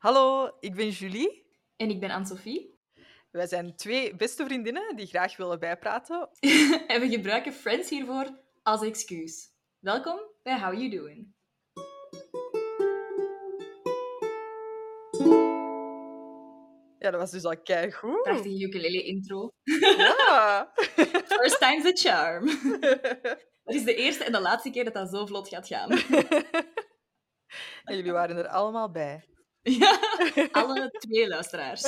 Hallo, ik ben Julie. En ik ben Anne-Sophie. Wij zijn twee beste vriendinnen die graag willen bijpraten. en we gebruiken Friends hiervoor als excuus. Welkom bij How You Doing. Ja, dat was dus al keigoed. Prachtige ukulele intro. Ja. First time's a charm. Het is de eerste en de laatste keer dat dat zo vlot gaat gaan. En jullie waren er allemaal bij. Ja, alle twee luisteraars.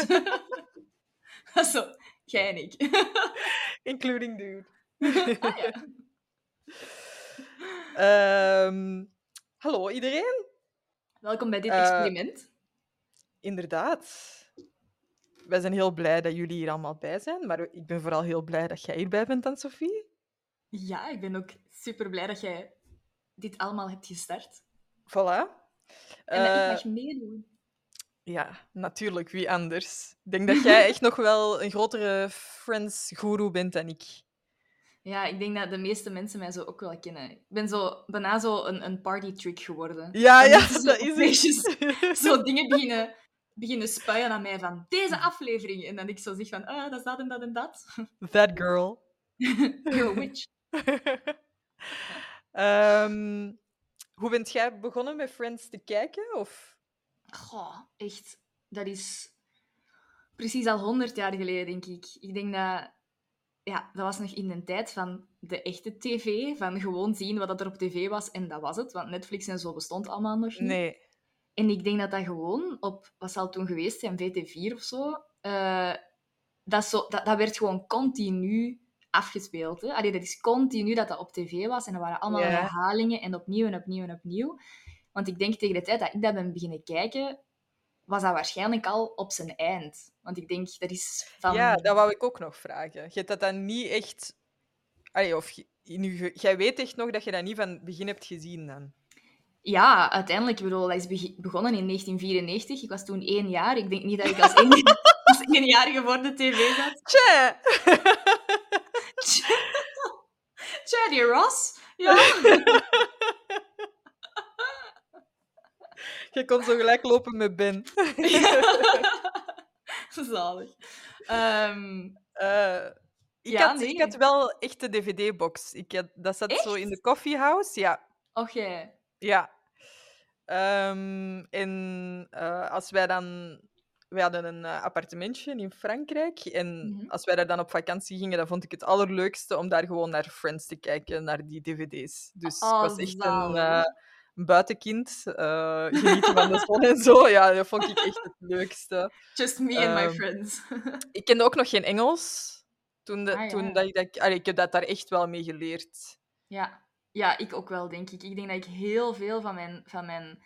Zo, jij en ik. Including dude. Ah, ja. Ehm, hallo iedereen. Welkom bij dit Eh, experiment. Inderdaad. Wij zijn heel blij dat jullie hier allemaal bij zijn, maar ik ben vooral heel blij dat jij hierbij bent, Anne-Sophie. Ja, ik ben ook super blij dat jij dit allemaal hebt gestart. Voilà. En dat Eh, ik mag meedoen. Ja, natuurlijk. Wie anders? Ik denk dat jij echt nog wel een grotere Friends-guru bent dan ik. Ja, ik denk dat de meeste mensen mij zo ook wel kennen. Ik ben zo, bijna zo een, een party trick geworden. Ja, ja, zo dat is het. Zo dingen beginnen, beginnen spuien aan mij van deze aflevering. En dan ik zo zeg van, ah, dat is dat en dat en dat. That girl. You're a witch. Ehm, hoe bent jij begonnen met Friends te kijken? Of... Goh, echt. Dat is precies al honderd jaar geleden, denk ik. Ik denk dat... Ja, dat was nog in de tijd van de echte tv. Van gewoon zien wat er op tv was en dat was het. Want Netflix en zo bestond allemaal nog niet. Nee. En ik denk dat dat gewoon op, wat zal toen geweest zijn, VT4 of zo, eh, dat, zo dat, dat werd gewoon continu afgespeeld. Hè? Allee, dat is continu dat dat op tv was en er waren allemaal herhalingen en opnieuw en opnieuw en opnieuw. Want ik denk tegen de tijd dat ik dat ben beginnen kijken, was dat waarschijnlijk al op zijn eind. Want ik denk, dat is van... Ja, dat wou ik ook nog vragen. Je hebt dat dan niet echt... Allee, of nu, jij weet echt nog dat je dat niet van het begin hebt gezien dan? Ja, uiteindelijk, ik bedoel, dat is begonnen in 1994. Ik was toen één jaar. Ik denk niet dat ik als, één, als voor de tv zat. Tja! Charlie Ross? Ja. Je kon zo gelijk lopen met Ben. Zalig. Ehm, Eh, ik, Ja, had, nee. ik had wel echt de dvd-box. Ik had, dat zat zo in de coffeehouse. Ja, jij. ja. Ehm, en eh, als wij dan... Wij hadden een eh, appartementje in Frankrijk. En Mhm. als wij daar dan op vakantie gingen, dan vond ik het allerleukste om daar gewoon naar Friends te kijken, naar die dvd's. Dus ik Oh, was echt zalig. een buitenkind. eh, genieten van de zon en zo. Ja, dat vond ik echt het leukste. Just me and my Ehm, friends. Ik kende ook nog geen Engels. Toen, de, Ah, ja. toen dat ik, dat, allee, ik heb dat daar echt wel mee geleerd. ja. ja, ik ook wel, denk ik. Ik denk dat ik heel veel van mijn, van mijn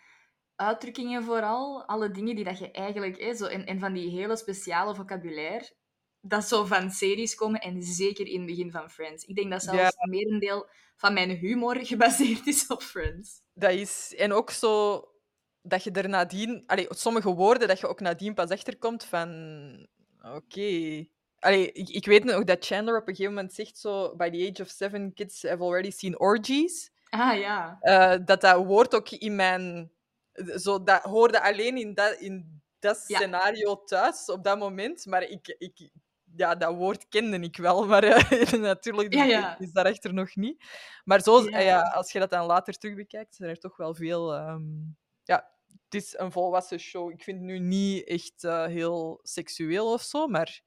uitdrukkingen vooral, alle dingen die dat je eigenlijk... Hè, zo, en, en van die hele speciale vocabulaire, dat zo van series komen en zeker in het begin van Friends. Ik denk dat zelfs Ja. een merendeel van mijn humor gebaseerd is op Friends. Dat is... En ook zo dat je er nadien... Allee, sommige woorden dat je ook nadien pas achterkomt van... Oké... Allee, ik, ik weet nog dat Chandler op een gegeven moment zegt zo... By the age of seven, kids have already seen orgies. Ah, ja. Eh, dat dat woord ook in mijn... Zo, dat hoorde alleen in dat, in dat Ja. scenario thuis, op dat moment. Maar ik... ik ja, dat woord kende ik wel, maar eh, natuurlijk de Ja, daarachter nog niet. Maar zo, Ja. ja. als je dat dan later terug bekijkt, zijn er toch wel veel... ehm, ja, het is een volwassen show. Ik vind het nu niet echt eh, heel seksueel of zo, maar...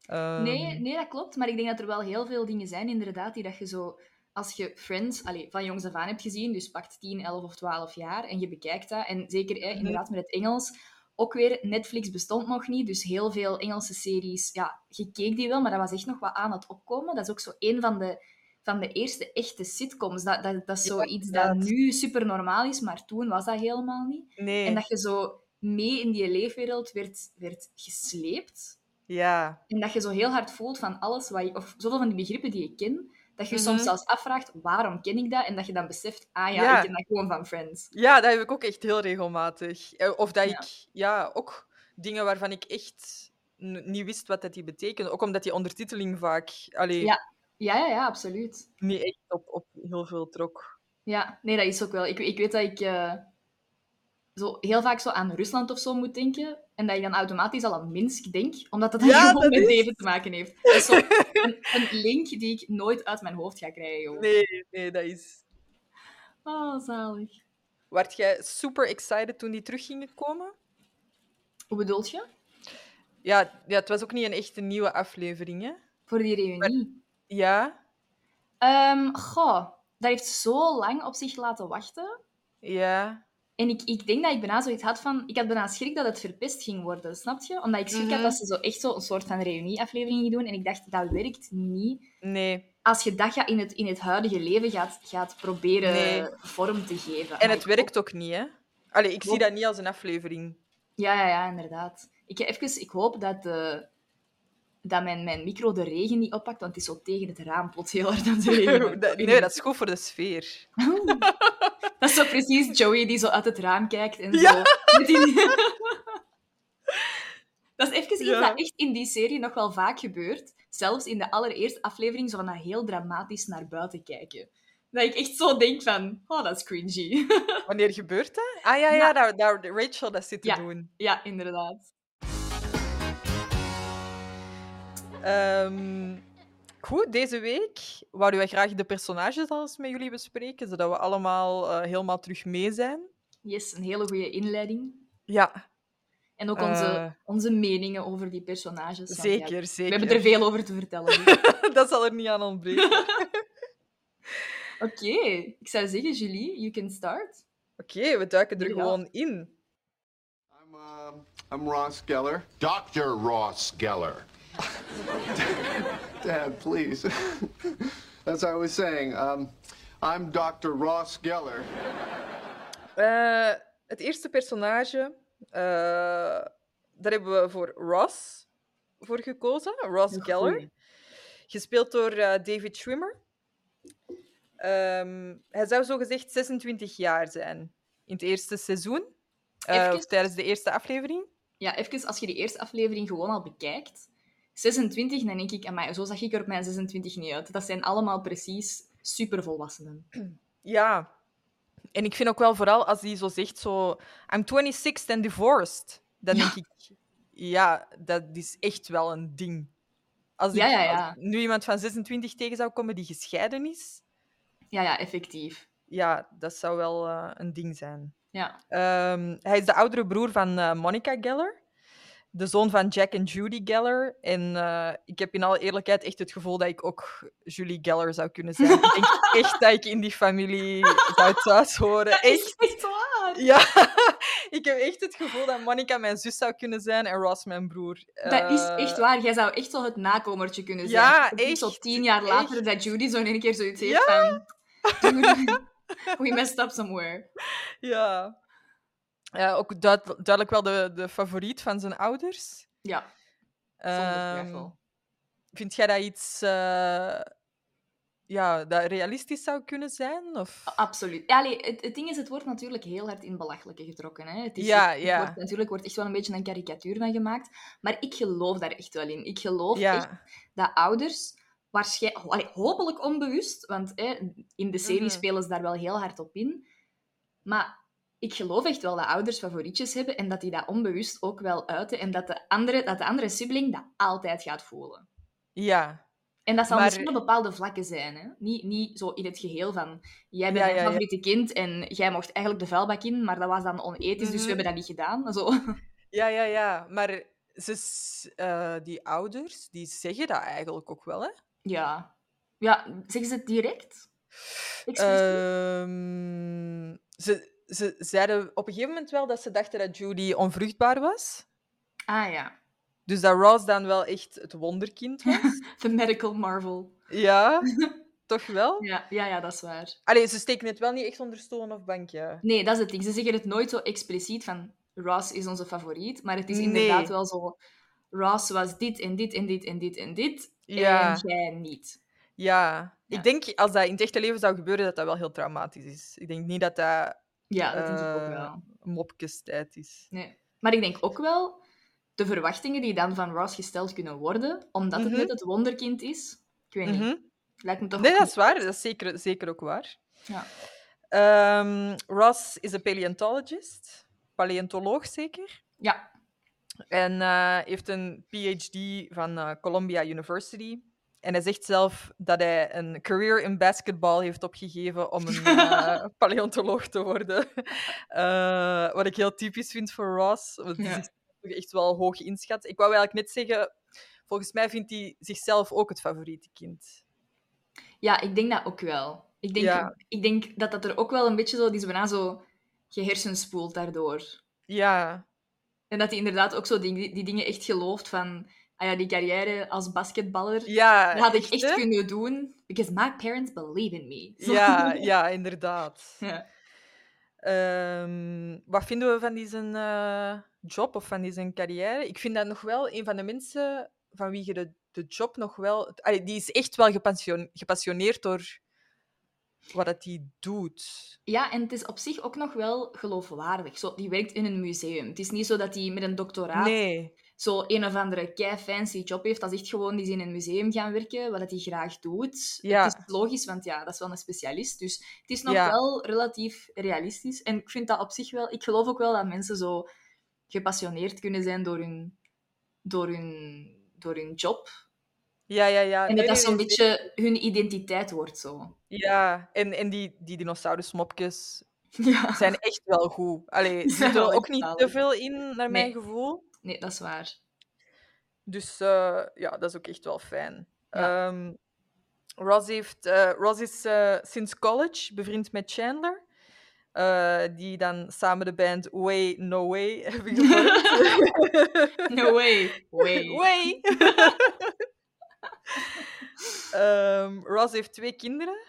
ehm, Nee, nee, dat klopt. Maar ik denk dat er wel heel veel dingen zijn, inderdaad, die dat je zo... Als je Friends allee, van jongs af aan hebt gezien, dus pakt 10, 11 of 12 jaar, en je bekijkt dat, en zeker Mhm. inderdaad met het Engels, ook weer, Netflix bestond nog niet, dus heel veel Engelse series, ja, je keek die wel, maar dat was echt nog wat aan het opkomen. Dat is ook zo een van de, van de eerste echte sitcoms. Dat, dat, dat is Ja, zoiets dat nu super normaal is, maar toen was dat helemaal niet. Nee, En dat je zo mee in die leefwereld werd, werd gesleept. ja. En dat je zo heel hard voelt van alles wat je, of zoveel van die begrippen die je ken, dat je Mhm. soms zelfs afvraagt, waarom ken ik dat? En dat je dan beseft, ah ja, Ja. ik ken dat gewoon van Friends. Ja, dat heb ik ook echt heel regelmatig. Eh, Of dat Ja. ik, ja, ook dingen waarvan ik echt niet wist wat dat die betekende. Ook omdat die ondertiteling vaak allee, Ja. Ja, ja, ja, absoluut. niet echt op, op heel veel trok. Ja, nee, dat is ook wel. Ik, ik weet dat ik... eh, zo heel vaak zo aan Rusland of zo moet denken. En dat je dan automatisch al aan Minsk denkt, omdat dat Ja, gewoon dat met is- David te maken heeft. Dat is zo een, een link die ik nooit uit mijn hoofd ga krijgen. Gewoon. Nee, nee, dat is... Oh, zalig. Werd jij super excited toen die terug gingen komen? Hoe bedoelt je? Ja, ja, het was ook niet een echte nieuwe aflevering, hè? Voor die reunie? Ja, Ehm, goh, dat heeft zo lang op zich laten wachten. ja. En ik, ik denk dat ik bijna zoiets had van... Ik had bijna schrik dat het verpest ging worden, snap je? Omdat ik schrik had Mhm. dat ze zo echt zo een soort van reunieaflevering gingen doen. En ik dacht, dat werkt niet. Nee. Als je dat in, het, in het huidige leven gaat, gaat proberen Nee. vorm te geven. En Maar het werkt ook niet, hè? Allee, ik zie dat niet als een aflevering. Ja, ja, ja, inderdaad. Ik, even, ik hoop dat, de, dat mijn, mijn micro de regen niet oppakt, want het is zo tegen het raam plots heel hard aan nee, dat is goed voor de sfeer. Dat is zo precies Joey die zo uit het raam kijkt en Ja. zo. Die... dat is even iets Ja. dat echt in die serie nog wel vaak gebeurt. Zelfs in de allereerste aflevering zo van dat heel dramatisch naar buiten kijken. Dat ik echt zo denk van, oh, dat is cringy. Wanneer gebeurt dat? Ah ja, ja, Ja. daar, daar Rachel dat zit te Ja. doen. ja, inderdaad. Ehm, goed, deze week wouden wij graag de personages al eens met jullie bespreken, zodat we allemaal eh, helemaal terug mee zijn. Yes, een hele goede inleiding. Ja, En ook onze, Eh. onze meningen over die personages. ja, zeker, we zeker. hebben er veel over te vertellen. dus. dat zal er niet aan ontbreken. Oké, ik zou zeggen, Julie, you can start. Oké, we duiken er Ja. gewoon in. I'm, um, I'm Ross Geller. Dr. Ross Geller. Dad, please. As I was saying, um, I'm Dr. Ross Geller. Eh, het eerste personage, eh, daar hebben we voor Ross voor gekozen. Ross Geller. Goeie. Gespeeld door eh, David Schwimmer. Ehm, hij zou zogezegd 26 jaar zijn in het eerste seizoen. Eh, Even- of tijdens de eerste aflevering. Ja, even als je die eerste aflevering gewoon al bekijkt. 26, dan denk ik, amai, zo zag ik er op mijn 26 niet uit. Dat zijn allemaal precies supervolwassenen. Ja. En ik vind ook wel vooral als die zo zegt, zo... I'm 26 and divorced. Dan Ja. denk ik... Ja, dat is echt wel een ding. Als, ik, ja, ja. als nu iemand van 26 tegen zou komen die gescheiden is... Ja, ja, effectief. Ja, dat zou wel eh, een ding zijn. Ja, Ehm, hij is de oudere broer van eh, Monica Geller. De zoon van Jack en Judy Geller. En eh, ik heb in alle eerlijkheid echt het gevoel dat ik ook Julie Geller zou kunnen zijn. ik denk echt dat ik in die familie zou thuis horen. Echt. echt waar. Ja, ik heb echt het gevoel dat Monica mijn zus zou kunnen zijn en Ross mijn broer. Dat is Eh, echt waar. Jij zou echt zo het nakomertje kunnen zijn. Ja, Zo echt, tien jaar later echt. dat Judy zo in één keer zoiets heeft van... "Dude, We messed up somewhere. Ja. Ja ook duid- duidelijk wel de, de favoriet van zijn ouders. Ja, zonder twijfel. Vind jij dat iets eh, ja, dat realistisch zou kunnen zijn? Of? Absoluut. Allee, het, het ding is, het wordt natuurlijk heel hard in belachelijke getrokken. Hè? Het is, Ja, het ja. Wordt, natuurlijk wordt echt wel een beetje een karikatuur van gemaakt. Maar ik geloof daar echt wel in. Ik geloof echt dat ouders waarschijnlijk, allee, hopelijk onbewust, want hè, in de serie Mhm. spelen ze daar wel heel hard op in. Maar ik geloof echt wel dat ouders favorietjes hebben en dat die dat onbewust ook wel uiten en dat de andere, dat de andere sibling dat altijd gaat voelen. ja. En dat zal Maar- misschien op bepaalde vlakken zijn. Hè? Niet, niet zo in het geheel van... Jij bent Ja, mijn ja, ja. favoriete kind en jij mocht eigenlijk de vuilbak in, maar dat was dan onethisch, dus we Mhm. hebben dat niet gedaan. Zo. ja, ja, ja. Maar ze, eh, die ouders die zeggen dat eigenlijk ook wel, hè? Ja. Ja, zeggen ze het direct? Ehm, ze, ze zeiden op een gegeven moment wel dat ze dachten dat Judy onvruchtbaar was. ah ja. Dus dat Ross dan wel echt het wonderkind was. The medical marvel. ja, toch wel? Ja, ja, ja, dat is waar. Allee, ze steken het wel niet echt onder stoel of bankje. Nee, dat is het ding. Ze zeggen het nooit zo expliciet van Ross is onze favoriet, maar het is Nee. inderdaad wel zo... Ross was dit en dit en dit en dit en dit, Ja. en jij niet. Ja. Ja. Ik denk als dat in het echte leven zou gebeuren, dat dat wel heel traumatisch is. Ik denk niet dat dat Ja, dat denk ik ook eh, wel. mopkestijd is. Nee. Maar ik denk ook wel de verwachtingen die dan van Ross gesteld kunnen worden, omdat het Mhm. net het wonderkind is. Ik weet niet. Mhm. Lijkt me toch Nee, dat is waar. Dat is zeker, zeker ook waar. Ja. Ehm, Ross is een paleontologist. paleontoloog zeker. Ja. En eh, heeft een PhD van eh, Columbia University. En hij zegt zelf dat hij een career in basketball heeft opgegeven om een eh, paleontoloog te worden. Eh, wat ik heel typisch vind voor Ross. Want die Ja. echt wel hoog inschat. Ik wou eigenlijk net zeggen, volgens mij vindt hij zichzelf ook het favoriete kind. Ja, ik denk dat ook wel. Ik denk, Ja. ik denk dat dat er ook wel een beetje zo... Die is bijna zo gehersenspoeld daardoor. Ja, En dat hij inderdaad ook zo die, die dingen echt gelooft van... Ah ja, die carrière als basketballer, ja dat had ik echt kunnen doen. Because my parents believe in me. Ja, ja, inderdaad. Ja. Ehm, wat vinden we van die zijn eh, job of van die zijn carrière? Ik vind dat nog wel een van de mensen van wie je de, de job nog wel... Allee, die is echt wel gepassion- gepassioneerd door wat dat hij doet. Ja, en het is op zich ook nog wel geloofwaardig. Zo, die werkt in een museum. Het is niet zo dat hij met een doctoraat Nee. Zo een of andere kei fancy job heeft. Dat is echt gewoon die is in een museum gaan werken, wat hij graag doet. Ja. Het is logisch, want ja, dat is wel een specialist. Dus het is nog Ja. wel relatief realistisch. En ik vind dat op zich wel... Ik geloof ook wel dat mensen zo gepassioneerd kunnen zijn door hun, door hun, door hun job. Ja, ja, ja. En dat dat zo'n beetje hun identiteit wordt zo. Ja, en, en die, die dinosaurusmopjes Ja. zijn echt wel goed. Allee, er zijn zit er ook niet te veel in, naar mijn gevoel. Nee, dat is waar. Dus eh, ja, dat is ook echt wel fijn. Ja. Ehm, Ross, heeft, eh, Ross is eh, sinds college bevriend met Chandler. die dan samen de band Way No Way hebben gevormd. No way. Way. Way! Ehm, Ross heeft twee kinderen.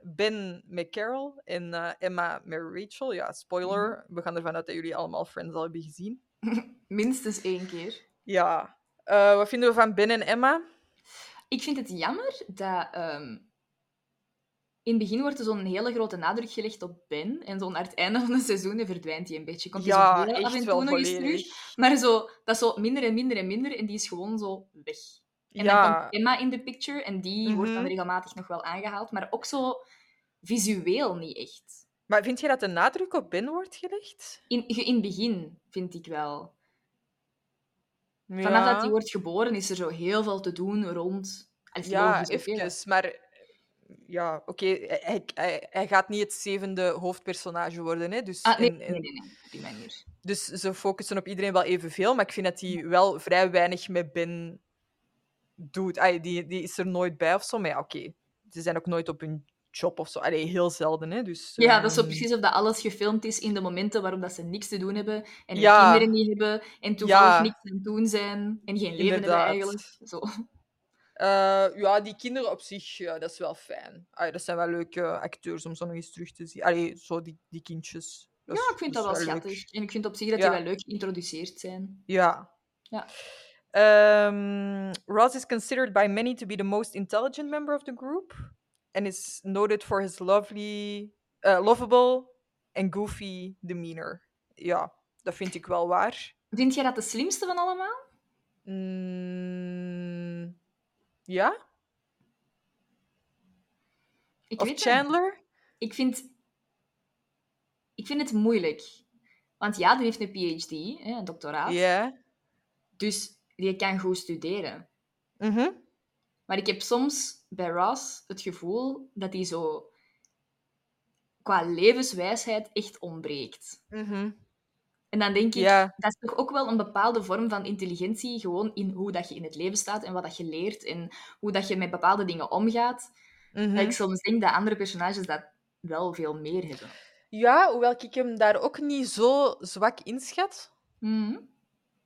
Ben met Carol en Emma met Rachel. Ja, spoiler. We gaan ervan uit dat jullie allemaal Friends al hebben gezien. Minstens één keer. Ja. Eh, wat vinden we van Ben en Emma? Ik vind het jammer dat... ehm, in het begin wordt er zo'n hele grote nadruk gelegd op Ben. En zo naar het einde van de seizoenen verdwijnt hij een beetje. Komt hij zo Ja, heel af en toe nog eens terug. Maar zo, dat is zo minder en minder en minder. En die is gewoon zo weg. En dan Ja, komt Emma in de picture. En die wordt dan Mhm. regelmatig nog wel aangehaald. Maar ook zo visueel niet echt. Maar vind je dat de nadruk op Ben wordt gelegd? In, in het begin, vind ik wel. Vanaf dat hij wordt geboren, is er zo heel veel te doen rond... Ja, logisch ook, hè. even. Maar ja, oké, hij, hij, hij gaat niet het zevende hoofdpersonage worden. Hè? Dus, Ah, nee, en- nee, en- nee, nee, op die manier. dus ze focussen op iedereen wel evenveel, maar ik vind dat hij wel vrij weinig met Ben doet. Die, die is er nooit bij of zo, maar ja, oké. Ze zijn ook nooit op hun job of zo. Allee, heel zelden, hè. Dus, Ja, dat is zo ehm, precies of dat alles gefilmd is in de momenten waarop dat ze niks te doen hebben en Ja. kinderen niet hebben en toevallig Ja. niks aan het doen zijn en geen leven Inderdaad. hebben eigenlijk. Zo. Eh, ja, die kinderen op zich, ja, dat is wel fijn. Allee, dat zijn wel leuke acteurs om zo nog eens terug te zien. Allee, zo die, die kindjes. Dat Ja, is- ik vind dat wel leuk. schattig. En ik vind op zich dat die wel leuk geïntroduceerd zijn. Ja. Ja. Ehm, Ross is considered by many to be the most intelligent member of the group and is noted for his lovely, uh, lovable and goofy demeanor. Ja, dat vind ik wel waar. Vind jij dat de slimste van allemaal? Mm, ja? Ik Of weet het niet. Chandler? Ik vind... Ik vind het moeilijk. Want ja, die heeft een PhD, een doctoraat. Ja. Dus die kan goed studeren. Mhm. Maar ik heb soms bij Ross het gevoel dat hij zo qua levenswijsheid echt ontbreekt. Mhm. En dan denk ik, Ja. dat is toch ook wel een bepaalde vorm van intelligentie, gewoon in hoe dat je in het leven staat en wat dat je leert en hoe dat je met bepaalde dingen omgaat. Mhm. Dat ik soms denk dat andere personages dat wel veel meer hebben. Ja, hoewel ik hem daar ook niet zo zwak inschat. Mhm.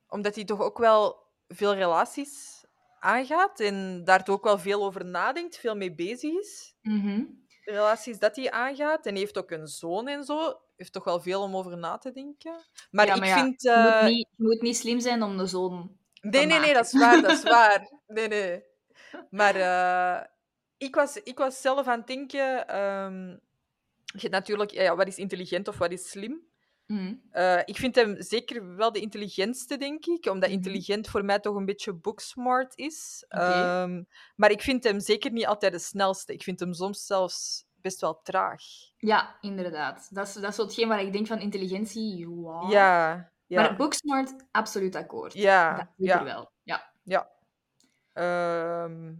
Omdat hij toch ook wel veel relaties aangaat en daar ook wel veel over nadenkt, veel mee bezig is. Mhm. De relaties dat hij aangaat. En heeft ook een zoon en zo. Heeft toch wel veel om over na te denken. Maar Ja, ik ja, vind... Je, eh, moet niet, je moet niet slim zijn om de zoon... Nee, te nee, nee, dat is waar, dat is waar. Nee, nee. Maar eh, ik, was, ik was zelf aan het denken... ehm, je hebt natuurlijk, ja, wat is intelligent of wat is slim? Mhm. Eh, ik vind hem zeker wel de intelligentste, denk ik. Omdat Mhm. intelligent voor mij toch een beetje booksmart is. Ehm, maar ik vind hem zeker niet altijd de snelste. Ik vind hem soms zelfs best wel traag. Ja, inderdaad. Dat is, dat is hetgeen waar ik denk van intelligentie, wow. Ja, ja, Maar Booksmart, absoluut akkoord. ja, Dat ja. wel. Ja. Ja. Ehm,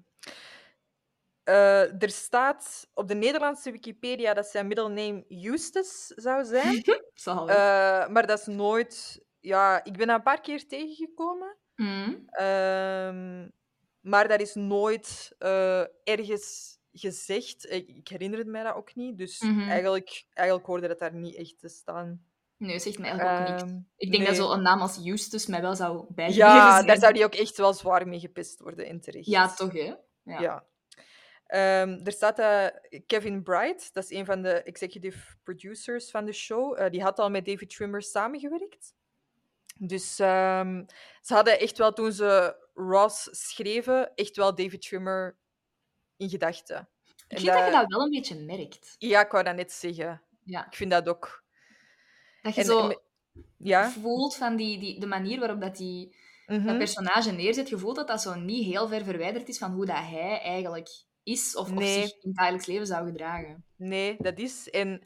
eh, er staat op de Nederlandse Wikipedia dat zijn middelname Eustace zou zijn. Eh, maar dat is nooit... Ja, ik ben dat een paar keer tegengekomen. Mm. Ehm, maar dat is nooit eh, ergens gezegd. Ik, ik herinner het mij dat ook niet. Dus Mhm. eigenlijk, eigenlijk hoorde dat daar niet echt te staan. Nee, zegt mij eigenlijk ook niks. Ehm, Ik denk dat nee. zo'n naam als Justus mij wel zou bijgebleven Ja, daar zou die ook echt wel zwaar mee gepest worden, en terecht. Ja, toch, hè? Ja. Ja. Ehm, er staat dat Kevin Bright, dat is een van de executive producers van de show, eh, die had al met David Trimmer samengewerkt. Dus ehm, ze hadden echt wel, toen ze Ross schreven, echt wel David Trimmer in gedachten. Ik vind dat je dat wel een beetje merkt. Ja, ik wou dat net zeggen. Ja. Ik vind dat ook. Dat je En- zo en Ja? voelt van die, die, de manier waarop dat die, mhm. dat personage neerzet, je voelt dat dat zo niet heel ver verwijderd is van hoe dat hij eigenlijk is of, of Nee. zich in het dagelijks leven zou gedragen. Nee, dat is. En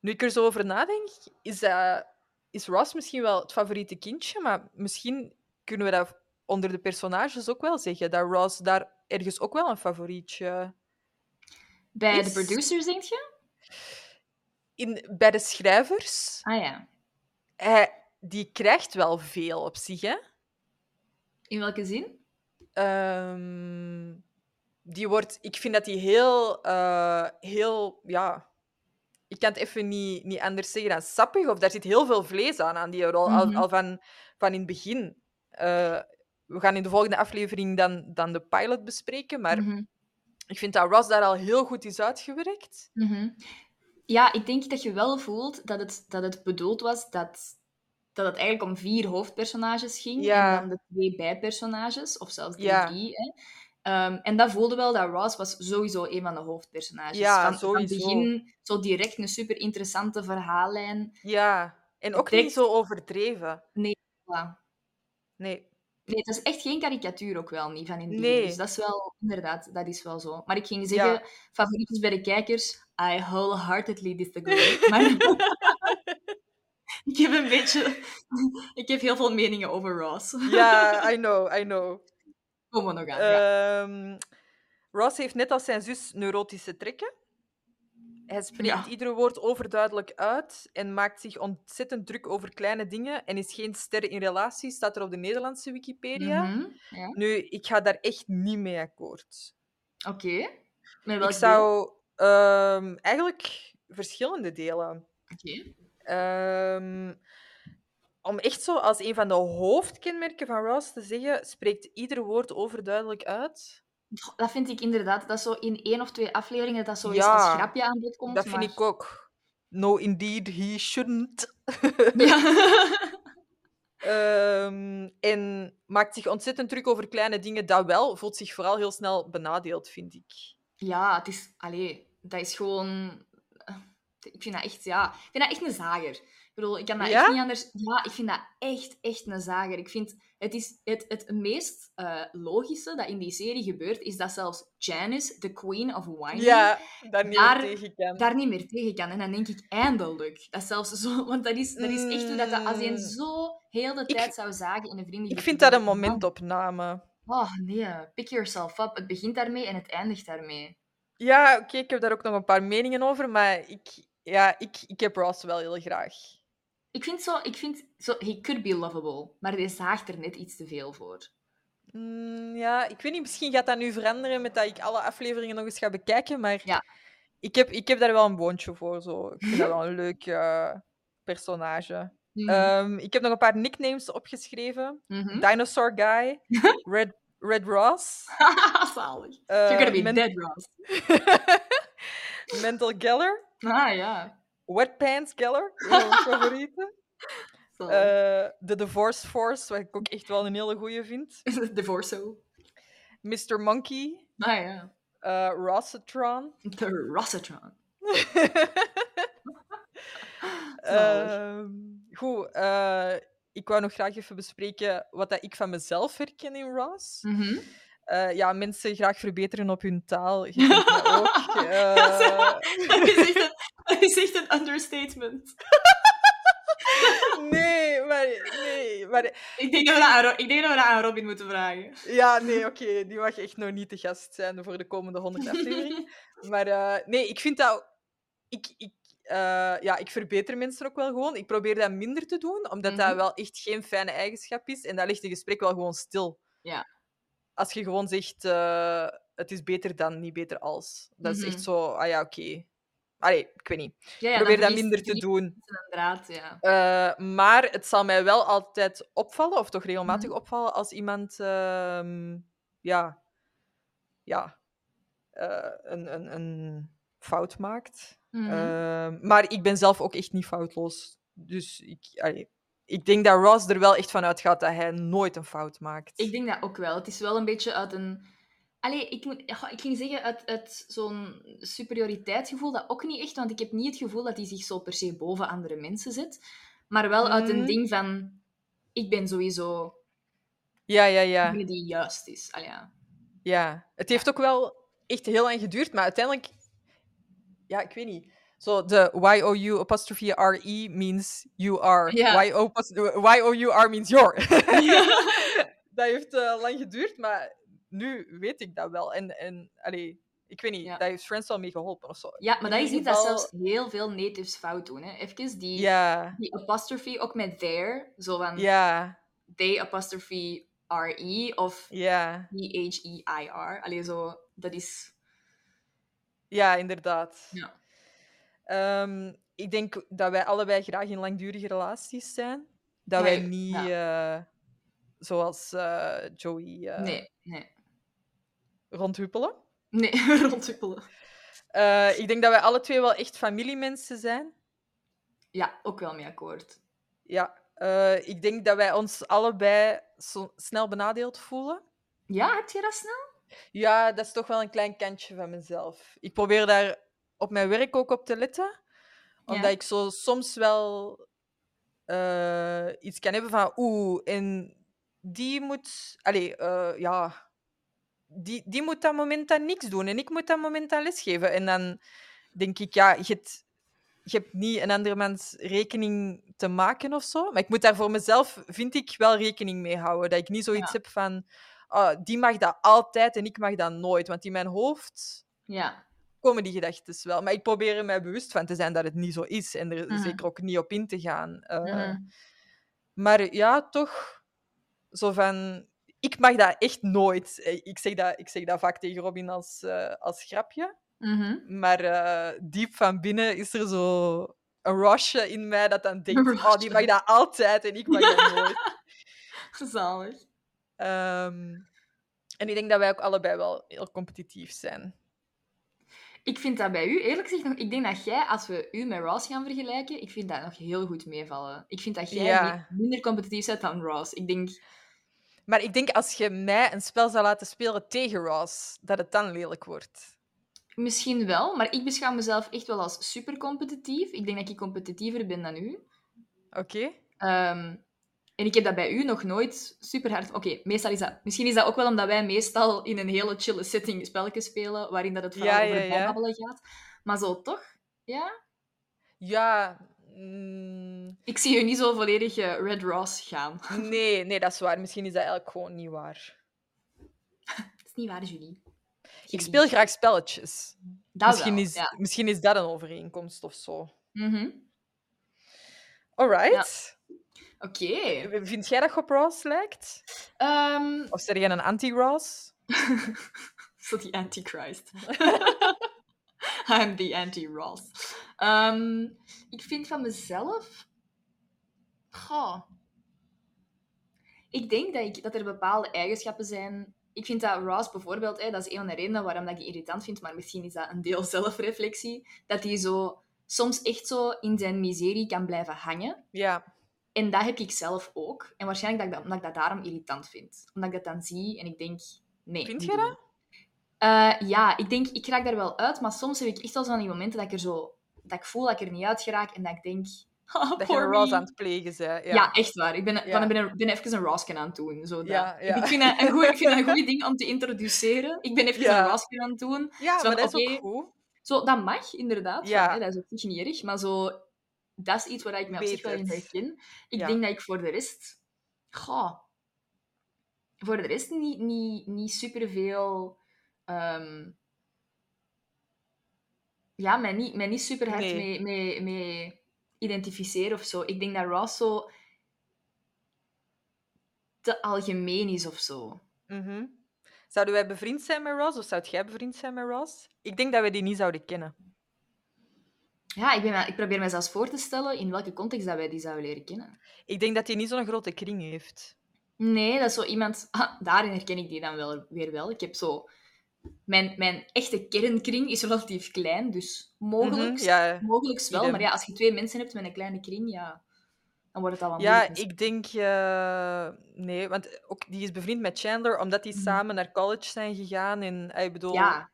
nu ik er zo over nadenk, is, dat, is Ross misschien wel het favoriete kindje, maar misschien kunnen we dat onder de personages ook wel zeggen, dat Ross daar ergens ook wel een favorietje... Bij Is- de producers, denk je? In, bij de schrijvers, Ah ja. hij, die krijgt wel veel op zich, hè. In welke zin? Ehm, die wordt... Ik vind dat die heel... eh, heel... Ja... Ik kan het even niet, niet anders zeggen dan sappig. Of daar zit heel veel vlees aan, aan die rol. Al, Mhm. al van, van in het begin. Eh, we gaan in de volgende aflevering dan, dan de pilot bespreken. Maar Mhm. ik vind dat Ross daar al heel goed is uitgewerkt. Mhm. Ja, ik denk dat je wel voelt dat het, dat het bedoeld was dat, dat het eigenlijk om vier hoofdpersonages ging Ja. en dan de twee bijpersonages, of zelfs drie, Ja. drie. Hè. Ehm, en dat voelde wel dat Ross was sowieso een van de hoofdpersonages. Ja, van, van sowieso. begin zo direct een super interessante verhaallijn. Ja. En ook Direct- niet zo overdreven. Voilà. Nee. Nee, het is echt geen karikatuur ook wel niet van in begin. Nee. Dus dat is wel, inderdaad, dat is wel zo. Maar ik ging zeggen, Ja. favorietjes bij de kijkers, I wholeheartedly disagree. maar ik heb een beetje... Ik heb heel veel meningen over Ross. Ja, I know, I know. Komen we nog aan. ja. Ross heeft net als zijn zus neurotische trekken. Hij spreekt Ja. ieder woord overduidelijk uit en maakt zich ontzettend druk over kleine dingen en is geen ster in relaties, staat er op de Nederlandse Wikipedia. Mhm, ja. Nu, ik ga daar echt niet mee akkoord. Oké. Met welk Ik zou ehm, eigenlijk verschillende delen. Oké. Ehm, om echt zo als een van de hoofdkenmerken van Ross te zeggen, spreekt ieder woord overduidelijk uit. Dat vind ik inderdaad, dat zo in één of twee afleveringen dat zo eens Ja, als grapje aan bod komt. Dat vind maar- ik ook. No, indeed, he shouldn't. Ja. Ehm, en maakt zich ontzettend druk over kleine dingen. Dat wel, voelt zich vooral heel snel benadeeld, vind ik. Ja, het is... Allee, dat is gewoon... eh, Ik vind dat echt, ja... Ik vind dat echt een zager. Ik bedoel, ik kan dat Ja? echt niet anders... Ja, ik vind dat echt, echt een zager. Ik vind... Het, is het, het meest eh, logische dat in die serie gebeurt, is dat zelfs Janice, de queen of wine, Ja, daar niet Daar- meer tegen kan. daar niet meer tegen kan. En dan denk ik, eindelijk. Dat zelfs zo... Want dat is, dat is echt hoe dat, dat als je Mm. zo heel de Ik- tijd zou zagen in een vriendengroep. Ik vind dat een momentopname. Oh, nee. Pick yourself up. Het begint daarmee en het eindigt daarmee. Ja, oké, ik heb daar ook nog een paar meningen over, maar ik, ja, ik, ik heb Ross wel heel graag. Ik vind zo, ik vind zo, he could be lovable, maar hij zaagt er net iets te veel voor. Mm, ja, ik weet niet, misschien gaat dat nu veranderen met dat ik alle afleveringen nog eens ga bekijken, maar Ja. ik, heb, ik heb daar wel een boontje voor. Zo. Ik vind dat wel een leuk eh, personage. Mhm. Ehm, ik heb nog een paar nicknames opgeschreven. Mhm. Dinosaur Guy, Red, Red Ross, Zalig. You're gonna be dead, Ross. Mental Geller, Ah, ja. Wet Pants van mijn favorieten. Zalig. Eh, De Divorce Force, wat ik ook echt wel een hele goeie vind. Divorso. Mr. Monkey, Ah, ja. Rossatron. De Rossatron. Zalig. Ehm, goed, eh, ik wou nog graag even bespreken wat dat ik van mezelf herken in Ross. Mhm. Eh, ja, mensen graag verbeteren op hun taal. Je ook. Dat is echt een, dat is echt een understatement. nee, maar... Nee, maar Ik denk, dat we dat aan, ik denk dat we dat aan Robin moeten vragen. Ja, nee, oké. die mag echt nog niet te gast zijn voor de komende 100 afleveringen. Maar eh, nee, ik vind dat... Ik, ik, eh, ja, ik verbeter mensen ook wel gewoon. Ik probeer dat minder te doen, omdat dat Mhm. wel echt geen fijne eigenschap is. En dat ligt een gesprek wel gewoon stil. Ja. Als je gewoon zegt, eh, het is beter dan, niet beter als. Dat is Mhm. echt zo, ah ja, oké. Allee, ik weet niet. Ja, ja, probeer dat minder te doen. draad, ja. Eh, maar het zal mij wel altijd opvallen, of toch regelmatig Mhm. opvallen, als iemand ehm, ja, ja, eh, een, een, een fout maakt. Mhm. Maar ik ben zelf ook echt niet foutloos. Dus ik, allee, ik denk dat Ross er wel echt van uitgaat dat hij nooit een fout maakt. Ik denk dat ook wel. Het is wel een beetje uit een... Allee, ik, moet, ik ging zeggen uit, uit zo'n superioriteitsgevoel, dat ook niet echt, want ik heb niet het gevoel dat hij zich zo per se boven andere mensen zet. Maar wel uit een Mhm. ding van, ik ben sowieso Ja, ja, ja. die juist is. Allee, ja. Ja, het heeft ook wel echt heel lang geduurd, maar uiteindelijk... Ja, ik weet niet. Zo, de Y-O-U apostrophe R-E means you are. Ja. Y-O pos- Y-O-U-R means you're. dat heeft eh, lang geduurd, maar nu weet ik dat wel. En, en allee, ik weet niet, Ja. dat heeft Friends wel mee geholpen of zo. ja, maar dat is iets dat zelfs heel veel natives fout doen. Hè. Even die, Ja, die apostrophe, ook met there, zo van ja, they apostrophe R-E of ja. T-H-E-I-R. Allee, zo, dat is... Ja, inderdaad. Ja. Ehm, ik denk dat wij allebei graag in langdurige relaties zijn. Dat wij ja. niet eh, zoals eh, Joey eh, Nee, nee. rondhuppelen. Nee, rondhuppelen. Ik denk dat wij alle twee wel echt familiemensen zijn. Ja, ook wel mee akkoord. Ja, ik denk dat wij ons allebei zo snel benadeeld voelen. Ja, heb je dat snel? Ja, dat is toch wel een klein kantje van mezelf. Ik probeer daar op mijn werk ook op te letten. Omdat Ja. ik zo soms wel eh, iets kan hebben van... Oeh, en die moet... Allee, eh, ja... Die, die moet dat moment dan niks doen. En ik moet dat moment dan lesgeven. En dan denk ik, ja, je hebt, je hebt niet een andermans rekening te maken of zo. Maar ik moet daar voor mezelf, vind ik, wel rekening mee houden. Dat ik niet zoiets Ja. heb van... ah, die mag dat altijd en ik mag dat nooit. Want in mijn hoofd Ja. Komen die gedachten wel. Maar ik probeer er mij bewust van te zijn dat het niet zo is. En er Mhm. zeker ook niet op in te gaan. Eh, Mhm. Maar ja, toch zo van... Ik mag dat echt nooit. Eh, Ik zeg dat, ik zeg dat vaak tegen Robin als, eh, als grapje. Mhm. Maar diep van binnen is er zo een rushje in mij dat dan denkt... Oh, die mag dat altijd en ik mag dat nooit. Zalig. Ehm, en ik denk dat wij ook allebei wel heel competitief zijn. Ik vind dat bij u, eerlijk gezegd, nog, ik denk dat jij, als we u met Ross gaan vergelijken, ik vind dat nog heel goed meevallen. Ik vind dat jij Ja. minder competitief bent dan Ross. Ik denk, Maar ik denk als je mij een spel zou laten spelen tegen Ross, dat het dan lelijk wordt. misschien wel, maar ik beschouw mezelf echt wel als super competitief. Ik denk dat ik competitiever ben dan u. Oké? Ehm, en ik heb dat bij u nog nooit super hard. Oké, meestal is dat. Misschien is dat ook wel omdat wij meestal in een hele chille setting spelletjes spelen, waarin dat het vooral Ja, over ja, ja. babbelen gaat. Maar zo toch? Ja? Ja. mm, Ik zie u niet zo volledig eh, Red Ross gaan. nee, nee, dat is waar. Misschien is dat eigenlijk gewoon niet waar. Dat is niet waar, Julie. Ik speel graag spelletjes. Dat Misschien, wel, is, ja. misschien is dat een overeenkomst of zo. Mhm. Alright. Oké. Vind jij dat je op Ross lijkt? Ehm, Of zeg jij een anti-Ross? Zo die antichrist. I'm the anti-Ross. Ehm, ik vind van mezelf... Goh. Ik denk dat, ik, dat er bepaalde eigenschappen zijn... Ik vind dat Ross bijvoorbeeld, hè, dat is een van de redenen waarom dat ik irritant vind, maar misschien is dat een deel zelfreflectie, dat hij zo soms echt zo in zijn miserie kan blijven hangen. Ja. En dat heb ik zelf ook. En waarschijnlijk dat ik dat, omdat ik dat daarom irritant vind. Omdat ik dat dan zie en ik denk, nee. Vind je dat? Eh, ja, ik denk, ik raak daar wel uit, maar soms heb ik echt wel zo van die momenten dat ik er zo... Dat ik voel dat ik er niet uit geraak en dat ik denk, Oh, Dat je Ross aan het plegen bent. Ja. Ja. echt waar. Ik ben, Ja. van, ben, ben even een Roskin aan het doen. Zo. Ja. Ik, vind dat een goeie, ik vind dat een goed ding om te introduceren. Ik ben even een Roskin aan het doen. Ja, Zo maar dat is ook goed. Zo, dat mag, inderdaad. Ja. Van, hè, dat is zich niet erg. Maar zo, dat is iets waar ik me op zich wel in herken. Ik Ja. denk dat ik voor de rest... Goh, voor de rest niet, niet, niet superveel... ehm ja, mij niet, mij niet super hard Nee. mee, mee, mee identificeren of zo. Ik denk dat Ross zo te algemeen is of zo. Mhm. Zouden wij bevriend zijn met Ross of zou jij bevriend zijn met Ross? Ik denk dat we die niet zouden kennen. Ja, ik, ben, ik probeer me zelfs voor te stellen in welke context dat wij die zouden leren kennen. Ik denk dat hij niet zo'n grote kring heeft. Nee, dat is zo iemand... Ah, daarin herken ik die dan wel weer wel. Ik heb zo... Mijn, mijn echte kernkring is relatief klein, dus mogelijk, Mhm, Ja, mogelijks wel. Maar ja, als je twee mensen hebt met een kleine kring, ja, dan wordt het al wat ja moeilijk. ik denk... eh, nee, want ook, die is bevriend met Chandler omdat die Mhm. samen naar college zijn gegaan. En eh, ik bedoel, Ja,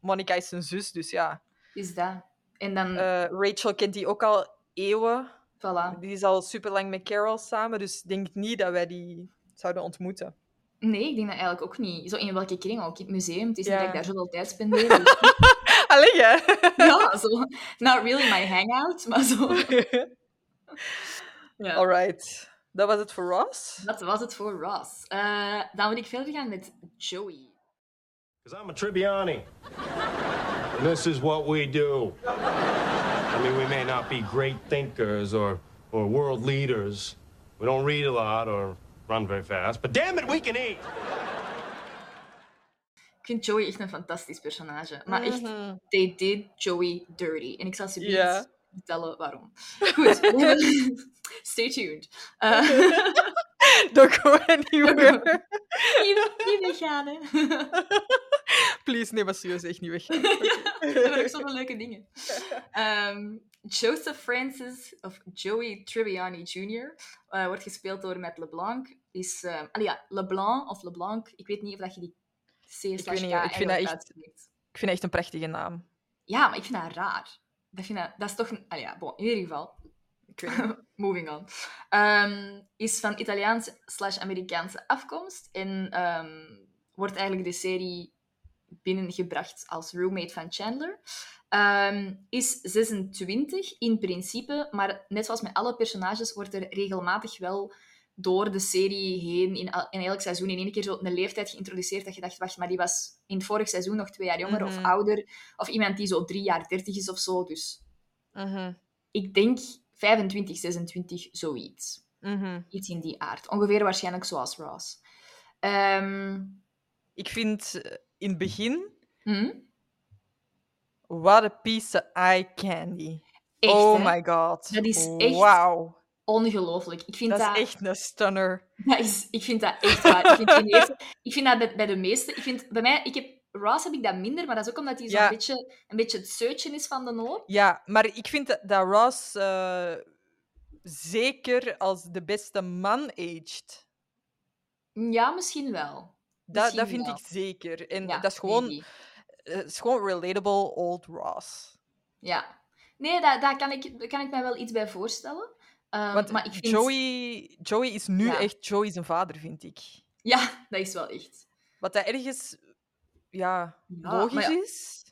Monica is zijn zus, dus ja. is dat. En dan, Eh, Rachel kent die ook al eeuwen. voilà. Die is al super lang met Carol samen, dus ik denk niet dat wij die zouden ontmoeten. Nee, ik denk dat eigenlijk ook niet. Zo in welke kring ook? In het museum. Het is Ja. niet dat ik daar zoveel tijd spendeer. Dus, Allee, hè? ja, zo. Not really my hangout, maar zo. Ja. Alright. Dat was het voor Ross. Dat was het voor Ross. Eh, dan moet ik verder gaan met Joey. Because I'm a Tribbiani. And this is what we do. I mean, we may not be great thinkers or, or world leaders. We don't read a lot or run very fast. But damn it, we can eat. Ik vind Joey echt een fantastisch personage. Maar echt, Mhm. they did Joey dirty. En ik zal alsjeblieft Ja. vertellen waarom. Goed, stay tuned. Eh, Don't go anywhere. niet, niet weggaan, hè. Please, nee, maar serieus, echt niet weg. Ook zoveel leuke dingen. Ehm, Joseph Francis, of Joey Tribbiani Jr., eh, wordt gespeeld door Matt LeBlanc. Is, eh, allee, ja, LeBlanc of LeBlanc, ik weet niet of dat je die C slash K ik vind dat echt- uitspreekt. Ik vind echt een prachtige naam. Ja, maar ik vind dat raar. Dat, vind dat, dat is toch... Een, allee, ja, bon, in ieder geval. Ik weet niet. Moving on. Ehm, is van Italiaanse slash Amerikaanse afkomst en ehm, wordt eigenlijk de serie binnengebracht als roommate van Chandler. Ehm, is 26 in principe, maar net zoals met alle personages wordt er regelmatig wel door de serie heen in, in elk seizoen in één keer zo een leeftijd geïntroduceerd dat je dacht, wacht, maar die was in het vorig seizoen nog twee jaar jonger of Mhm. ouder. Of iemand die zo drie jaar dertig is of zo. Dus Mhm, ik denk 25, 26, zoiets. mhm. Iets in die aard. Ongeveer waarschijnlijk zoals Ross. Ehm, Ik vind in het begin... hm? What a piece of eye candy. Echt, oh hè? my god. Dat is echt- Wauw. Ongelooflijk. Ik vind Dat dat, is echt een stunner. dat is, ik vind dat echt waar. Ik vind, eerste- ik vind dat bij, bij de meeste... Ik vind, bij mij, ik heb, Ross heb ik dat minder, maar dat is ook omdat hij zo'n Ja. beetje, een beetje het zeutje is van de hoop. Ja, maar ik vind dat, dat Ross eh, zeker als de beste man aged. Ja, misschien wel. Dat, vind wel. ik zeker. En Ja, dat is gewoon, eh, is gewoon relatable old Ross. Ja. Nee, daar, daar, kan ik, daar kan ik mij wel iets bij voorstellen. Ehm, Want maar ik vind... Joey, Joey is nu Ja. echt Joey zijn vader, vind ik. Ja, dat is wel echt. Wat dat ergens ja, Ja, logisch is.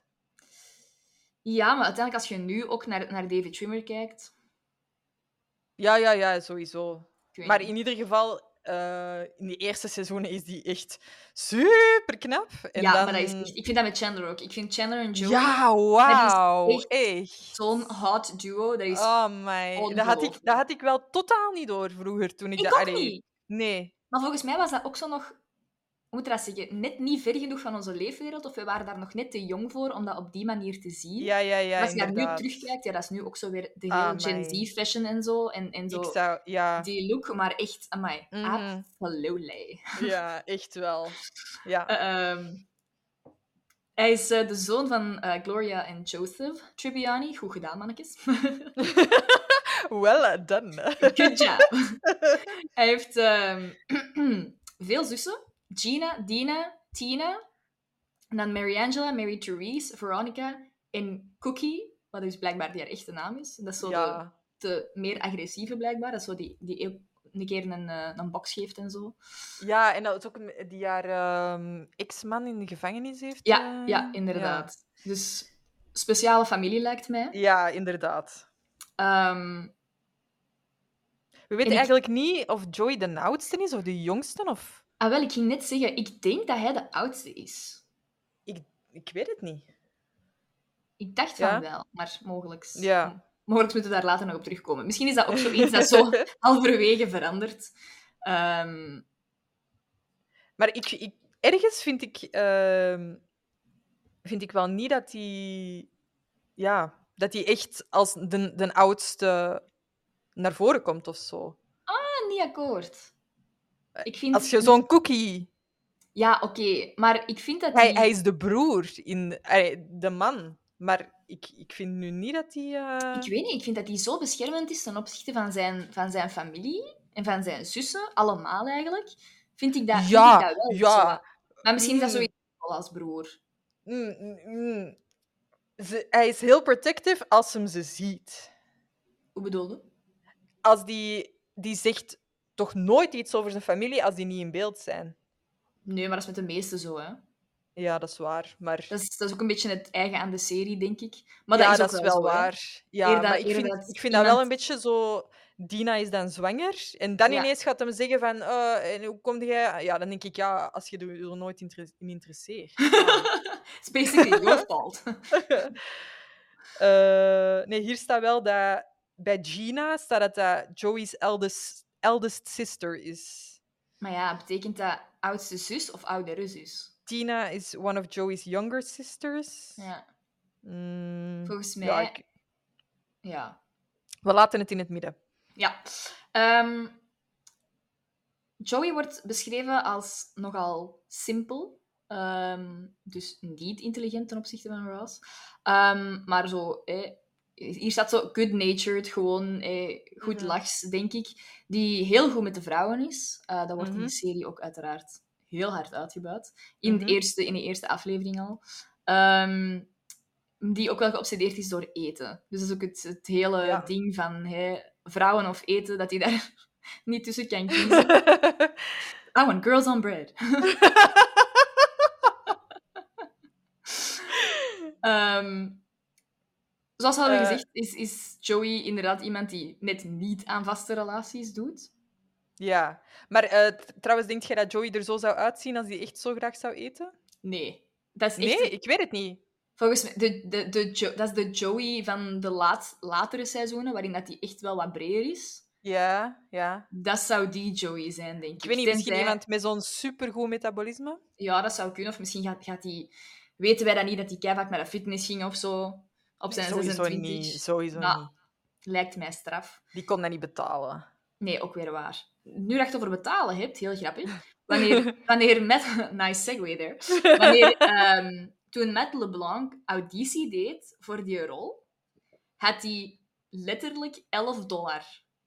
Ja, maar uiteindelijk als je nu ook naar, naar David Trimmer kijkt... Ja, ja, ja, sowieso. Maar in ieder geval, eh, in die eerste seizoenen is die echt super knap. En ja, dan... maar dat is echt... Ik vind dat met Chandler ook. Ik vind Chandler en Joey Ja, wauw. echt Echt. zo'n hot duo. Dat is... Oh my. Dat had, ik, dat had ik wel totaal niet door vroeger toen ik, ik dat. ook niet. Nee. Maar volgens mij was dat ook zo nog... Moet je dat zeggen? Net niet ver genoeg van onze leefwereld. Of we waren daar nog net te jong voor om dat op die manier te zien. Ja, ja, ja. als je daar nu terugkijkt, ja, dat is nu ook zo weer de hele Gen. Z fashion en zo. En, en zo Ik zou, ja, die look, maar echt, amai, Mhm. absolutely. ja, echt wel. Ja. Eh, ehm, hij is eh, de zoon van eh, Gloria en Joseph Tribbiani. Goed gedaan, mannetjes. well done. Good job. hij heeft ehm, veel zussen. Gina, Dina, Tina. En dan Mary Angela, Mary Therese, Veronica en Cookie. Wat dus blijkbaar die haar echte naam is. Dat is zo de, ja. de meer agressieve blijkbaar. Dat is zo die, die een keer een, eh, een box geeft en zo. Ja, en dat is ook een- die haar ehm, ex-man in de gevangenis heeft. Ja, eh, ja inderdaad. Dus speciale familie lijkt mij. Ja, inderdaad. Ehm, We weten ik- eigenlijk niet of Joey de oudste is of de jongste. Of... ah, wel, ik ging net zeggen, ik denk dat hij de oudste is. Ik, ik weet het niet. Ik dacht Ja? van wel, maar mogelijk. Ja. Mogelijk moeten we daar later nog op terugkomen. Misschien is dat ook zoiets dat zo halverwege verandert. Ehm, Maar ik, ik, ergens vind ik, ehm, vind ik wel niet dat hij... Ja, dat hij echt als de, de oudste naar voren komt of zo. ah, niet akkoord. Ik vind... Als je zo'n cookie... Ja, oké. Maar ik vind dat Hij, die- hij is de broer, in, de man. Maar ik, ik vind nu niet dat hij... eh, Ik weet niet, ik vind dat hij zo beschermend is ten opzichte van zijn, van zijn familie en van zijn zussen, allemaal eigenlijk. Vind ik dat, Ja, vind ik dat wel. ja. zo. Maar misschien is dat Mm. zoiets als broer. Mm, mm, mm. Ze, hij is heel protective als hem ze ziet. Hoe bedoelde? Als die, die zegt toch nooit iets over zijn familie als die niet in beeld zijn. Nee, maar dat is met de meeste zo, hè. Ja, dat is waar. Maar Dat is, dat is ook een beetje het eigen aan de serie, denk ik. Maar ja, dat is wel, zo, waar. Ja, maar ik vind, dat ik vind dat wel een beetje zo... Dina is dan zwanger. En dan Ja. ineens gaat hem zeggen van... eh, en hoe kom jij... Ja, dan denk ik, ja, als je er nooit in interesseert. It's basically your fault. Eh, nee, hier staat wel dat bij Gina staat dat dat Joey's eldest, eldest sister is. maar ja, betekent dat oudste zus of oudere zus? Tina is one of Joey's younger sisters. Ja, Mm, volgens mij... ja, Ja. ik- ja. we laten het in het midden. Ehm, Joey wordt beschreven als nogal simpel. Ehm, dus niet intelligent ten opzichte van Ross. Ehm, maar zo... Eh, hier staat zo good-natured, gewoon eh, goed Mhm. lachs, denk ik. Die heel goed met de vrouwen is. Eh, dat wordt in Mhm. de serie ook uiteraard heel hard uitgebuit. In, Mhm. het eerste, in de eerste aflevering al. Ehm, die ook wel geobsedeerd is door eten. Dus dat is ook het, het hele Ja. ding van hè, vrouwen of eten, dat hij daar niet tussen kan kiezen. I want girls on bread. Ehm, zoals we hadden Eh. gezegd, is, is Joey inderdaad iemand die net niet aan vaste relaties doet. ja, maar eh, trouwens, denk jij dat Joey er zo zou uitzien als hij echt zo graag zou eten? Nee. Dat is echt Nee, ik weet het niet. Volgens mij, de, de, de, Jo- dat is de Joey van de laat, latere seizoenen, waarin dat hij echt wel wat breder is. Ja, ja. Dat zou die Joey zijn, denk ik. Ik weet niet, misschien Tenzij- iemand met zo'n supergoed metabolisme? Ja, dat zou kunnen. Of misschien gaat, gaat hij... Weten wij dat niet, dat hij keihard naar de fitness ging of zo? Op zijn sowieso 26. niet. Sowieso niet. Lijkt mij straf. Die kon dat niet betalen. Nee, ook weer waar. Nu dat je het over betalen hebt, heel grappig. Wanneer, wanneer Matt... Nice segue there. Wanneer, ehm, toen Matt LeBlanc auditie deed voor die rol, had hij letterlijk 11 dollar.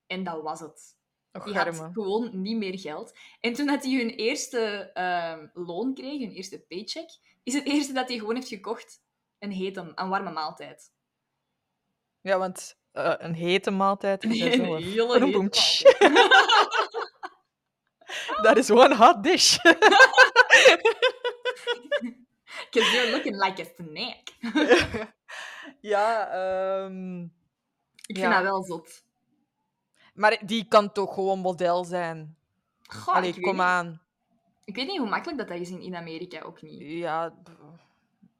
En dat was het. Och, Die had gewoon niet meer geld. En toen dat hij hun eerste ehm, loon kreeg, hun eerste paycheck, is het eerste dat hij gewoon heeft gekocht een hete, een warme maaltijd. Ja, want eh, een hete maaltijd is er Een hele hete is one hot dish. Because you're looking like a snack. ja, ehm, Ik Ja. vind dat wel zot. maar die kan toch gewoon model zijn? Goh, Allee, kom niet, aan. ik weet niet hoe makkelijk dat, dat is in, in Amerika ook niet. Ja,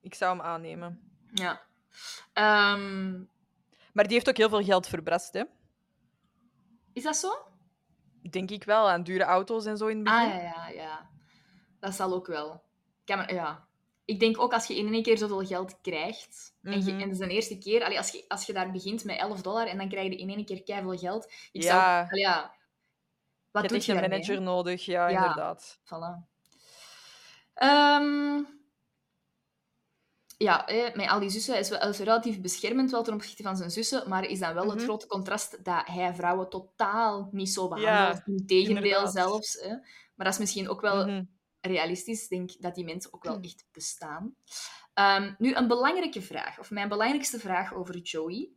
ik zou hem aannemen. Ja. Ehm, Maar die heeft ook heel veel geld verbrast, hè? is dat zo? Denk ik wel, aan dure auto's en zo in het begin. Ah, ja, ja, ja. Dat zal ook wel. Kan maar- ja. Ik denk ook als je in één keer zoveel geld krijgt, en, je, Mhm. en dat is de eerste keer, allee, als, je, als je daar begint met 11 dollar en dan krijg je in één keer keiveel geld. Ik Ja. zou, allee, ja. je Wat hebt doe echt je een manager nodig, ja, Ja. inderdaad. Voilà. Ehm, ja, hè, met al die zussen is wel is relatief beschermend wel ten opzichte van zijn zussen, maar is dan wel het Mhm. grote contrast dat hij vrouwen totaal niet zo behandelt. Integendeel inderdaad. zelfs. Maar dat is misschien ook wel Mhm. realistisch. Ik denk dat die mensen ook wel echt bestaan. Ehm, nu, een belangrijke vraag, of mijn belangrijkste vraag over Joey.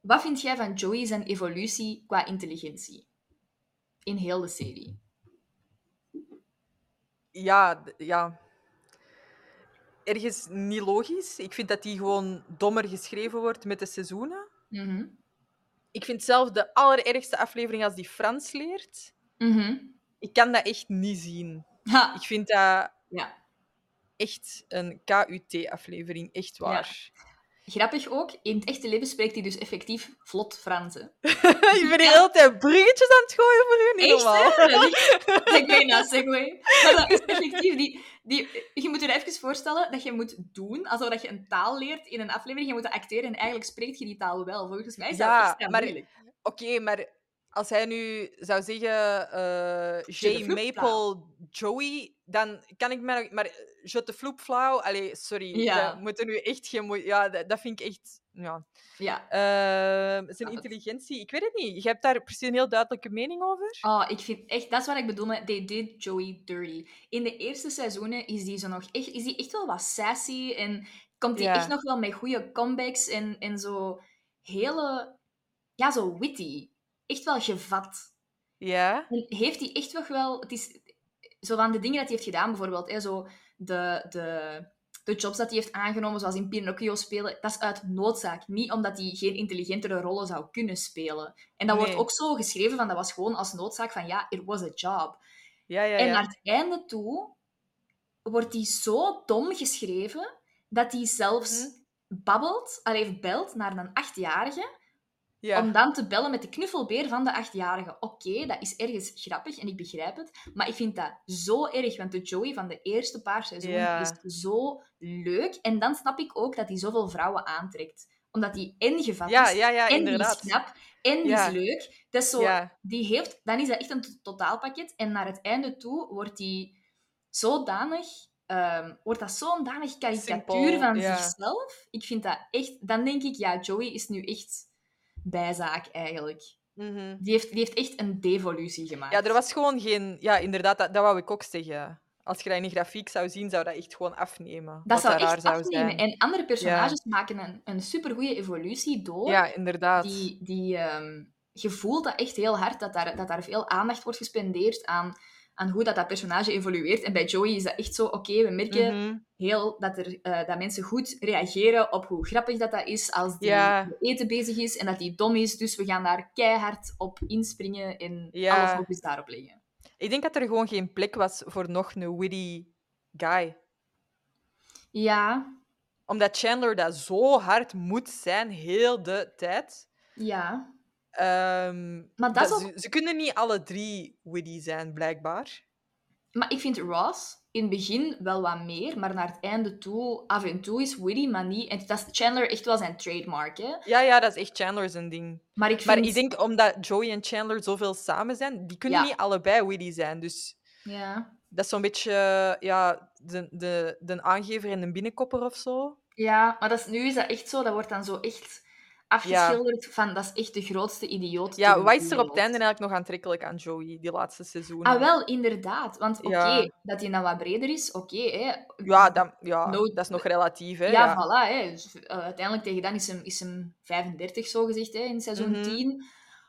Wat vind jij van Joey zijn evolutie qua intelligentie? In heel de serie. Ja, ja. Ergens niet logisch. Ik vind dat die gewoon dommer geschreven wordt met de seizoenen. Mhm. Ik vind zelf de allerergste aflevering als die Frans leert. Mhm. Ik kan dat echt niet zien. Ha, Ik vind dat ja. echt een KUT-aflevering. Echt waar. Grappig ook, in het echte leven spreekt hij dus effectief vlot Frans. hè. ik ben hier altijd bruggetjes aan het gooien voor u. Niet normaal. Segway na segway. Maar dat is effectief die, die... Je moet je even voorstellen dat je moet doen alsof dat je een taal leert in een aflevering. Je moet dat acteren en eigenlijk spreekt je die taal wel. Volgens mij is dat Ja, maar- moeilijk. Oké, maar als hij nu zou zeggen eh de J. Maple Joey, dan kan ik mij nog... Maar eh, Je te floep flauw, allee, sorry. Ja. We moeten nu echt geen... moe- Ja, dat, dat vind ik echt... Ja. Ja. Eh, zijn het. intelligentie, ik weet het niet. Je hebt daar precies een heel duidelijke mening over? Oh, ik vind echt... Dat is wat ik bedoel met They Did Joey Dirty. In de eerste seizoenen is die, zo nog echt, is die echt wel wat sassy en komt die Ja. echt nog wel met goede comebacks en, en zo hele... Ja, zo witty. Echt wel gevat. Ja. En heeft hij echt nog wel... Het is zo van de dingen dat hij heeft gedaan, bijvoorbeeld, hè, zo de, de, de jobs dat hij heeft aangenomen, zoals in Pinocchio spelen, dat is uit noodzaak. Niet omdat hij geen intelligentere rollen zou kunnen spelen. En dat wordt ook zo geschreven van, dat was gewoon als noodzaak van, ja, it was a job. Ja, ja, En ja. naar het einde toe wordt hij zo dom geschreven, dat hij zelfs Mhm. babbelt, allee, belt naar een achtjarige, ja. om dan te bellen met de knuffelbeer van de achtjarige. Oké, dat is ergens grappig en ik begrijp het. Maar ik vind dat zo erg, want de Joey van de eerste paar seizoenen Ja. is zo leuk. En dan snap ik ook dat hij zoveel vrouwen aantrekt. Omdat hij en gevat Ja, is, ja, ja, en inderdaad. die is knap, en die is leuk. Dat is zo, die heeft, dan is dat echt een to- totaalpakket. En naar het einde toe wordt hij zodanig... ehm, wordt dat zo'n danig karikatuur Simpel, van zichzelf. Ik vind dat echt... Dan denk ik, ja, Joey is nu echt bijzaak eigenlijk. Mhm. Die heeft, die heeft echt een devolutie gemaakt. Ja, er was gewoon geen... Ja, inderdaad, dat, dat wou ik ook zeggen. Als je dat in een grafiek zou zien, zou dat echt gewoon afnemen. dat zou echt afnemen. zijn. En andere personages maken een, een supergoeie evolutie door. Ja, inderdaad. die, die je voelt dat echt heel hard, dat daar, dat daar veel aandacht wordt gespendeerd aan, aan hoe dat, dat personage evolueert. En bij Joey is dat echt zo, oké, we merken Mhm. heel dat, er, eh, dat mensen goed reageren op hoe grappig dat, dat is als die eten bezig is en dat die dom is. Dus we gaan daar keihard op inspringen en Ja. alle focus daarop leggen. Ik denk dat er gewoon geen plek was voor nog een witty guy. Ja, Omdat Chandler dat zo hard moet zijn, heel de tijd. ja. Ehm, Maar dat ze, ze kunnen niet alle drie witty zijn, blijkbaar. Maar ik vind Ross in het begin wel wat meer, maar naar het einde toe af en toe is witty, maar niet... En dat is Chandler echt wel zijn trademark, hè. Ja, ja, dat is echt Chandler zijn ding. Maar ik vind... Maar ik denk omdat Joey en Chandler zoveel samen zijn, die kunnen Ja. niet allebei witty zijn. Dus Ja. dat is zo'n beetje ja, de, de, de aangever en de binnenkopper of zo. ja, maar dat is, nu is dat echt zo, dat wordt dan zo echt afgeschilderd van dat is echt de grootste idioot. Ja, wat is er op het einde eigenlijk nog aantrekkelijk aan Joey, die laatste seizoenen? Ah, wel, inderdaad. Want oké, Ja. dat hij dan wat breder is, oké. hè. Ja, dat, ja No- dat is nog relatief. Hè? Ja, ja. voilà. Hè. Dus, eh, uiteindelijk tegen dan is hem, is hem 35, zo gezegd, hè, in seizoen Mhm. 10.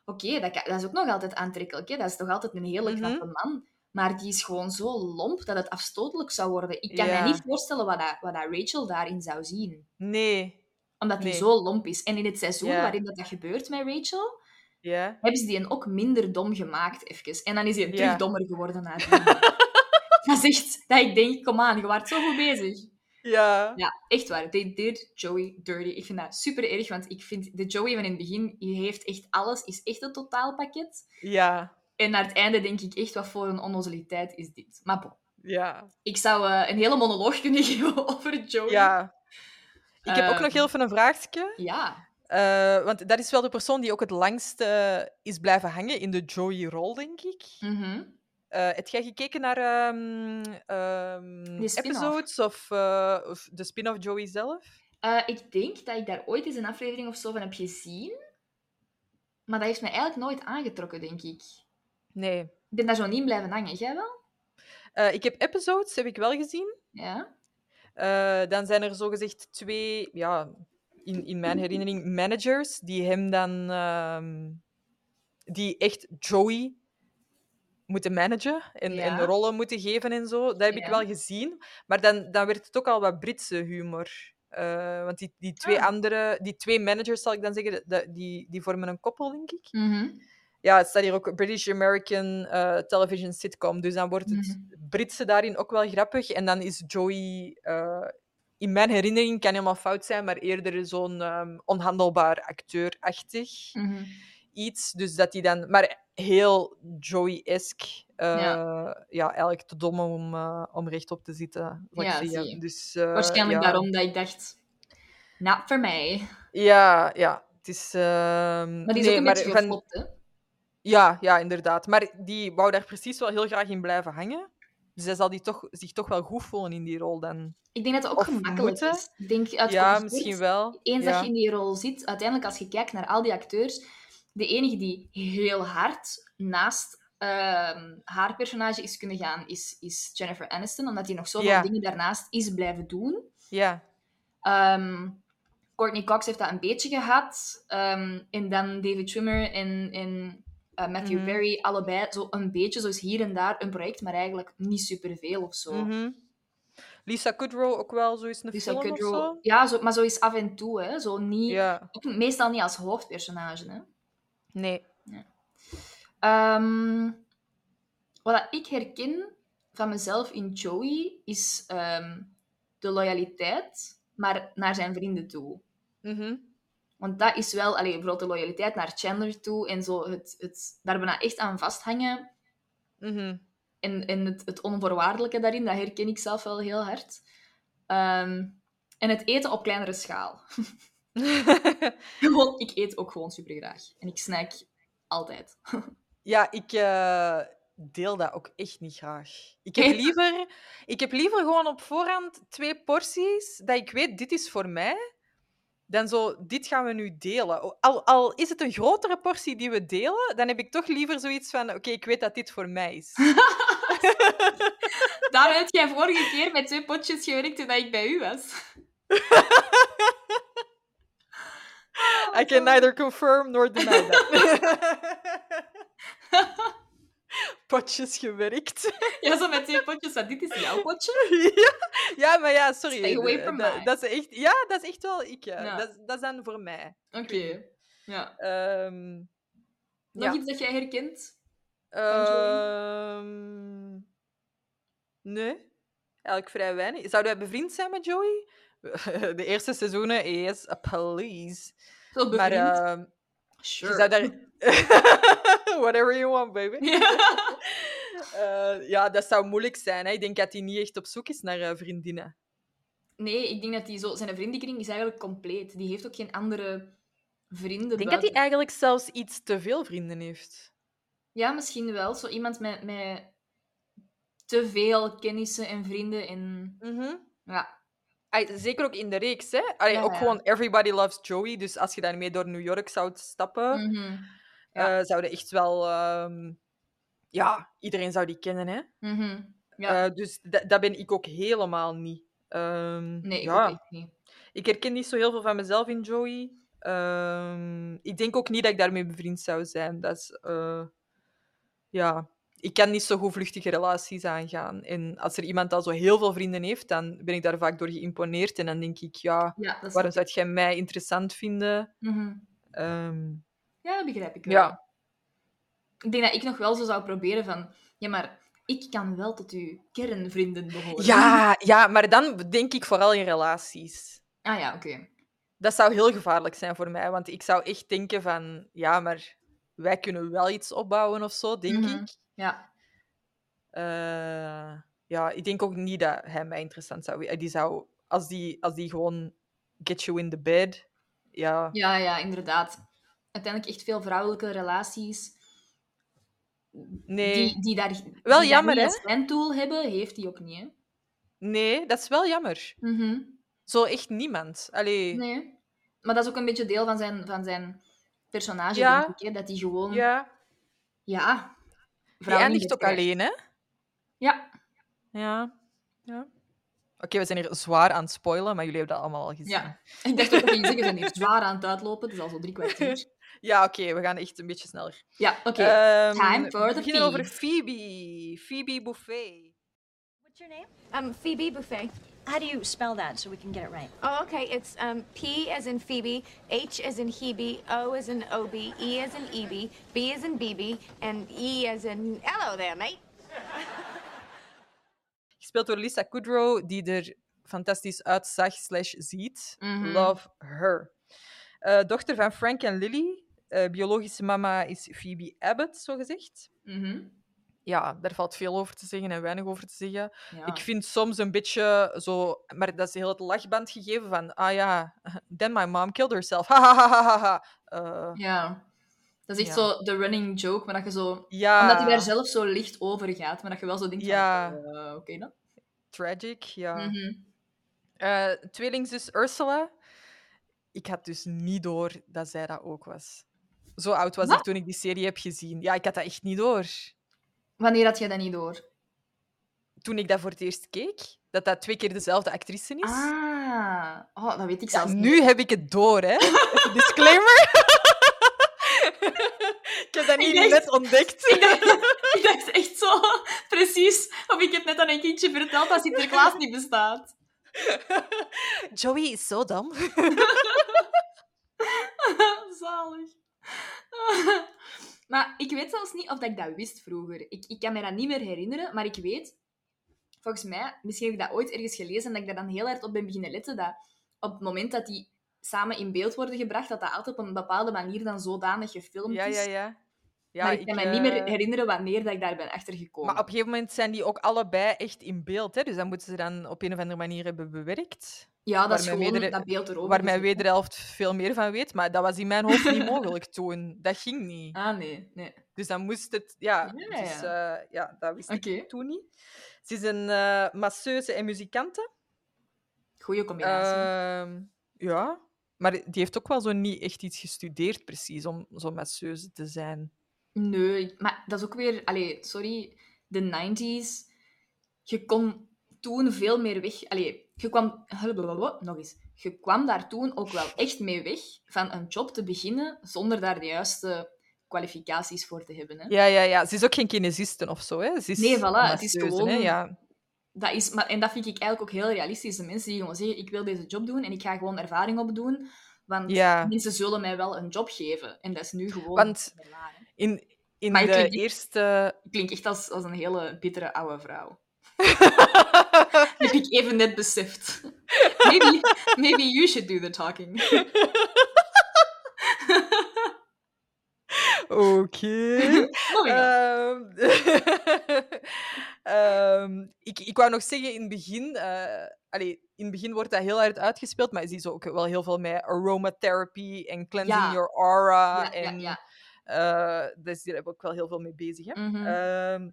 Oké, dat, dat is ook nog altijd aantrekkelijk. Hè. Dat is toch altijd een hele Mhm. knappe man. Maar die is gewoon zo lomp dat het afstotelijk zou worden. Ik kan me niet voorstellen wat, dat, wat dat Rachel daarin zou zien. Nee. Omdat die Nee. zo lomp is. En in het seizoen waarin dat, dat gebeurt met Rachel, Ja. hebben ze die ook minder dom gemaakt, even. En dan is hij terug dommer geworden nadien. dat is echt... Dat ik denk, kom aan, je waart zo goed bezig. Ja. Ja, echt waar. They did Joey dirty. Ik vind dat super erg, want ik vind de Joey van in het begin, die heeft echt alles, is echt een totaalpakket. Ja. En naar het einde denk ik echt, wat voor een onnozeliteit is dit. Maar bon, Ja. ik zou eh, een hele monoloog kunnen geven over Joey. ja. Ik heb ook nog heel even een vraagje. Ja. Eh, want dat is wel de persoon die ook het langst eh, is blijven hangen in de Joey-rol, denk ik. Eh, heb jij gekeken naar ehm, ehm, episodes of, of de spin-off Joey zelf? Ik denk dat ik daar ooit eens een aflevering of zo van heb gezien. Maar dat heeft mij eigenlijk nooit aangetrokken, denk ik. Nee. Ik ben daar zo niet in blijven hangen. Jij wel? Ik heb episodes, heb ik wel gezien. Ja. Eh, dan zijn er zogezegd twee, ja, in, in mijn herinnering managers die hem dan... ehm, die echt Joey moeten managen en, Ja. en rollen moeten geven en zo. Dat heb ik wel gezien. Maar dan, dan werd het ook al wat Britse humor. Eh, want die, die twee Ah. andere... Die twee managers, zal ik dan zeggen, die, die vormen een koppel, denk ik. Mhm. Ja, het staat hier ook British American eh, television sitcom. Dus dan wordt het Mhm. Britse daarin ook wel grappig. En dan is Joey, eh, in mijn herinnering, kan helemaal fout zijn, maar eerder zo'n ehm, onhandelbaar acteurachtig Mhm. iets. Dus dat hij dan, maar heel Joey-esque. eh, Ja. ja. eigenlijk te dom om, om rechtop te zitten. Ja, zie. Dus, Waarschijnlijk ja. daarom dat ik dacht, nou, voor mij. Ja, ja. Het is. ehm, Maar die is nee, ook een beetje van- hè? Ja, ja, inderdaad. Maar die wou daar precies wel heel graag in blijven hangen. Dus hij zal die toch, zich toch wel goed voelen in die rol dan. Ik denk dat het ook Of gemakkelijk moeten. is. Ik denk uit ja, misschien wel. Eens ja. dat je in die rol zit, uiteindelijk als je kijkt naar al die acteurs, de enige die heel hard naast ehm, haar personage is kunnen gaan, is, is Jennifer Aniston, omdat hij nog zoveel Ja. dingen daarnaast is blijven doen. Ja, Ehm, Courtney Cox heeft dat een beetje gehad. ehm, en dan David Schwimmer en, en eh, Matthew. Perry, allebei zo een beetje, zoals hier en daar een project, maar eigenlijk niet superveel of zo. mhm. Lisa Kudrow ook wel zo is een Lisa film Kudrow, of zo. ja, zo, maar zo is af en toe, hè. Zo niet, Ja, ook meestal niet als hoofdpersonage. Hè. nee. Ehm, wat ik herken van mezelf in Joey is ehm, de loyaliteit, maar naar zijn vrienden toe. Mhm. Want dat is wel, allee, bijvoorbeeld de loyaliteit naar Chandler toe en zo het, het daar bijna echt aan vasthangen. Mhm. En, en het, het onvoorwaardelijke daarin, dat herken ik zelf wel heel hard. Ehm, en het eten op kleinere schaal. Gewoon, ik eet ook gewoon super graag. En ik snack altijd. ja, ik eh, deel dat ook echt niet graag. Ik heb, liever, ik heb liever gewoon op voorhand twee porties, dat ik weet, dit is voor mij, dan zo, dit gaan we nu delen. Al, al is het een grotere portie die we delen, dan heb ik toch liever zoiets van, oké, ik weet dat dit voor mij is. Daar heb jij vorige keer met twee potjes gewerkt toen ik bij u was. I can neither confirm nor deny that. Potjes gewerkt. Ja, zo met twee potjes. dit is jouw potje. ja, ja, maar ja, sorry. Stay away d- from dat, dat is echt, ja, dat is echt wel ik. ja. Ja. Dat, is- dat is dan voor mij. Oké. Ja. Ehm, Nog Ja. iets dat jij herkent? Ehm, nee, eigenlijk vrij weinig. Zouden wij bevriend zijn met Joey? De eerste seizoenen is a police. Zo Maar ehm, je sure. zou daar... Whatever you want, baby. Ja. Eh, ja, dat zou moeilijk zijn. Hè. Ik denk dat hij niet echt op zoek is naar eh, vriendinnen. Nee, ik denk dat die zo... Zijn vriendenkring is eigenlijk compleet. Die heeft ook geen andere vrienden Ik denk dat hij eigenlijk zelfs iets te veel vrienden heeft. Ja, misschien wel. Zo iemand met, met te veel kennissen en vrienden. En... Ja. Ai, zeker ook in de reeks, hè? Allee, Ja, ook ja. gewoon Everybody Loves Joey. Dus als je daarmee door New York zou stappen, Mhm. Ja. eh, zouden echt wel... ehm, ja, iedereen zou die kennen, hè? Mhm. Ja. Eh, dus da- dat ben ik ook helemaal niet. Ehm, nee, ik ja. ook niet. Ik herken niet zo heel veel van mezelf in Joey. Ehm, ik denk ook niet dat ik daarmee bevriend zou zijn. Dat is... eh, ja... Ik kan niet zo goed vluchtige relaties aangaan. En als er iemand al zo heel veel vrienden heeft, dan ben ik daar vaak door geïmponeerd. En dan denk ik, ja, waarom zou jij mij interessant vinden? Mhm. Ja, dat begrijp ik wel. ja. Ik denk dat ik nog wel zo zou proberen van... Ja, maar ik kan wel tot uw kernvrienden behoren. Ja, ja, maar dan denk ik vooral in relaties. Ah ja, oké. Dat zou heel gevaarlijk zijn voor mij, want ik zou echt denken van, ja, maar wij kunnen wel iets opbouwen of zo, denk Mhm. ik. Ja. Eh, ja, ik denk ook niet dat hij mij interessant zou. Die zou, als die, als die gewoon get you in the bed, ja. ja, ja, inderdaad. Uiteindelijk echt veel vrouwelijke relaties... Nee, Die, die daar, Wel die jammer, hè? niet zijn tool hebben, heeft hij ook niet, hè? nee, dat is wel jammer. Mhm. Zo echt niemand. Allee, Nee. Maar dat is ook een beetje deel van zijn, van zijn personage, Ja. denk ik. Hè? Dat hij gewoon... ja, Ja. die vrouwen eindigt ook krijgt. alleen, hè? Ja. Ja. ja. Oké, we zijn hier zwaar aan het spoilen, maar jullie hebben dat allemaal al gezien. Ja. Ik dacht ook dat je zeggen, we zijn hier zwaar aan het uitlopen. Het is al zo drie kwartier. Ja, oké, we gaan echt een beetje sneller. Ja, oké. Ehm, Time for we the beginnen over. Phoebe. Phoebe Buffet. What's your name? Um, Phoebe Buffet. How do you spell that so we can get it right? Oh, okay. It's um, P as in Phoebe, H as in Hebe, O as in OB, E as in EB, B as in BB, and E as in hello there, mate. Gespeeld door Lisa Kudrow, die er fantastisch uitzag slash ziet. Mhm. Love her. Eh, dochter van Frank en Lily. Eh, biologische mama is Phoebe Abbott, zogezegd. Mhm. Ja, daar valt veel over te zeggen en weinig over te zeggen. Ja. Ik vind soms een beetje zo... Maar dat is heel het lachband gegeven van... Ah ja, then my mom killed herself. Ha, ha, ha, ha. Eh, Ja. Dat is echt Ja. zo de running joke, maar dat je zo... ja, Omdat hij daar zelf zo licht over gaat, maar dat je wel zo denkt Ja. van... eh, Oké dan. tragic, ja. Eh, tweelingzus Ursula. Ik had dus niet door dat zij dat ook was. Zo oud was ik toen ik die serie heb gezien. Ja, ik had dat echt niet door. Wanneer had jij dat niet door? Toen ik dat voor het eerst keek, dat dat twee keer dezelfde actrice is. Ah. Oh, dat weet ik Ja, zelfs niet. nu heb ik het door, hè. Disclaimer. ik heb dat niet dacht- net ontdekt. Ik dacht, ik dacht echt zo precies of ik het net aan een kindje verteld dat Sinterklaas niet bestaat. Joey is zo dom. Zalig. maar ik weet zelfs niet of dat ik dat wist vroeger. Ik, ik kan me dat niet meer herinneren, maar ik weet, volgens mij, misschien heb ik dat ooit ergens gelezen, en dat ik daar dan heel hard op ben beginnen letten, dat op het moment dat die samen in beeld worden gebracht, dat dat altijd op een bepaalde manier dan zodanig gefilmd Ja, is. ja, ja. Ja maar ik kan me niet meer eh, herinneren wanneer dat ik daar ben achtergekomen. Maar op een gegeven moment zijn die ook allebei echt in beeld. Hè? Dus dat moeten ze dan op een of andere manier hebben bewerkt. ja, dat is gewoon dat beeld erover. Waar mijn wederhelft veel meer van weet. Maar dat was in mijn hoofd niet mogelijk toen. Dat ging niet. Ah, nee. nee. Dus dan moest het... Ja, Ja, dus, ja. eh, ja dat wist ik toen niet. Ze is een eh, masseuse en muzikante. Goeie combinatie. Ehm, ja. Maar die heeft ook wel zo niet echt iets gestudeerd, precies, om zo masseuse te zijn. Nee, maar dat is ook weer... Allee, sorry, de 90s. Je kon toen veel meer weg... Allee, je kwam... Nog eens. Je kwam daar toen ook wel echt mee weg van een job te beginnen zonder daar de juiste kwalificaties voor te hebben. Hè. Ja, ja, ja. Ze is ook geen kinesiste of zo, hè? Ze is Nee, voilà, het is gewoon- Hè? Ja. Dat is, maar, en dat vind ik eigenlijk ook heel realistisch. De mensen die gewoon zeggen, ik wil deze job doen en ik ga gewoon ervaring opdoen. Want Ja. mensen zullen mij wel een job geven. En dat is nu gewoon... Want-. In, in Maar ik de vind- eerste... Ik klink echt als, als een hele bittere oude vrouw. heb ik even net beseft. Maybe, maybe you should do the talking. Oké. Ehm, ehm, ik, ik wou nog zeggen, in het begin... allee, in het begin wordt dat heel hard uitgespeeld, maar je ziet ook wel heel veel met aromatherapy en cleansing Ja. your aura. ja, en, ja. Eh, dus daar heb ik ook wel heel veel mee bezig. Hè? Mhm. Ehm,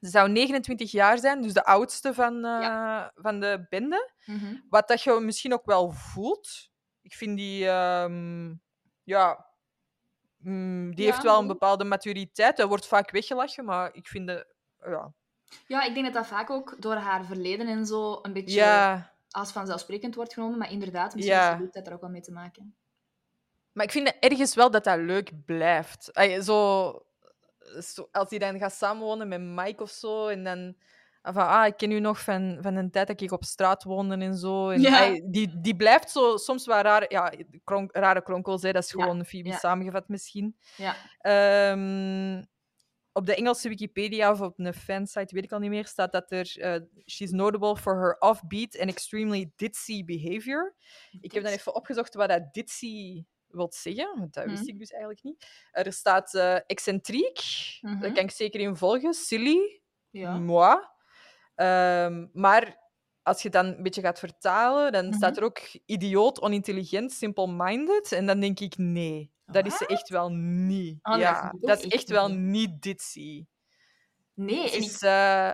ze zou 29 jaar zijn, dus de oudste van, eh, van de bende. Mhm. Wat dat je misschien ook wel voelt. Ik vind die... ehm, ja... mm, die Ja, heeft wel een bepaalde maturiteit. Dat wordt vaak weggelachen, maar ik vind de... Ja, Ja, ik denk dat dat vaak ook door haar verleden en zo een beetje ja, als vanzelfsprekend wordt genomen. Maar inderdaad, misschien heeft leeftijd er ook wel mee te maken. Maar ik vind ergens wel dat dat leuk blijft. Ay, zo, zo, als die dan gaat samenwonen met Mike of zo, en dan... Van, ah, ik ken u nog van, van een tijd dat ik op straat woonde en zo. En, Ja. ay, die, die blijft zo soms wel raar... Ja, kronk, rare kronkels, hè, dat is Ja, gewoon Phoebe ja. samengevat misschien. Ja. Ehm, op de Engelse Wikipedia of op een fansite, weet ik al niet meer, staat dat er... eh, she's notable for her offbeat and extremely ditzy behavior. Ik heb dan even opgezocht wat dat ditzy wil zeggen, want dat wist Mhm. ik dus eigenlijk niet. Er staat eh, excentriek, Mhm. daar kan ik zeker in volgen. Silly, Ja. moi. Ehm, maar als je dan een beetje gaat vertalen, dan Mhm. staat er ook idioot, onintelligent, simple-minded. En dan denk ik, nee, dat is ze echt wel niet. Oh, dat ja, dat is echt echt wel niet. niet ditzy. Nee, Het is ik, eh,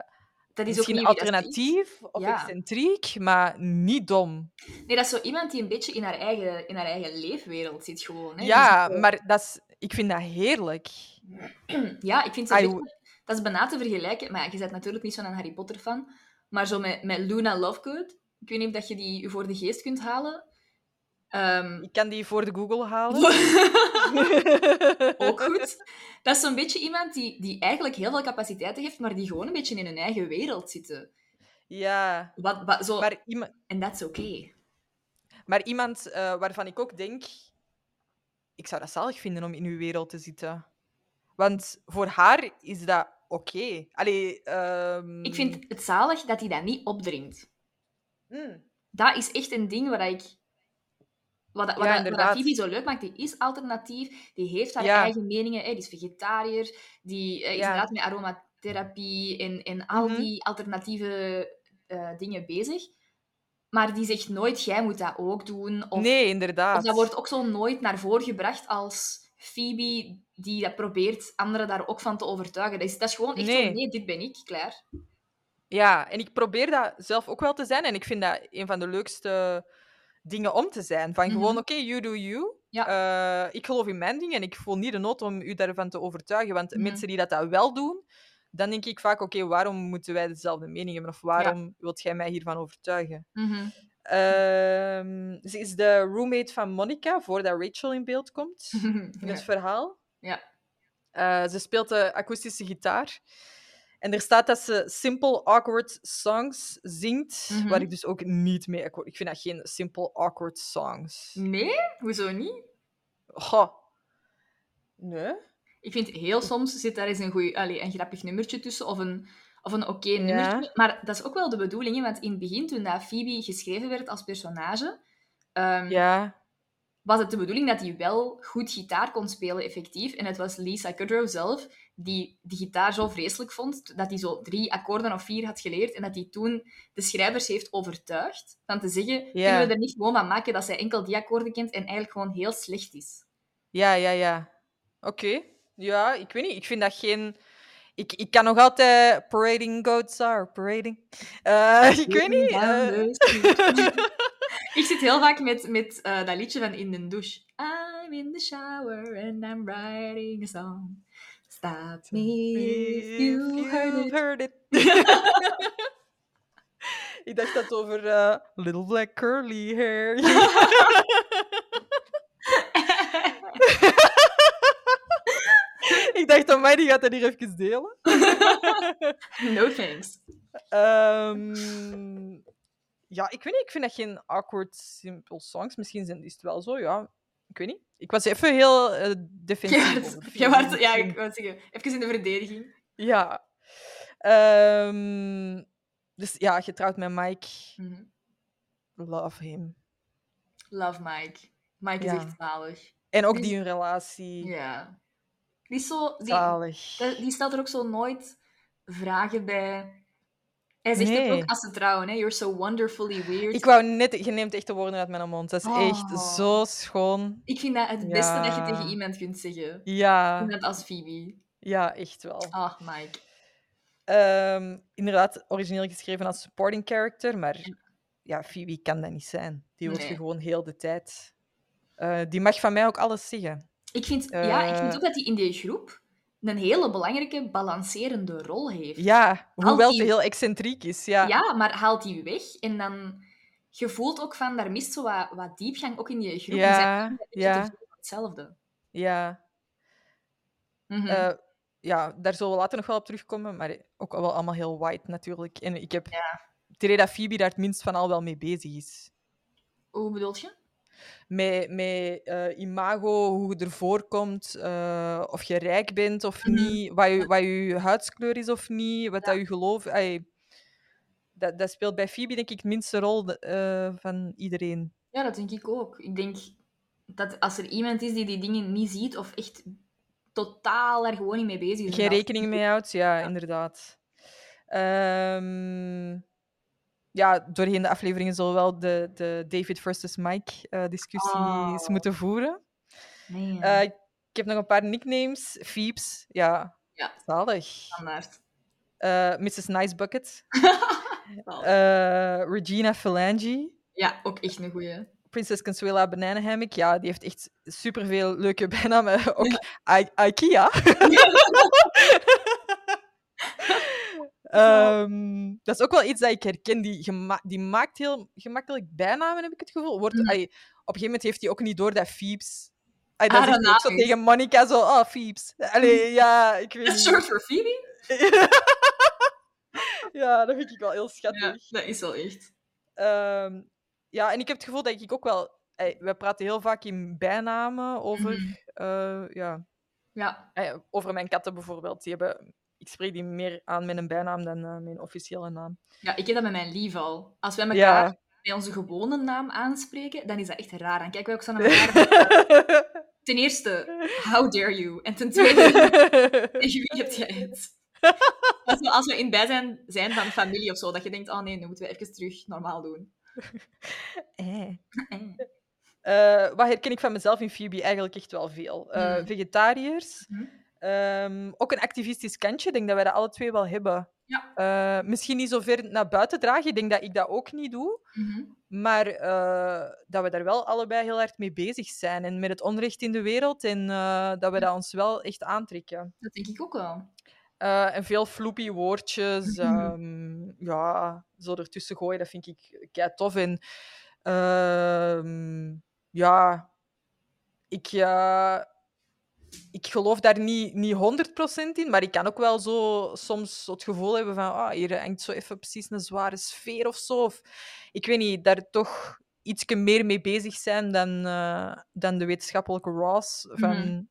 dat is ook misschien niet is. alternatief of Ja. excentriek, maar niet dom. Nee, dat is zo iemand die een beetje in haar eigen, in haar eigen leefwereld zit gewoon. Hè. Ja, Die zit maar dat is, ik vind dat heerlijk. Ja, ik vind ze beetje- Dat is bijna te vergelijken. Maar ja, je bent natuurlijk niet zo'n Harry Potter fan. Maar zo met, met Luna Lovegood. Ik weet niet of dat je die voor de geest kunt halen. Ehm, Ik kan die voor de Google halen. ook goed. Dat is zo'n beetje iemand die, die eigenlijk heel veel capaciteiten heeft, maar die gewoon een beetje in een eigen wereld zitten. Ja, Wat, wat, zo, maar, En dat is oké. maar iemand eh, waarvan ik ook denk... Ik zou dat zalig vinden om in uw wereld te zitten. Want voor haar is dat oké. Allee, ehm, Ik vind het zalig dat hij dat niet opdringt. mm, Dat is echt een ding waar ik... Wat, wat, Ja, wat, zo leuk maakt, die is alternatief, die heeft haar Ja. eigen meningen, hè, die is vegetariër, die eh, is Ja. inderdaad met aromatherapie en, en al Mhm. die alternatieve eh, dingen bezig. Maar die zegt nooit, jij moet dat ook doen. Of, nee, inderdaad. of dat wordt ook zo nooit naar voren gebracht als Phoebe die dat probeert anderen daar ook van te overtuigen. Dat is, dat is gewoon echt Nee. zo, nee, dit ben ik, klaar. Ja, en ik probeer dat zelf ook wel te zijn. En ik vind dat een van de leukste dingen om te zijn. Van gewoon, Mhm. oké, you do you. Ja. Eh, ik geloof in mijn dingen en ik voel niet de nood om u daarvan te overtuigen. Want Mhm. mensen die dat, dat wel doen, dan denk ik vaak, oké, waarom moeten wij dezelfde mening hebben? Of waarom wilt jij mij hiervan overtuigen? Mhm. Ehm, ze is de roommate van Monica, voordat Rachel in beeld komt in het verhaal. Ja. Eh, ze speelt de akoestische gitaar. En er staat dat ze simple, awkward songs zingt, Mhm. waar ik dus ook niet mee akkoord... Ik vind dat geen simple, awkward songs. Nee? Hoezo niet? Goh. Nee? Ik vind heel soms zit daar eens een, goeie, allee, een grappig nummertje tussen of een, of een oké nummertje. Maar dat is ook wel de bedoeling, hè, want in het begin, toen dat Phoebe geschreven werd als personage, ehm, Ja. Was het de bedoeling dat hij wel goed gitaar kon spelen, effectief. En het was Lisa Kudrow zelf die die gitaar zo vreselijk vond, dat hij zo drie akkoorden of vier had geleerd en dat hij toen de schrijvers heeft overtuigd van te zeggen, kunnen we er niet gewoon van maken dat zij enkel die akkoorden kent en eigenlijk gewoon heel slecht is. Ja, ja, ja. Oké. Ja, ik weet niet. Ik vind dat geen... Ik, ik kan nog altijd parading goats are parading. Eh, ik weet niet. Ik zit heel vaak met, met eh, dat liedje van In de douche. I'm in the shower and I'm writing a song. Stop me if you heard it. heard it. ik dacht dat over eh, little black curly hair. ik dacht, mij die gaat dat hier even delen. No thanks. Ehm, ja, ik weet niet. Ik vind dat geen awkward, simple songs. Misschien zijn- is het wel zo, ja. Ik weet niet. Ik was even heel eh defensief. Ja, waart- ja, ik wou zeggen, even in de verdediging. Ja. Ehm, dus ja, getrouwd met Mike. Mhm. Love him. Love Mike. Mike Ja. is echt zalig. En ook Die- die hun relatie. Ja. Die, is zo, die, Zalig. die stelt er ook zo nooit vragen bij. Hij zegt het ook als ze trouwen, hè. You're so wonderfully weird. Ik wou net... Je neemt echt de woorden uit mijn mond. Dat is echt Oh. zo schoon. Ik vind dat het beste dat je tegen iemand kunt zeggen. Ja, Net als Phoebe. ja echt wel. Ah, Mike. Ehm, inderdaad, origineel geschreven als supporting character, maar ja, Phoebe kan dat niet zijn. Die wil je gewoon heel de tijd. Eh, die mag van mij ook alles zeggen. Ik vind, ja, ik vind Eh. ook dat hij in die groep een hele belangrijke, balancerende rol heeft. Ja, hoewel ze heel excentriek is. Ja, Ja, maar haalt die weg en dan... Je voelt ook van, daar mist zo wat, wat diepgang ook in die groep. Ja, zijn ja. hetzelfde. ja. Mhm. Eh, ja, daar zullen we later nog wel op terugkomen, maar ook wel allemaal heel white natuurlijk. En ik heb dat Phoebe daar het minst van al wel mee bezig is. Hoe bedoel je? Met, met eh, imago, hoe je ervoor komt, eh, of je rijk bent of Mhm. niet, wat je, wat je huidskleur is of niet, wat dat je geloof... Dat, dat speelt bij Phoebe denk ik het minste rol eh, van iedereen. Ja, dat denk ik ook. Ik denk dat als er iemand is die die dingen niet ziet of echt totaal daar gewoon niet mee bezig is... Geen rekening mee houdt, ja, inderdaad. Ehm, ja, doorheen de afleveringen zullen we wel de, de David versus Mike eh, discussies Oh. moeten voeren. Nee, Eh, ik heb nog een paar nicknames. Phoebes, ja, Ja. zalig. standaard. Eh, Mrs. Nice Bucket. Regina Phalange. Ja, ook echt een goeie. Prinses Consuela Banana Hammock. Ja, die heeft echt superveel leuke bijnamen. Ook I- IKEA. Ehm, dat is ook wel iets dat ik herken. Die, die maakt heel gemakkelijk bijnamen, heb ik het gevoel. Wordt, allee, op een gegeven moment heeft hij ook niet door dat Phoebes... Allee, dan Haar zegt hij ook zo is. tegen Monica zo... Oh, Phoebes. Allee, ja, ik weet Dat niet. is short voor Phoebe? ja, dat vind ik wel heel Ja, schattig. dat is wel echt. Ehm, ja, en ik heb het gevoel dat ik ook wel... ey, wij praten heel vaak in bijnamen over... Mhm. eh, ja, Ja, over mijn katten bijvoorbeeld. Die hebben... Ik spreek die meer aan met een bijnaam dan eh, mijn officiële naam. ja, ik heb dat met mijn lief al. Als wij elkaar Ja. bij onze gewone naam aanspreken, dan is dat echt raar. Dan kijken wij ook zo naar elkaar. Ten eerste, how dare you? En ten tweede, wie heb jij het? Als we in bijzijn zijn van familie of zo, dat je denkt, oh nee, nu moeten we even terug normaal doen. Eh. Eh. Eh, wat herken ik van mezelf in Phoebe? Eigenlijk echt wel veel. Eh, Mm. Vegetariërs. Ehm, ook een activistisch kantje. Ik denk dat wij dat alle twee wel hebben. Ja. Eh, misschien niet zo ver naar buiten dragen. Ik denk dat ik dat ook niet doe. Mhm. Maar eh, dat we daar wel allebei heel hard mee bezig zijn. En met het onrecht in de wereld. En eh, dat we dat ons wel echt aantrekken. Dat denk ik ook wel. En veel floepy woordjes. Mhm. ehm, ja, zo ertussen gooien, dat vind ik kei tof. En ehm, ja, ik, ik geloof daar niet, niet 100% in, maar ik kan ook wel zo soms het gevoel hebben van ah, hier hangt zo even precies een zware sfeer of zo. Of, ik weet niet, daar toch iets meer mee bezig zijn dan, eh, dan de wetenschappelijke Ross. Van, Mhm.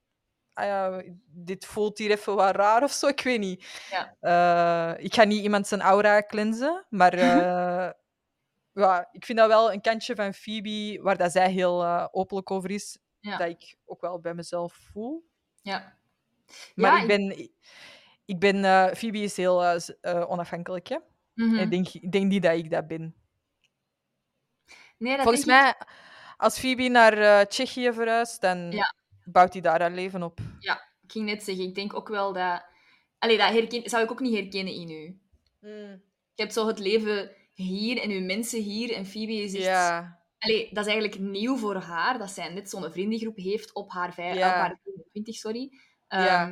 ah ja, dit voelt hier even wat raar of zo, ik weet niet. Ja. Eh, ik ga niet iemand zijn aura cleansen, maar eh, ja, ik vind dat wel een kantje van Phoebe, waar dat zij heel openlijk over is, Ja. dat ik ook wel bij mezelf voel. Ja. Maar Ja, ik ik- ben... Ik ben Phoebe is heel eh, onafhankelijk, hè. Mhm. Ik, denk, ik denk niet dat ik dat ben. Nee, dat Volgens ik- mij, als Phoebe naar Tsjechië verhuist, dan Ja. bouwt hij daar haar leven op. Ik ging net zeggen, ik denk ook wel dat... Allee, dat herken... zou ik ook niet herkennen in u. Je hebt zo het leven hier en uw mensen hier. En Phoebe is echt... Ja, Allee, dat is eigenlijk nieuw voor haar, dat zij net zo'n vriendengroep heeft op haar, vijf, Ja. op haar 20, sorry. Ehm, Ja.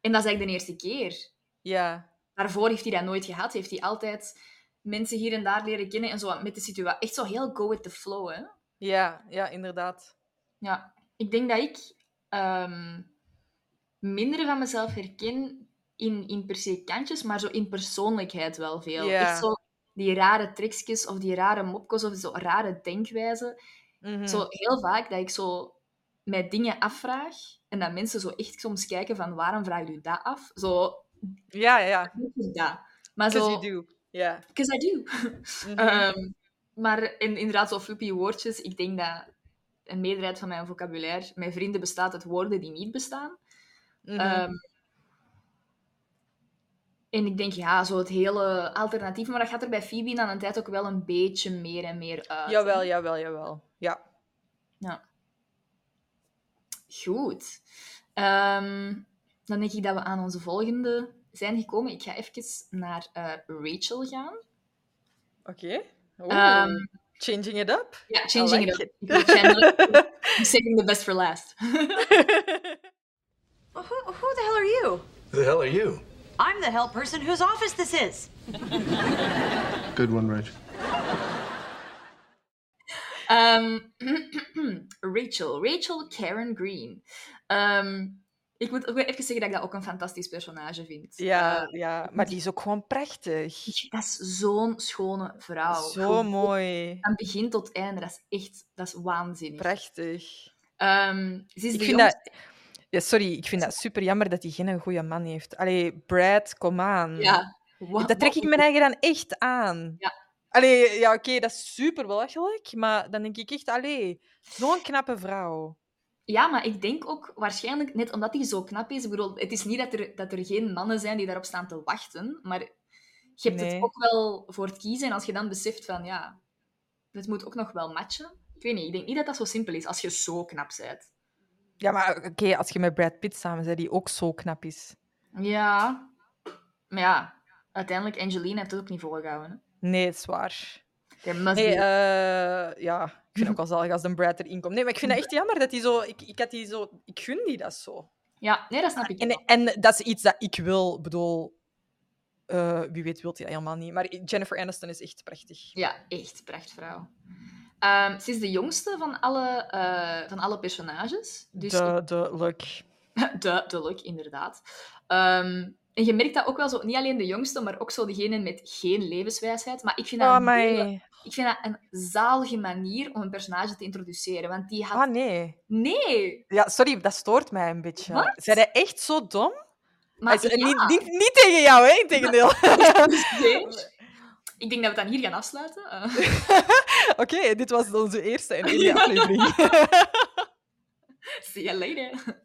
En dat is eigenlijk de eerste keer. ja, Daarvoor heeft hij dat nooit gehad. Heeft hij altijd mensen hier en daar leren kennen en zo met de situatie. Echt zo heel go with the flow, hè. ja, ja, inderdaad. Ja, ik denk dat ik ehm, minder van mezelf herken in, in per se kantjes, maar zo in persoonlijkheid wel veel. Ja. Echt zo die rare tricksjes of die rare mopjes of zo rare denkwijzen. Mhm. Zo heel vaak dat ik zo mij dingen afvraag en dat mensen zo echt soms kijken van waarom vraagt u dat af? Zo, Ja, ja. dat. Maar Because zo, you do. Ja. because I do. Mhm. Ehm, maar in, inderdaad, zo flippy woordjes. Ik denk dat een meerderheid van mijn vocabulaire, mijn vrienden, bestaat uit woorden die niet bestaan. Mhm. Ehm, en ik denk, ja, zo het hele alternatief. Maar dat gaat er bij Phoebe na een tijd ook wel een beetje meer en meer uit. jawel, hè. jawel, jawel. Ja. Ja. Goed. Ehm, dan denk ik dat we aan onze volgende zijn gekomen. Ik ga even naar eh, Rachel gaan. Oké. Ehm, Changing it up. Ja, changing like it up. Chandler. I'm saving the best for last. Well, who, who the hell are you? Who the hell are you? I'm the hell person whose office this is. Good one, Rich. Ehm, Rachel. Rachel Karen Green. Ehm, ik moet ook even zeggen dat ik dat ook een fantastisch personage vind. Ja, Eh, ja, maar die is ook gewoon prachtig. dat is zo'n schone vrouw. Zo Gewoon mooi. Van begin tot einde. Dat is echt dat is waanzinnig. Prachtig. Ehm, ze is Ik de vind jongste- dat... Ja, sorry, ik vind dat super jammer dat hij geen goede man heeft. Allee, Brad, kom aan. Ja. Dat trek ik mijn eigen dan echt aan. Ja. Allee, ja, oké, dat is super belachelijk, maar dan denk ik echt, allee, zo'n knappe vrouw. Ja, maar ik denk ook waarschijnlijk, net omdat hij zo knap is, ik bedoel, het is niet dat er, dat er geen mannen zijn die daarop staan te wachten, maar je hebt Nee. het ook wel voor het kiezen. En als je dan beseft van, ja, het moet ook nog wel matchen. Ik weet niet, ik denk niet dat dat zo simpel is als je zo knap bent. Ja, maar oké, als je met Brad Pitt samen bent, die ook zo knap is. Ja, maar ja, uiteindelijk, Angelina heeft het ook niet volgehouden. Hè? Nee, het is waar. Eh, ja, ik vind het ook wel zalig als de Brad erin komt. Nee, maar ik vind het echt jammer dat hij zo... Ik, ik had die zo... Ik gun die dat zo. Ja, nee, dat snap ik. En, en dat is iets dat ik wil. Bedoel, eh, wie weet wilt hij dat helemaal niet. Maar Jennifer Aniston is echt prachtig. Ja, echt prachtvrouw. Ehm ze is de jongste van alle, eh, van alle personages. Dus de, de de, inderdaad. Ehm, en je merkt dat ook wel zo, niet alleen de jongste, maar ook zo degene met geen levenswijsheid. Maar ik vind dat, Oh, een, hele- ik vind dat een zalige manier om een personage te introduceren. Want die had... Ah, nee. Nee! Ja, sorry, dat stoort mij een beetje. Wat? Zijn jij echt zo dom? Maar Als- ja, niet, niet, niet tegen jou, hè? Integendeel. Ik denk dat we het dan hier gaan afsluiten. Eh, Oké, dit was onze eerste en enige aflevering. See you later.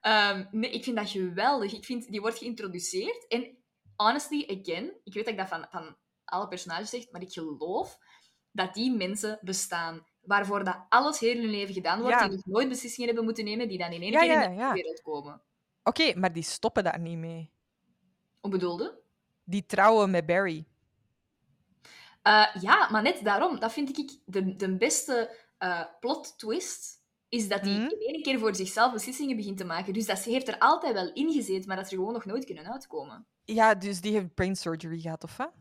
Ehm, nee, ik vind dat geweldig. Ik vind, die wordt geïntroduceerd. En honestly, again, ik weet dat ik dat van, van alle personages zeg, maar ik geloof dat die mensen bestaan. Waarvoor dat alles heel hun leven gedaan wordt, Ja. die nog nooit beslissingen hebben moeten nemen, die dan in één Ja, keer ja, in de wereld komen. Oké, maar die stoppen daar niet mee. Hoe bedoelde? Die trouwen met Barry. Eh, ja, maar net daarom, dat vind ik de, de beste eh, plot twist, is dat hij Mhm. in één keer voor zichzelf beslissingen begint te maken. Dus dat ze heeft er altijd wel in gezeten, maar dat ze er gewoon nog nooit kunnen uitkomen. Ja, dus die heeft brain surgery gehad, of wat?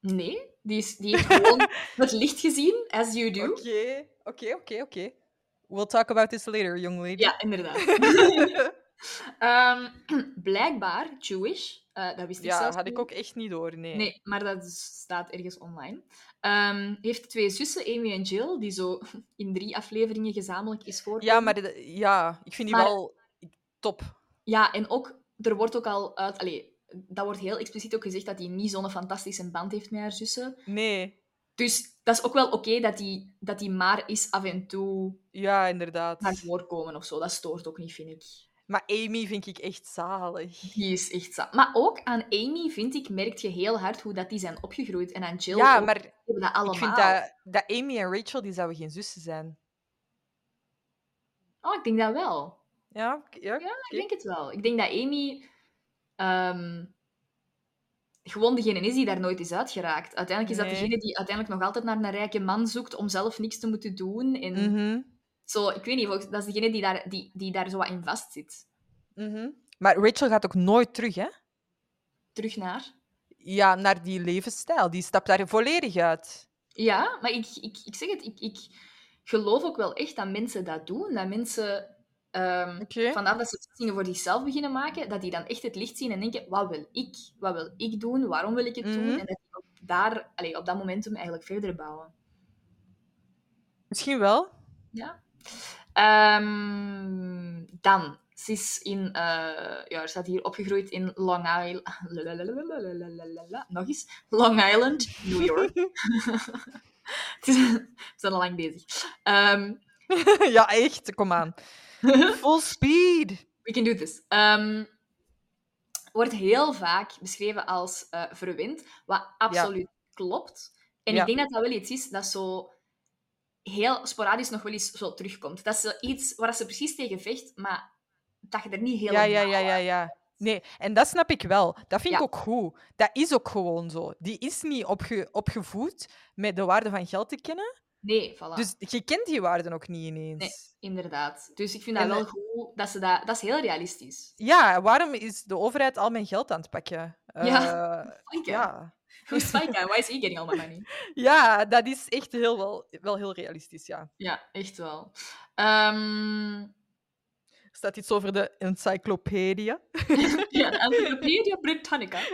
Nee, die, is, die heeft gewoon het licht gezien, as you do. Oké, oké, oké, oké. We'll talk about this later, young lady. Ja, inderdaad. Ehm, blijkbaar Jewish, eh, dat wist ik ja, zelfs had niet. ik ook echt niet door, nee. Nee, maar dat staat ergens online. Ehm, heeft twee zussen, Amy en Jill, die zo in drie afleveringen gezamenlijk is voorkomen. Ja, maar de- ja, ik vind die Maar- wel top. Ja, en ook, er wordt ook al uit... Allee, dat wordt heel expliciet ook gezegd dat hij niet zo'n fantastische band heeft met haar zussen. Nee, Dus dat is ook wel oké dat hij dat die maar is af en toe ja, inderdaad. naar voorkomen of zo. Dat stoort ook niet, vind ik. Maar Amy vind ik echt zalig. Die is echt za- Maar ook aan Amy, vind ik, merk je heel hard hoe dat die zijn opgegroeid. En aan Jill Ja, ook. maar hebben dat allemaal. ik vind dat, dat Amy en Rachel, die zouden geen zussen zijn. Oh, ik denk dat wel. Ja, ja, Ja, ik denk het wel. Ik denk dat Amy ehm, gewoon degene is die daar nooit is uitgeraakt. Uiteindelijk is dat degene die uiteindelijk nog altijd naar een rijke man zoekt om zelf niks te moeten doen. En Mhm, zo, ik weet niet, volgens- dat is degene die daar, die, die daar zo wat in vastzit. mhm. Maar Rachel gaat ook nooit terug, hè? Terug naar. Ja, naar die levensstijl. Die stapt daar volledig uit. Ja, maar ik, ik, ik zeg het, ik, ik geloof ook wel echt dat mensen dat doen. Dat mensen, ehm, Oké. vanaf dat ze dingen voor zichzelf beginnen maken, dat die dan echt het licht zien en denken, wat wil ik? Wat wil ik doen? Waarom wil ik het doen? Mhm. En dat die daar, allee, op dat momentum eigenlijk verder bouwen. Misschien wel. Ja. Ehm, dan, ze is in, eh, ja, er staat hier opgegroeid in Long Island. Nog eens. Long Island, New York. Het is- We zijn al lang bezig. Ehm, ja, echt. Kom aan. Full speed. we can do this. Ehm, wordt heel vaak beschreven als eh verwend, wat absoluut klopt. En Ja. ik denk dat dat wel iets is dat zo heel sporadisch nog wel eens zo terugkomt. Dat is iets waar ze precies tegen vecht, maar dat je er niet Ja, helemaal... ja, ja, ja, ja. Nee, en dat snap ik wel. Dat vind Ja. ik ook goed. Dat is ook gewoon zo. Die is niet opge opgevoed met de waarde van geld te kennen. Nee, voilà. Dus je kent die waarden ook niet ineens. Nee. Inderdaad. Dus ik vind dat En, wel eh, goed dat ze dat... Dat is heel realistisch. Ja, waarom is de overheid al mijn geld aan het pakken? Ja. Eh, ja. Who's Spike? Why is he getting all my money? ja, dat is echt heel wel, wel heel realistisch, ja. Ja, echt wel. Ehm, Er staat iets over de encyclopedia. ja, de Encyclopedia Britannica.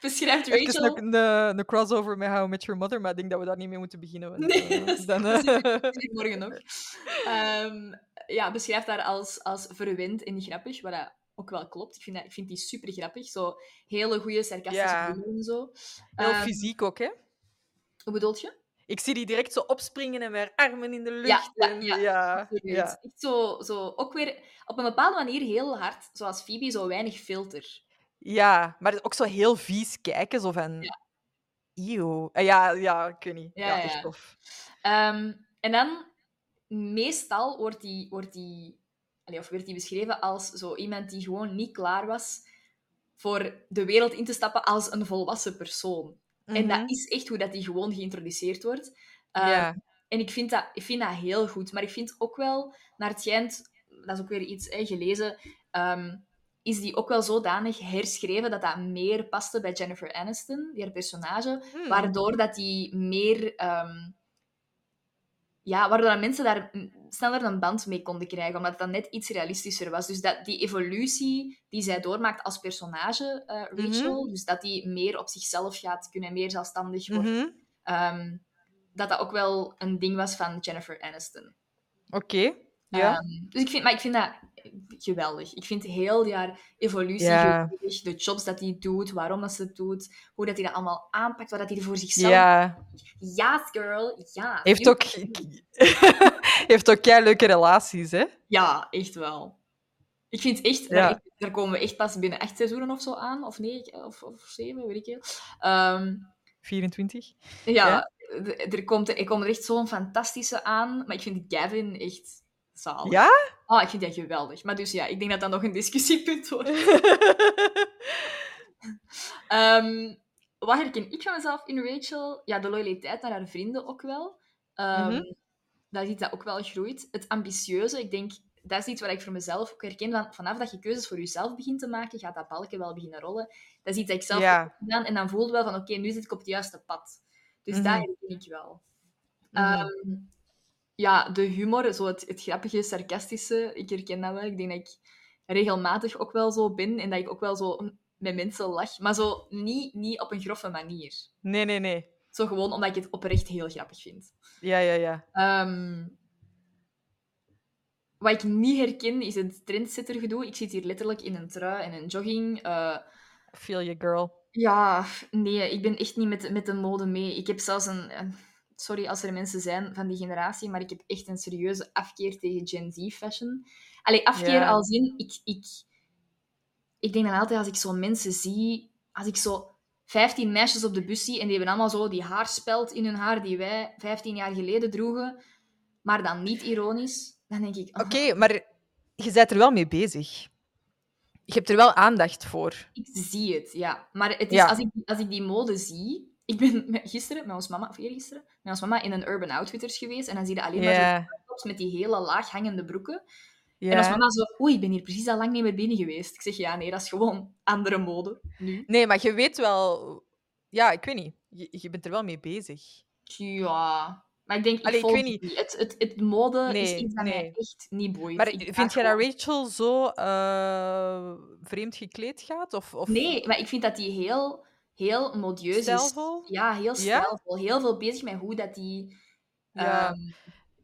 Beschrijft Even Rachel... een, een, een crossover met How I Met Your Mother, maar ik denk dat we daar niet mee moeten beginnen. want, Nee, eh, is- dan, eh, morgen nog. Ehm, ja, beschrijft haar als, als verwend en grappig, wat ook wel klopt. Ik vind, dat, ik vind die super grappig. Zo hele goede sarcastische Ja. en zo. heel Ehm, fysiek ook, hè? Hoe bedoelt je? Ik zie die direct zo opspringen en weer armen in de lucht. Ja, en, ja, ja, ja. Echt zo, zo, ook weer op een bepaalde manier heel hard, zoals Phoebe, zo weinig filter. Ja, maar ook zo heel vies kijken, zo van... Ja. Eeuw. Eh, Ja, ja, ik weet niet. Ja, echt tof. Ehm, en dan, meestal wordt die, wordt die, allee, of werd die beschreven als zo iemand die gewoon niet klaar was voor de wereld in te stappen als een volwassen persoon. En Mhm. dat is echt hoe dat die gewoon geïntroduceerd wordt. Ja. En ik vind, dat, ik vind dat heel goed. Maar ik vind ook wel, naar het schijnt, dat is ook weer iets gelezen, ehm, is die ook wel zodanig herschreven dat dat meer paste bij Jennifer Aniston, die haar personage, Hmm. waardoor dat die meer... ehm, ja, waardoor dat mensen daar sneller een band mee konden krijgen, omdat het dan net iets realistischer was. Dus dat die evolutie die zij doormaakt als personage, eh, Rachel, dus dat die meer op zichzelf gaat kunnen, meer zelfstandig wordt, Mhm. ehm, dat dat ook wel een ding was van Jennifer Aniston. Oké. Ja. Ehm, dus ik vind, maar ik vind dat geweldig. Ik vind heel die haar evolutie geweldig. De jobs dat hij doet, waarom dat ze het doet, hoe dat hij dat allemaal aanpakt, wat dat hij er voor zichzelf... ja. Yes, girl. Ja. Heeft ook, heeft ook kei leuke relaties, hè? Ja, echt wel. Ik vind echt... Ja. Daar, daar komen we echt pas binnen acht seizoenen of zo aan. Of negen, of, of zeven, weet ik veel. Ehm, 24. ja, Ja. er komt, er komt er echt zo'n fantastische aan. Maar ik vind Gavin echt zalig. Ja? Oh, ik vind dat geweldig. Maar dus ja, ik denk dat dat nog een discussiepunt wordt. Ehm, wat herken ik van mezelf in Rachel? Ja, de loyaliteit naar haar vrienden ook wel. Ehm Mhm. Dat is iets dat ook wel groeit. Het ambitieuze, ik denk, dat is iets wat ik voor mezelf ook herken. Van, vanaf dat je keuzes voor jezelf begint te maken, gaat dat balken wel beginnen rollen. Dat is iets dat ik zelf heb gedaan. En dan voel je wel van, oké, nu zit ik op het juiste pad. Dus Mhm. dat herken ik wel. Mhm. Ehm, ja, de humor, zo het, het grappige, sarcastische, ik herken dat wel. Ik denk dat ik regelmatig ook wel zo ben en dat ik ook wel zo met mensen lach. Maar zo niet, niet op een grove manier. Nee, nee, nee. Zo gewoon omdat ik het oprecht heel grappig vind. Ja, ja, ja. Ehm, wat ik niet herken, is het trendsetter-gedoe. Ik zit hier letterlijk in een trui en een jogging. eh, Feel you, girl. ja, nee, ik ben echt niet met, met de mode mee. Ik heb zelfs een... een- Sorry als er mensen zijn van die generatie, maar ik heb echt een serieuze afkeer tegen Gen Z-fashion. Allee, afkeer Ja. als in... Ik, ik, ik denk dan altijd, als ik zo mensen zie... Als ik zo 15 meisjes op de bus zie en die hebben allemaal zo die haarspeld in hun haar die wij 15 jaar geleden droegen, maar dan niet ironisch, dan denk ik... oh, Oké, maar je bent er wel mee bezig. Je hebt er wel aandacht voor. Ik zie het, ja. Maar het is, Ja. als, ik, als ik die mode zie... Ik ben met- gisteren met ons mama, of eergisteren, met ons mama in een Urban Outfitters geweest. En dan zie je alleen maar zo tops met die hele laag hangende broeken. En als mama zo... Oei, ik ben hier precies al lang niet meer binnen geweest. Ik zeg, ja, nee, dat is gewoon andere mode nu. Nee, maar je weet wel... Ja, ik weet niet. Je, je bent er wel mee bezig. Ja... Maar ik denk, ik Allee, ik weet het niet. Het, het, het mode is iets dat mij nee. echt niet boeit. Maar Ik vind jij dat Rachel zo eh, vreemd gekleed gaat? Of, of... Nee, maar ik vind dat die heel, heel modieus Stijlvol? is. Ja, heel Ja? stijlvol. Heel veel bezig met hoe dat die... Ja. ehm,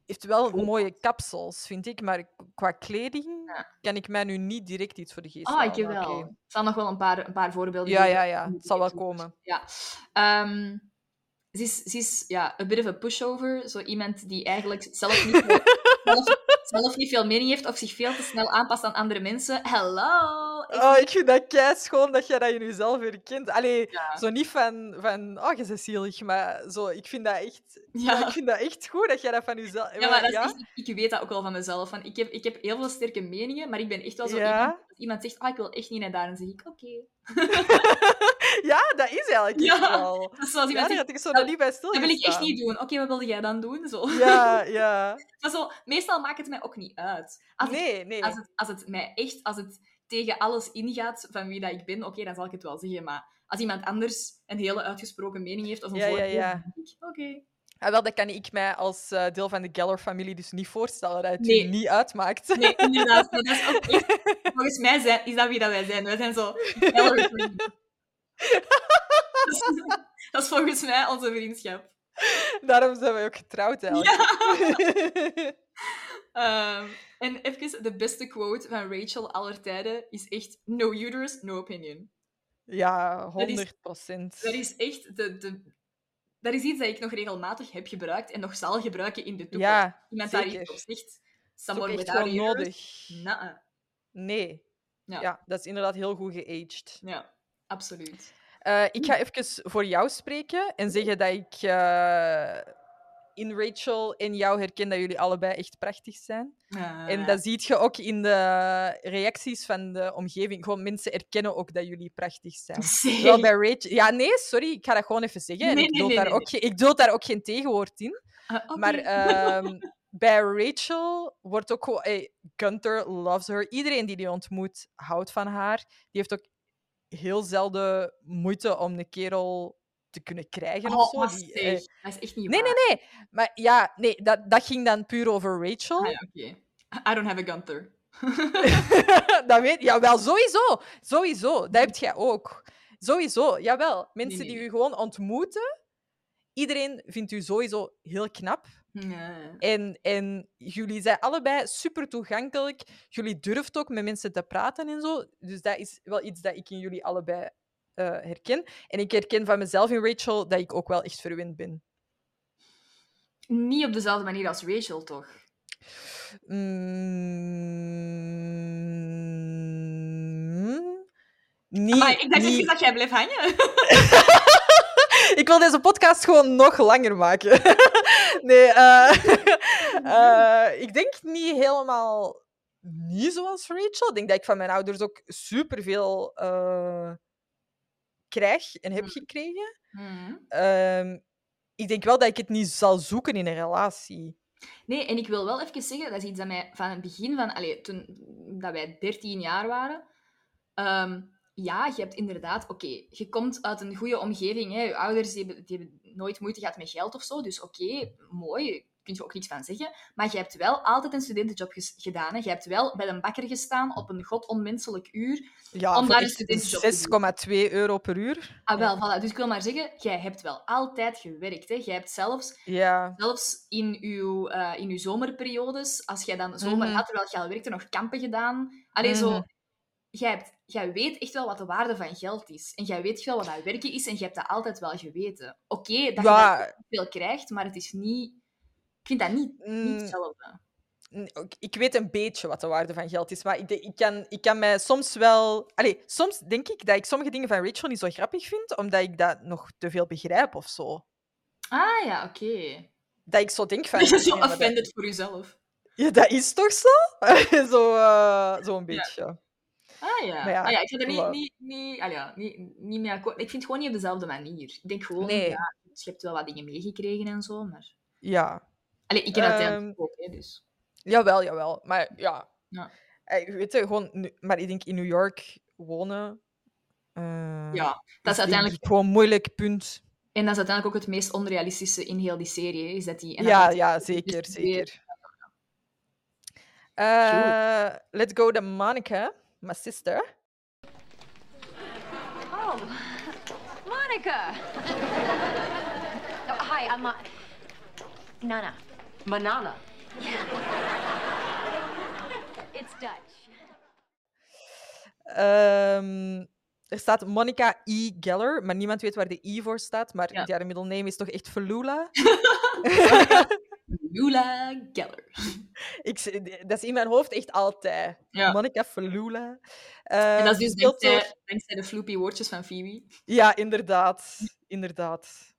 heeft wel mooie kapsels, vind ik. Maar qua kleding Ja. kan ik mij nu niet direct iets voor de geest Ah, ik halen. wel. Er zal nog wel een paar, een paar voorbeelden Ja, ja, ja. Het zal wel komen. Ja. Ehm, ze is, ze is ja, een bit of a pushover. Zo iemand die eigenlijk zelf niet, zelf niet veel mening heeft of zich veel te snel aanpast aan andere mensen. Hello! Ik- Oh, ik vind dat kei schoon dat jij dat in jezelf herkent. Allee, Ja. zo niet van, van oh, je bent zielig, maar zo, ik vind dat echt... Ja. Ja, ik vind dat echt goed dat jij dat van jezelf... Ja, maar dat is ja? echt, ik weet dat ook wel van mezelf. Van, ik, heb, ik heb heel veel sterke meningen, maar ik ben echt wel zo Ja? iemand... Als iemand zegt, ah, ik wil echt niet naar daar, dan zeg ik, oké. ja, dat is eigenlijk Ja, wel. Dat is zoals Ja, iemand zegt, had ik zo dat- nog niet bij stil dat wil ik echt niet doen. Oké, wat wilde jij dan doen? Zo. Ja, ja. Maar zo, meestal maakt het mij ook niet uit. Als, Nee, nee. als, het, als het mij echt, als het tegen alles ingaat van wie dat ik ben, oké, dan zal ik het wel zeggen. Maar als iemand anders een hele uitgesproken mening heeft of een Ja, ja, ja. oké. Ah, wel, dat kan ik mij als eh, deel van de Geller-familie dus niet voorstellen, dat het Nee. u niet uitmaakt. Nee, inderdaad. Nee, dat is ook echt... Volgens mij zijn, is dat wie dat wij zijn. Wij zijn zo... Geller dat, is, dat is volgens mij onze vriendschap. Daarom zijn we ook getrouwd, eigenlijk. Ehm, en even de beste quote van Rachel aller tijden is echt no uterus, no opinion. Ja, Dat is- 100 procent. Dat is echt de, de... Dat is iets dat ik nog regelmatig heb gebruikt en nog zal gebruiken in de toekomst. Ja, Iemand daar zeker. iets op zegt. Is Someone ook echt nodig. Nee. Nee. Ja. Ja. dat is inderdaad heel goed geaged. Ja, absoluut. Eh, ik ga even voor jou spreken en zeggen dat ik eh, in Rachel en jou herken dat jullie allebei echt prachtig zijn. En dat zie je ook in de reacties van de omgeving. Gewoon mensen erkennen ook dat jullie prachtig zijn. Wel bij Rachel... Ja, nee, sorry, ik ga dat gewoon even zeggen. Nee, ik nee, daar, ook, ik daar ook geen tegenwoord in. Ah. Maar ehm, bij Rachel wordt ook gewoon... Hey, Gunther loves her. Iedereen die die ontmoet, houdt van haar. Die heeft ook heel zelden moeite om een kerel te kunnen krijgen of Oh, zo. maar Die, eh, dat is echt niet Nee, nee, waar. nee. Maar ja, nee, dat, dat ging dan puur over Rachel. Ah, ja, oké. I don't have a Gunther. dat weet Ja, wel, sowieso. Sowieso. Dat heb jij ook. Sowieso, jawel. Mensen nee, die u gewoon ontmoeten, iedereen vindt u sowieso heel knap. Nee. En, en jullie zijn allebei super toegankelijk. Jullie durft ook met mensen te praten en zo. Dus dat is wel iets dat ik in jullie allebei eh, herken. En ik herken van mezelf in Rachel dat ik ook wel echt verwend ben. Niet op dezelfde manier als Rachel, toch? Mm, niet, Maar ik dacht niet- dat jij blijft hangen. Ik wil deze podcast gewoon nog langer maken. nee, eh, eh, ik denk niet helemaal niet zoals Rachel. Ik denk dat ik van mijn ouders ook superveel eh krijg en heb Mm. gekregen. Mhm. Ehm, ik denk wel dat ik het niet zal zoeken in een relatie. Nee, en ik wil wel even zeggen, dat is iets dat mij van het begin van, allee, toen dat wij 13 jaar waren, ehm, ja, je hebt inderdaad, oké, je komt uit een goede omgeving, hè, je ouders die hebben, die hebben nooit moeite gehad met geld of zo, dus oké, mooi, kun je ook niks van zeggen, maar je hebt wel altijd een studentenjob gedaan, hè. je hebt wel bij een bakker gestaan op een god onmenselijk uur, Ja, Om daar een studentenjob te doen. 6,2 euro per uur. ah wel, voilà. dus ik wil maar zeggen, jij hebt wel altijd gewerkt, hè. jij hebt zelfs Ja. Zelfs in uw, eh, in uw zomerperiodes, als jij dan zomer Mhm. had, terwijl je al werkte, nog kampen gedaan. Allee, zo... Mhm. Jij, hebt, jij weet echt wel wat de waarde van geld is. En jij weet wel wat dat werken is. En je hebt dat altijd wel geweten. Oké, dat Ja. je dat veel krijgt, maar het is niet... Ik vind dat niet, niet Mm, hetzelfde. Ook- Ik weet een beetje wat de waarde van geld is, maar ik, ik, kan, ik kan mij soms wel... Allee, soms denk ik dat ik sommige dingen van Rachel niet zo grappig vind, omdat ik dat nog te veel begrijp of zo. Ah ja, oké. Dat ik zo denk van... Je bent zo dat- offended voor jezelf. Ja, dat is toch zo? zo eh, Zo'n beetje. Ah ja. Ah, ja ik ga er niet, niet, niet, ah, ja, niet, niet mee akkoord. Ik vind het gewoon niet op dezelfde manier. Ik denk gewoon, Nee. ja, je hebt wel wat dingen meegekregen en zo, maar... Ja. Allee, ik heb Ehm, uiteindelijk ook, hè, dus... Jawel, jawel. Maar ja... Ja. Eh, Weet je, gewoon... Maar ik denk in New York wonen... eh, Ja, dat is uiteindelijk... gewoon moeilijk, punt. En dat is uiteindelijk ook het meest onrealistische in heel die serie, is dat die... en Ja, dat- ja, dat die zeker, dus weer- zeker. Uh, let's go to Monica, my sister. Oh, Monica. oh, hi, I'm uh, Nana. Manana. It's Dutch. Ehm, er staat Monica E. Geller, maar niemand weet waar de I voor staat. Maar Ja. haar middle name is toch echt Felula? Lula Geller. Ik, dat is in mijn hoofd echt altijd. Ja. Monica Felula. En dat is dus gespeeld door- dankzij, dankzij de floepy woordjes van Phoebe. Ja, inderdaad. Inderdaad.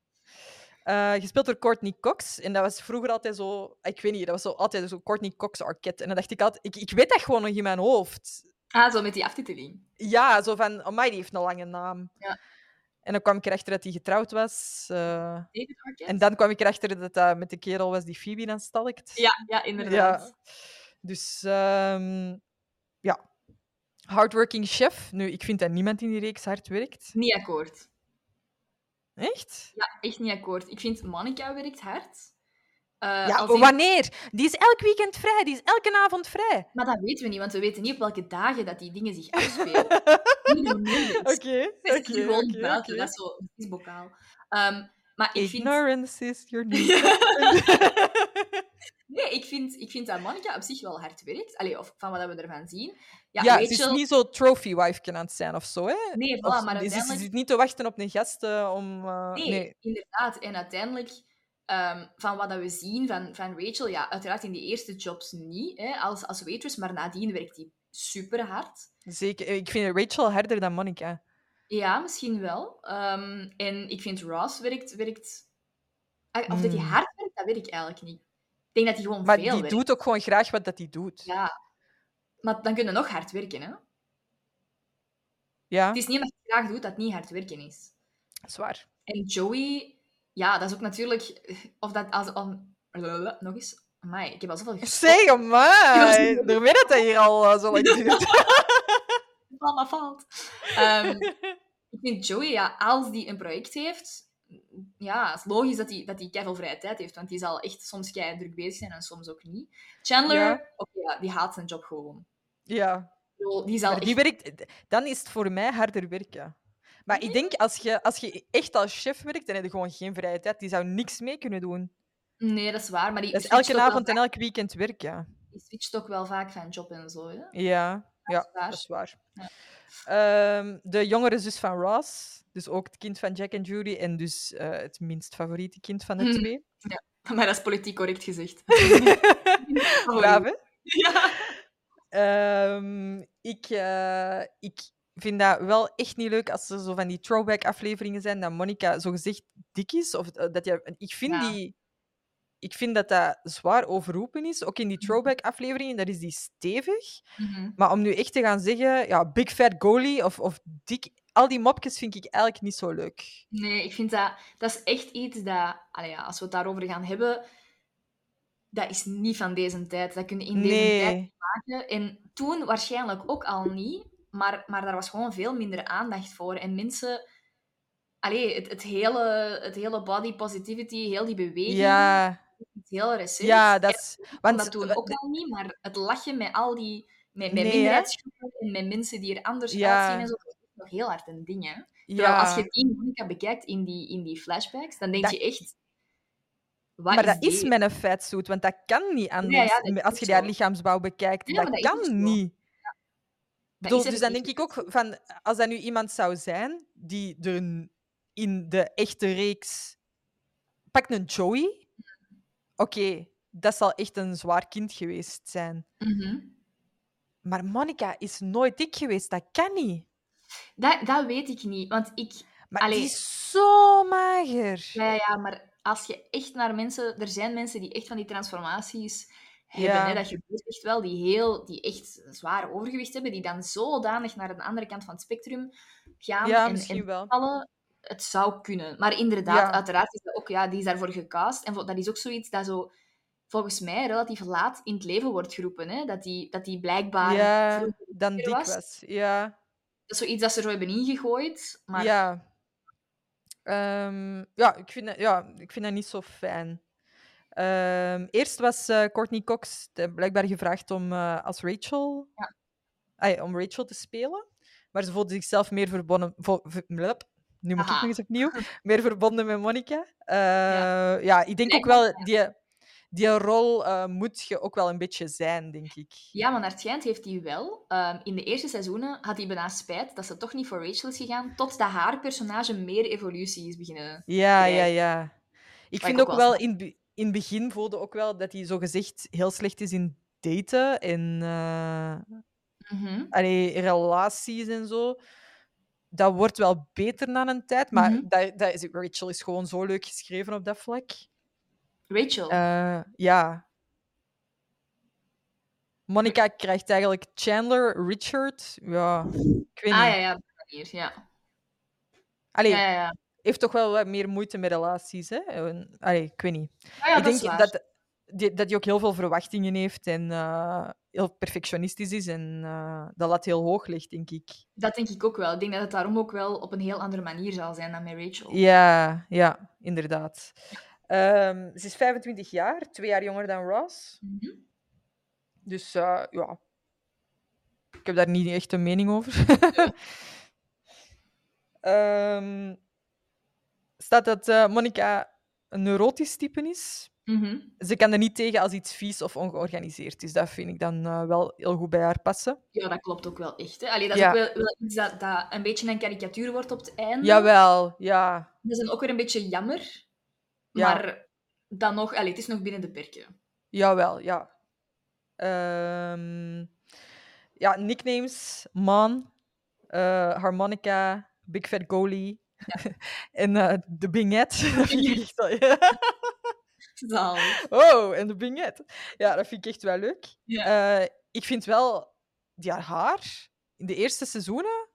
Eh, gespeeld door Courtney Cox. En dat was vroeger altijd zo... Ik weet niet, dat was zo altijd zo Courtney Cox Arquette. En dan dacht ik altijd... Ik, ik weet dat gewoon nog in mijn hoofd. Ah, zo met die aftiteling. Ja, zo van... Oh, die heeft een lange naam. Ja. En dan kwam ik erachter dat hij getrouwd was. eh, David Arquette? en dan kwam ik erachter dat dat met de kerel was die Phoebe dan stalkt. Ja, ja, inderdaad. Ja. Dus... ehm, ja. Hardworking chef. Nu, ik vind dat niemand in die reeks hard werkt. Niet akkoord. Echt? Ja, echt niet akkoord. Ik vind Monica werkt hard. Eh, Ja, in- wanneer? Die is elk weekend vrij. Die is elke avond vrij. Maar dat weten we niet, want we weten niet op welke dagen dat die dingen zich afspelen. Oké, oké, gewoon buiten, dat is zo, dat is bokaal. Ehm, maar ik vind... Ignorance is your new Nee, ik vind, ik vind dat Monica op zich wel hard werkt. Allee, of van wat we ervan zien. Ja, Ja, Rachel... ze is niet zo trophy wife aan het zijn of zo, hè? Nee, voilà, Of- maar ze- ze, uiteindelijk... zit niet te wachten op een gast eh, om... eh, Nee, nee. inderdaad. En uiteindelijk, ehm, van wat dat we zien van, van Rachel, ja, uiteraard in die eerste jobs niet, hè, als, als waitress, maar nadien werkt hij super hard. Zeker. Ik vind Rachel harder dan Monica. Ja, misschien wel. Ehm, en ik vind Ross werkt... werkt... Of dat hij Mm. hard werkt, dat weet ik eigenlijk niet. Ik denk dat hij gewoon Maar veel die werkt. doet ook gewoon graag wat dat hij doet. Ja. Maar dan kun je nog hard werken, hè. Ja, Het is niet omdat je het graag doet dat het niet hard werken is. zwaar. En Joey, ja, dat is ook natuurlijk... Of dat als... om- nog eens. Amai, ik heb al zoveel. Zeg, maar. Daarmee dat hij hier al eh, zo lang duurt. Mama valt. Ehm, ik vind Joey, ja, als die een project heeft, ja, het is logisch dat hij dat hij keiveel vrije tijd heeft, want die zal echt soms kei druk bezig zijn en soms ook niet. Chandler, Ja. ja, die haat zijn job gewoon. Ja. Die zal Maar die echt... werkt, dan is het voor mij harder werken. Maar ik denk, als je, als je echt als chef werkt, dan heb je gewoon geen vrije tijd. Die zou niks mee kunnen doen. Nee, dat is waar, maar die Dat is switcht elke avond en elk weekend werken. Die switcht ook wel vaak van job en zo, hè? Ja, ja dat is waar. Ja. Ehm, de jongere zus van Ross, dus ook het kind van Jack en Judy, en dus eh, het minst favoriete kind van de Mhm. twee. Maar dat is politiek correct gezegd. Braaf, hè? Ja. Ehm, ik, eh, ik vind dat wel echt niet leuk als er zo van die throwback-afleveringen zijn dat Monica zogezegd dik is. Of eh, dat je, ik, vind Ja. die, ik vind dat dat zwaar overroepen is. Ook in die throwback-afleveringen, daar is die stevig. Mhm. Maar om nu echt te gaan zeggen, ja, big fat goalie of, of dik, al die mopjes vind ik eigenlijk niet zo leuk. Nee, ik vind dat... Dat is echt iets dat... Ja, als we het daarover gaan hebben... Dat is niet van deze tijd. Dat kun je in deze tijd Nee, maken. En toen waarschijnlijk ook al niet. Maar, maar daar was gewoon veel minder aandacht voor. En mensen... Allee, het, het, hele, het hele body positivity, heel die beweging... ja, heel recent. ja, dat is... Want dat toen ook al niet, maar het lachen met al die... Met, met Nee, en met mensen die er anders Ja. uitzien en zo. Dat is nog heel hard een ding, hè. Terwijl als je die Monica bekijkt in die, in die flashbacks, dan denk Dat- je echt... Wat maar dat is met een fatsuit, want dat kan niet anders. ja, is als je haar zo. lichaamsbouw bekijkt, dat, is kan niet. Bedoel, is dus dan denk ik ook van, als dat nu iemand zou zijn die er in de echte reeks. Pak een Joey. Oké, dat zal echt een zwaar kind geweest zijn. Mhm. Maar Monica is nooit dik geweest, dat kan niet. Dat, dat weet ik niet, want ik... Maar Allee. die is zo mager. Ja, ja, maar als je echt naar mensen... Er zijn mensen die echt van die transformaties hebben, Ja. hè, dat gebeurt echt wel, die, heel, die echt zwaar overgewicht hebben, die dan zodanig naar de andere kant van het spectrum gaan Ja, en, misschien en wel. Het zou kunnen. Maar inderdaad, Ja. uiteraard is dat ook... Ja, die is daarvoor gecast. En dat is ook zoiets dat zo... Volgens mij relatief laat in het leven wordt geroepen. Hè? Dat, die, dat die blijkbaar Ja, dan dik was. was. Ja. Dat is zoiets dat ze er zo hebben ingegooid. Maar Ja. Ehm, ja, ik vind dat, ja, ik vind dat niet zo fijn. Ehm, eerst was eh, Courtney Cox blijkbaar gevraagd om eh, als Rachel, Ja. Om Rachel te spelen, maar ze voelde zichzelf meer verbonden. vo-. Nu moet ik Aha. nog eens opnieuw. Meer verbonden met Monica. Eh, ja. ik denk ook wel, die, die rol eh, moet je ook wel een beetje zijn, denk ik. Ja, maar naar het schijnt heeft hij wel. ehm, in de eerste seizoenen had hij bijna spijt dat ze toch niet voor Rachel is gegaan, totdat haar personage meer evolutie is beginnen. Ja, ja, ja. Ik vind ik ook ook wel in, in het begin voelde ook wel dat hij zogezegd heel slecht is in daten en allee, relaties en zo. Dat wordt wel beter na een tijd, maar Mhm. dat, dat is, Rachel is gewoon zo leuk geschreven op dat vlak. Rachel. Eh, ja. Monica krijgt eigenlijk Chandler, Richard. Ja, ik weet ah niet. ja, ja, manier, ja. Allee, Ja, ja, heeft toch wel wat meer moeite met relaties, hè? Allee, ik weet niet. Ah ja, ik dat denk dat, die, dat hij ook heel veel verwachtingen heeft en eh, heel perfectionistisch is en eh, dat lat heel hoog ligt, denk ik. Dat denk ik ook wel. Ik denk dat het daarom ook wel op een heel andere manier zal zijn dan met Rachel. Ja, ja, inderdaad. Ehm, ze is 25 jaar, twee jaar jonger dan Ross. Mhm. Dus eh, ja, ik heb daar niet echt een mening over. Ehm, staat dat eh, Monica een neurotisch type is. Mhm. Ze kan er niet tegen als iets vies of ongeorganiseerd is. Dat vind ik dan eh, wel heel goed bij haar passen. Ja, dat klopt ook wel echt. Hè. Allee, dat is Ja. ook wel, wel iets dat, dat een beetje een karikatuur wordt op het einde. Jawel, ja. Dat is dan ook weer een beetje jammer. Ja. Maar dan nog, allee, het is nog binnen de perken. Jawel, ja. Ehm, ja, nicknames. Man, eh, Harmonica, Big Fat Goalie en eh, de Binget. Oh, en de Binget. Ja, dat vind ik echt wel leuk. Ja. Eh, ik vind wel die haar haar in de eerste seizoenen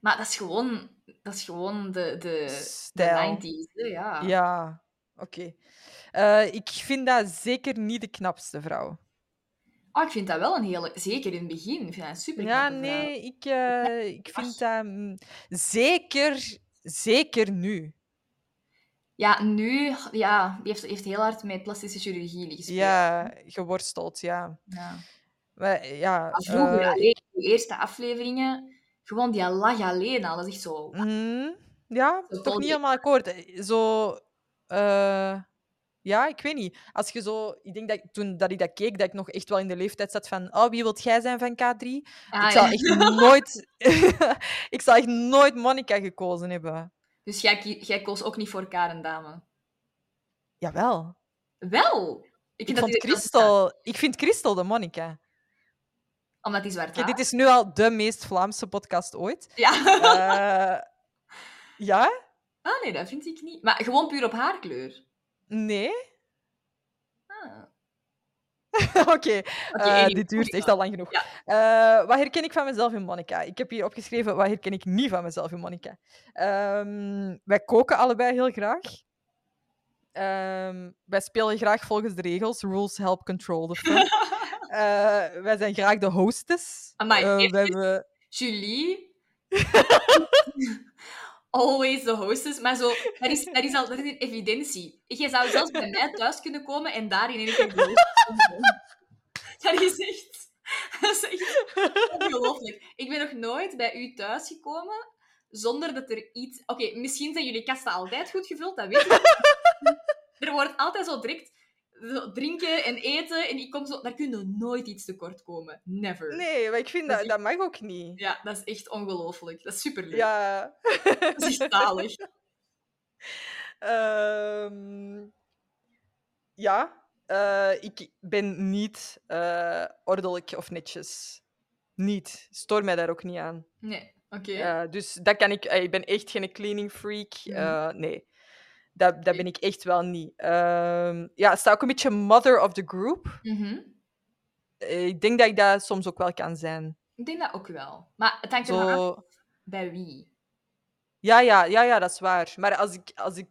Maar dat is gewoon, dat is gewoon de, de, de Stijl. 90s. Hè, ja. Ja, oké. Eh, ik vind dat zeker niet de knapste vrouw. Oh, ik vind dat wel een hele... Zeker in het begin. Ik vind dat een super Ja, nee, ik, eh, ik vind dat... mm, zeker, zeker nu. Ja, nu... Ja, die heeft, heeft heel hard met plastische chirurgie gespeeld. Ja, geworsteld, ja. ja. Maar, ja vroeger, eh, alleen, de eerste afleveringen, gewoon die lach alleen al. Dat is echt zo... mhm, ja, Zo toch niet helemaal akkoord. Zo... eh, ja, ik weet niet. Als je zo... Ik denk dat toen dat ik dat keek, dat ik nog echt wel in de leeftijd zat van... Oh, wie wilt jij zijn van K3? Ah, ik zou ja. echt nooit... ik zou echt nooit Monica gekozen hebben. Dus jij, jij koos ook niet voor Karen Dame? Jawel. Wel! Ik, vind vond Christel... Ik vind Christel de Monica. Omdat die zwart haar. dit is nu al de meest Vlaamse podcast ooit. Ja. Eh, ja? Ah, nee, dat vind ik niet. Maar gewoon puur op haarkleur. Nee? Ah. Oké, eh, dit duurt echt al lang genoeg. Ja. Eh, wat herken ik van mezelf in Monica? Ik heb hier opgeschreven, wat herken ik niet van mezelf in Monica? Ehm, wij koken allebei heel graag. Ehm, wij spelen graag volgens de regels. Rules help control the. Eh, wij zijn graag de hostess. Amai, we hebben... Julie. Always the hostess. Maar zo, dat is, dat is al een evidentie. Je zou zelfs bij mij thuis kunnen komen en daar in één keer. Dat is echt... Dat is echt ongelooflijk. Ik ben nog nooit bij u thuis gekomen zonder dat er iets... Oké, misschien zijn jullie kasten altijd goed gevuld, dat weet ik. Er wordt altijd zo direct drinken en eten en ik kom zo... Daar kun je nooit iets tekort komen. Never. Nee, maar ik vind Dat dat, mag ook niet. Ja, dat is echt ongelooflijk. Dat is superleuk. Ja. Dat is echt zalig. Ehm, ja, eh, ik ben niet eh, ordelijk of netjes. Niet. Stoor mij daar ook niet aan. Nee, oké. Eh, dus dat kan ik. ik ben echt geen cleaning freak. Mhm. Nee, dat, dat ben ik echt wel niet. Ehm, ja, sta ook een beetje mother of the group. Mhm. Eh, ik denk dat ik dat soms ook wel kan zijn. Ik denk dat ook wel. Maar het hangt er maar af Zo, bij wie. ja, ja, ja, ja, dat is waar. Maar als ik, als ik,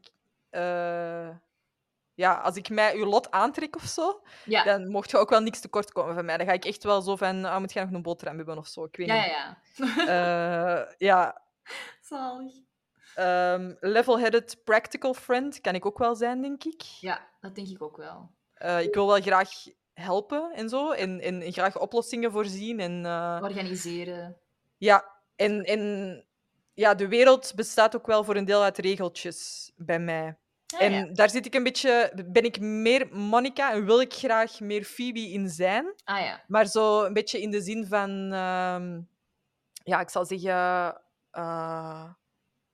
eh, ja, als ik mij uw lot aantrek of zo, Ja, dan mocht je ook wel niks tekort komen van mij. Dan ga ik echt wel zo van, ah, moet je nog een boterham hebben of zo? Ik weet ja, ja. niet. ja. Eh, ja, Zalig. Ehm, level-headed practical friend kan ik ook wel zijn, denk ik. Ja, dat denk ik ook wel. Eh, ik wil wel graag helpen en zo. En, en, en graag oplossingen voorzien. En, eh, Organiseren. ja, en, en ja, de wereld bestaat ook wel voor een deel uit regeltjes bij mij. Ah, en ja. daar zit ik een beetje, ben ik meer Monica en wil ik graag meer Phoebe in zijn. Ah ja. Maar zo een beetje in de zin van, ehm, ja, ik zal zeggen, eh,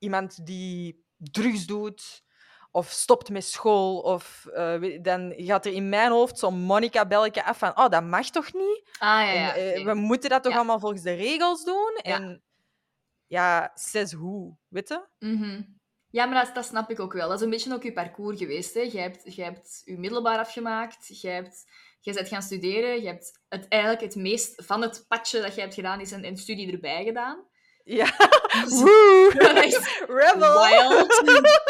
iemand die drugs doet of stopt met school. Of eh, dan gaat er in mijn hoofd zo'n Monica-belletje af van, oh, dat mag toch niet? Ah ja, ja. En, eh, we moeten dat toch Ja. allemaal volgens de regels doen? En ja, says hoe, weet je? Mhm. Ja, maar dat, dat snap ik ook wel. Dat is een beetje ook je parcours geweest. Hè. Jij hebt, jij hebt je middelbaar afgemaakt. Jij, hebt, jij bent gaan studeren. Je hebt het, eigenlijk het meest van het padje dat je hebt gedaan, is een, een studie erbij gedaan. Ja. Echt Rebel! Wild.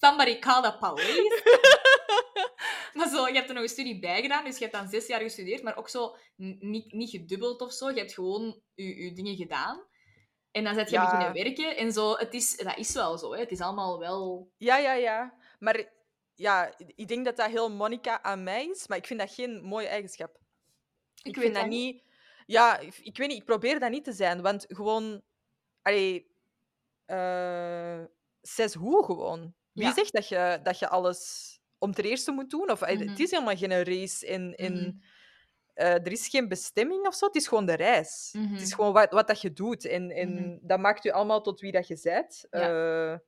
Somebody call the police. maar zo, je hebt er nog een studie bij gedaan, dus je hebt dan zes jaar gestudeerd, maar ook zo niet, niet gedubbeld of zo. Je hebt gewoon je, je dingen gedaan. En dan zet je Ja. beginnen werken en zo. Het is, dat is wel zo, hè. Het is allemaal wel... Ja, ja, ja. Maar ja, ik denk dat dat heel Monica aan mij is, maar ik vind dat geen mooie eigenschap. Ik, weet vind dat niet... Ja, ik, ik weet niet, ik probeer dat niet te zijn, want gewoon... Allee, eh zes hoe gewoon. Wie Ja. zegt dat je, dat je alles om ten eerste moet doen? Of, eh, Mhm. Het is helemaal geen race en... en Mhm. eh, er is geen bestemming of zo, het is gewoon de reis. Het Mhm. is gewoon wat, wat dat je doet. En, en Mhm. dat maakt je allemaal tot wie dat je bent. Ja. Eh,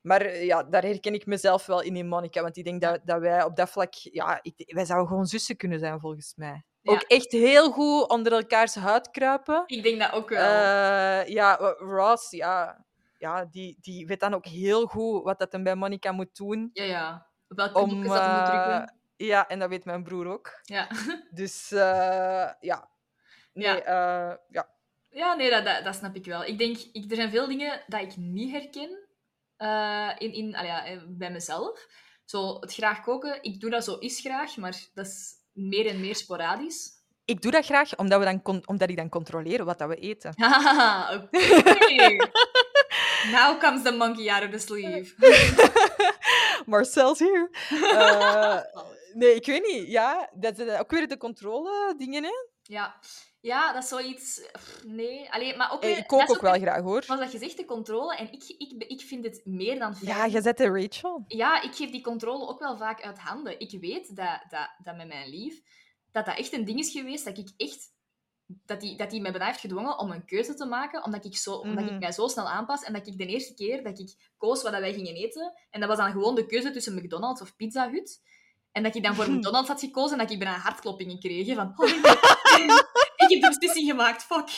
maar ja, daar herken ik mezelf wel in, in Monica. Want ik denk dat, dat wij op dat vlak... Ja, ik, wij zouden gewoon zussen kunnen zijn, volgens mij. Ja. Ook echt heel goed onder elkaars huid kruipen. Ik denk dat ook wel. Eh, ja, Ross, ja, ja die, die weet dan ook heel goed wat dat hem bij Monica moet doen. ja, ja. Op welke Om, moet eh, drukken. ja, en dat weet mijn broer ook. Ja. Dus eh, ja. Nee, Ja. eh, ja. Ja, nee, dat, dat, dat snap ik wel. Ik denk, ik, er zijn veel dingen dat ik niet herken in, in, ja, bij mezelf. Zo, het graag koken, ik doe dat zo is graag, maar dat is meer en meer sporadisch. Ik doe dat graag omdat, we dan omdat ik dan controleer wat dat we eten. Haha, oké. Now comes the monkey out of the sleeve. Marcel's here. Eh, nee, ik weet niet. Ja, dat is ook weer de controle dingen, hè? Ja. Ja, dat is zoiets... pff, Nee, Allee, maar ook weer- Ik kook is ook wel weer- graag, hoor. Zoals dat je zegt, de controle. En ik, ik, ik vind het meer dan fijn. Ja, je zet de Rachel. Ja, ik geef die controle ook wel vaak uit handen. Ik weet dat, dat, dat met mijn lief, dat dat echt een ding is geweest dat ik echt... Dat hij dat die mij bijna heeft gedwongen om een keuze te maken, omdat ik, zo, omdat Mhm. ik mij zo snel aanpas. En dat ik de eerste keer dat ik koos wat dat wij gingen eten, en dat was dan gewoon de keuze tussen McDonald's of Pizza Hut. En dat ik dan voor McDonald's had gekozen en dat ik bijna hartkloppingen kreeg. Van, oh, ik heb de beslissing gemaakt, fuck.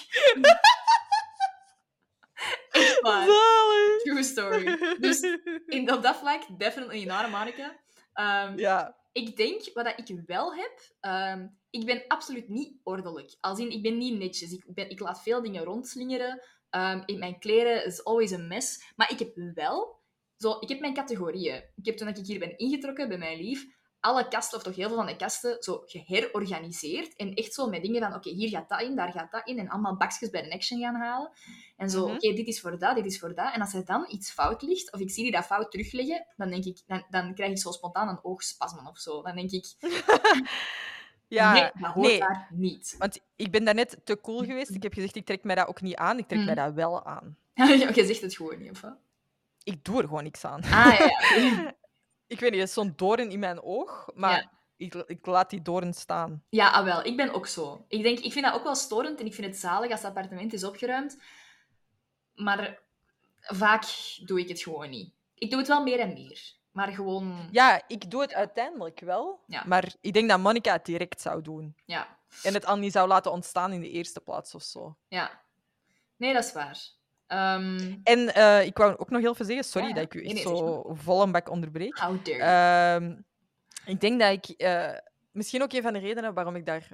Echt waar. Zalig. True story. Dus in, op dat vlak, definitely not a Monica. Ehm, Ja. ik denk, wat dat ik wel heb, ehm, ik ben absoluut niet ordelijk. Als in, ik ben niet netjes. Ik, ben, ik laat veel dingen rondslingeren. Ehm, in mijn kleren is always een mess. Maar ik heb wel, zo, ik heb mijn categorieën. Ik heb toen ik hier ben ingetrokken bij mijn lief, alle kasten, of toch heel veel van de kasten, zo geherorganiseerd. En echt zo met dingen van, oké, hier gaat dat in, daar gaat dat in. En allemaal bakjes bij de Action gaan halen. En zo, Mhm. oké, dit is voor dat, dit is voor dat. En als er dan iets fout ligt, of ik zie die dat fout terugleggen, dan denk ik, dan, dan krijg ik zo spontaan een oogspasmen of zo. Dan denk ik, Ja, nee, dat hoort nee. daar niet. Want ik ben daarnet te cool geweest. Ik heb gezegd, ik trek mij dat ook niet aan. Ik trek mij Mhm. dat wel aan. Je zegt het gewoon niet, of wat? Ik doe er gewoon niks aan. Ah, ja. Ik weet niet, er is zo'n doorn in mijn oog, maar Ja. ik, ik laat die doorn staan. Ja, ah, wel. Ik ben ook zo. Ik, denk, ik vind dat ook wel storend en ik vind het zalig als het appartement is opgeruimd. Maar vaak doe ik het gewoon niet. Ik doe het wel meer en meer. Maar gewoon... Ja, ik doe het uiteindelijk wel, Ja. maar ik denk dat Monica het direct zou doen. Ja. En het al niet zou laten ontstaan in de eerste plaats of zo. ja. Nee, dat is waar. Ehm En eh, ik wou ook nog heel veel zeggen, sorry Ja, dat ik u echt zo vol een bak onderbreek. Ehm, ik denk dat ik... eh, misschien ook een van de redenen waarom ik daar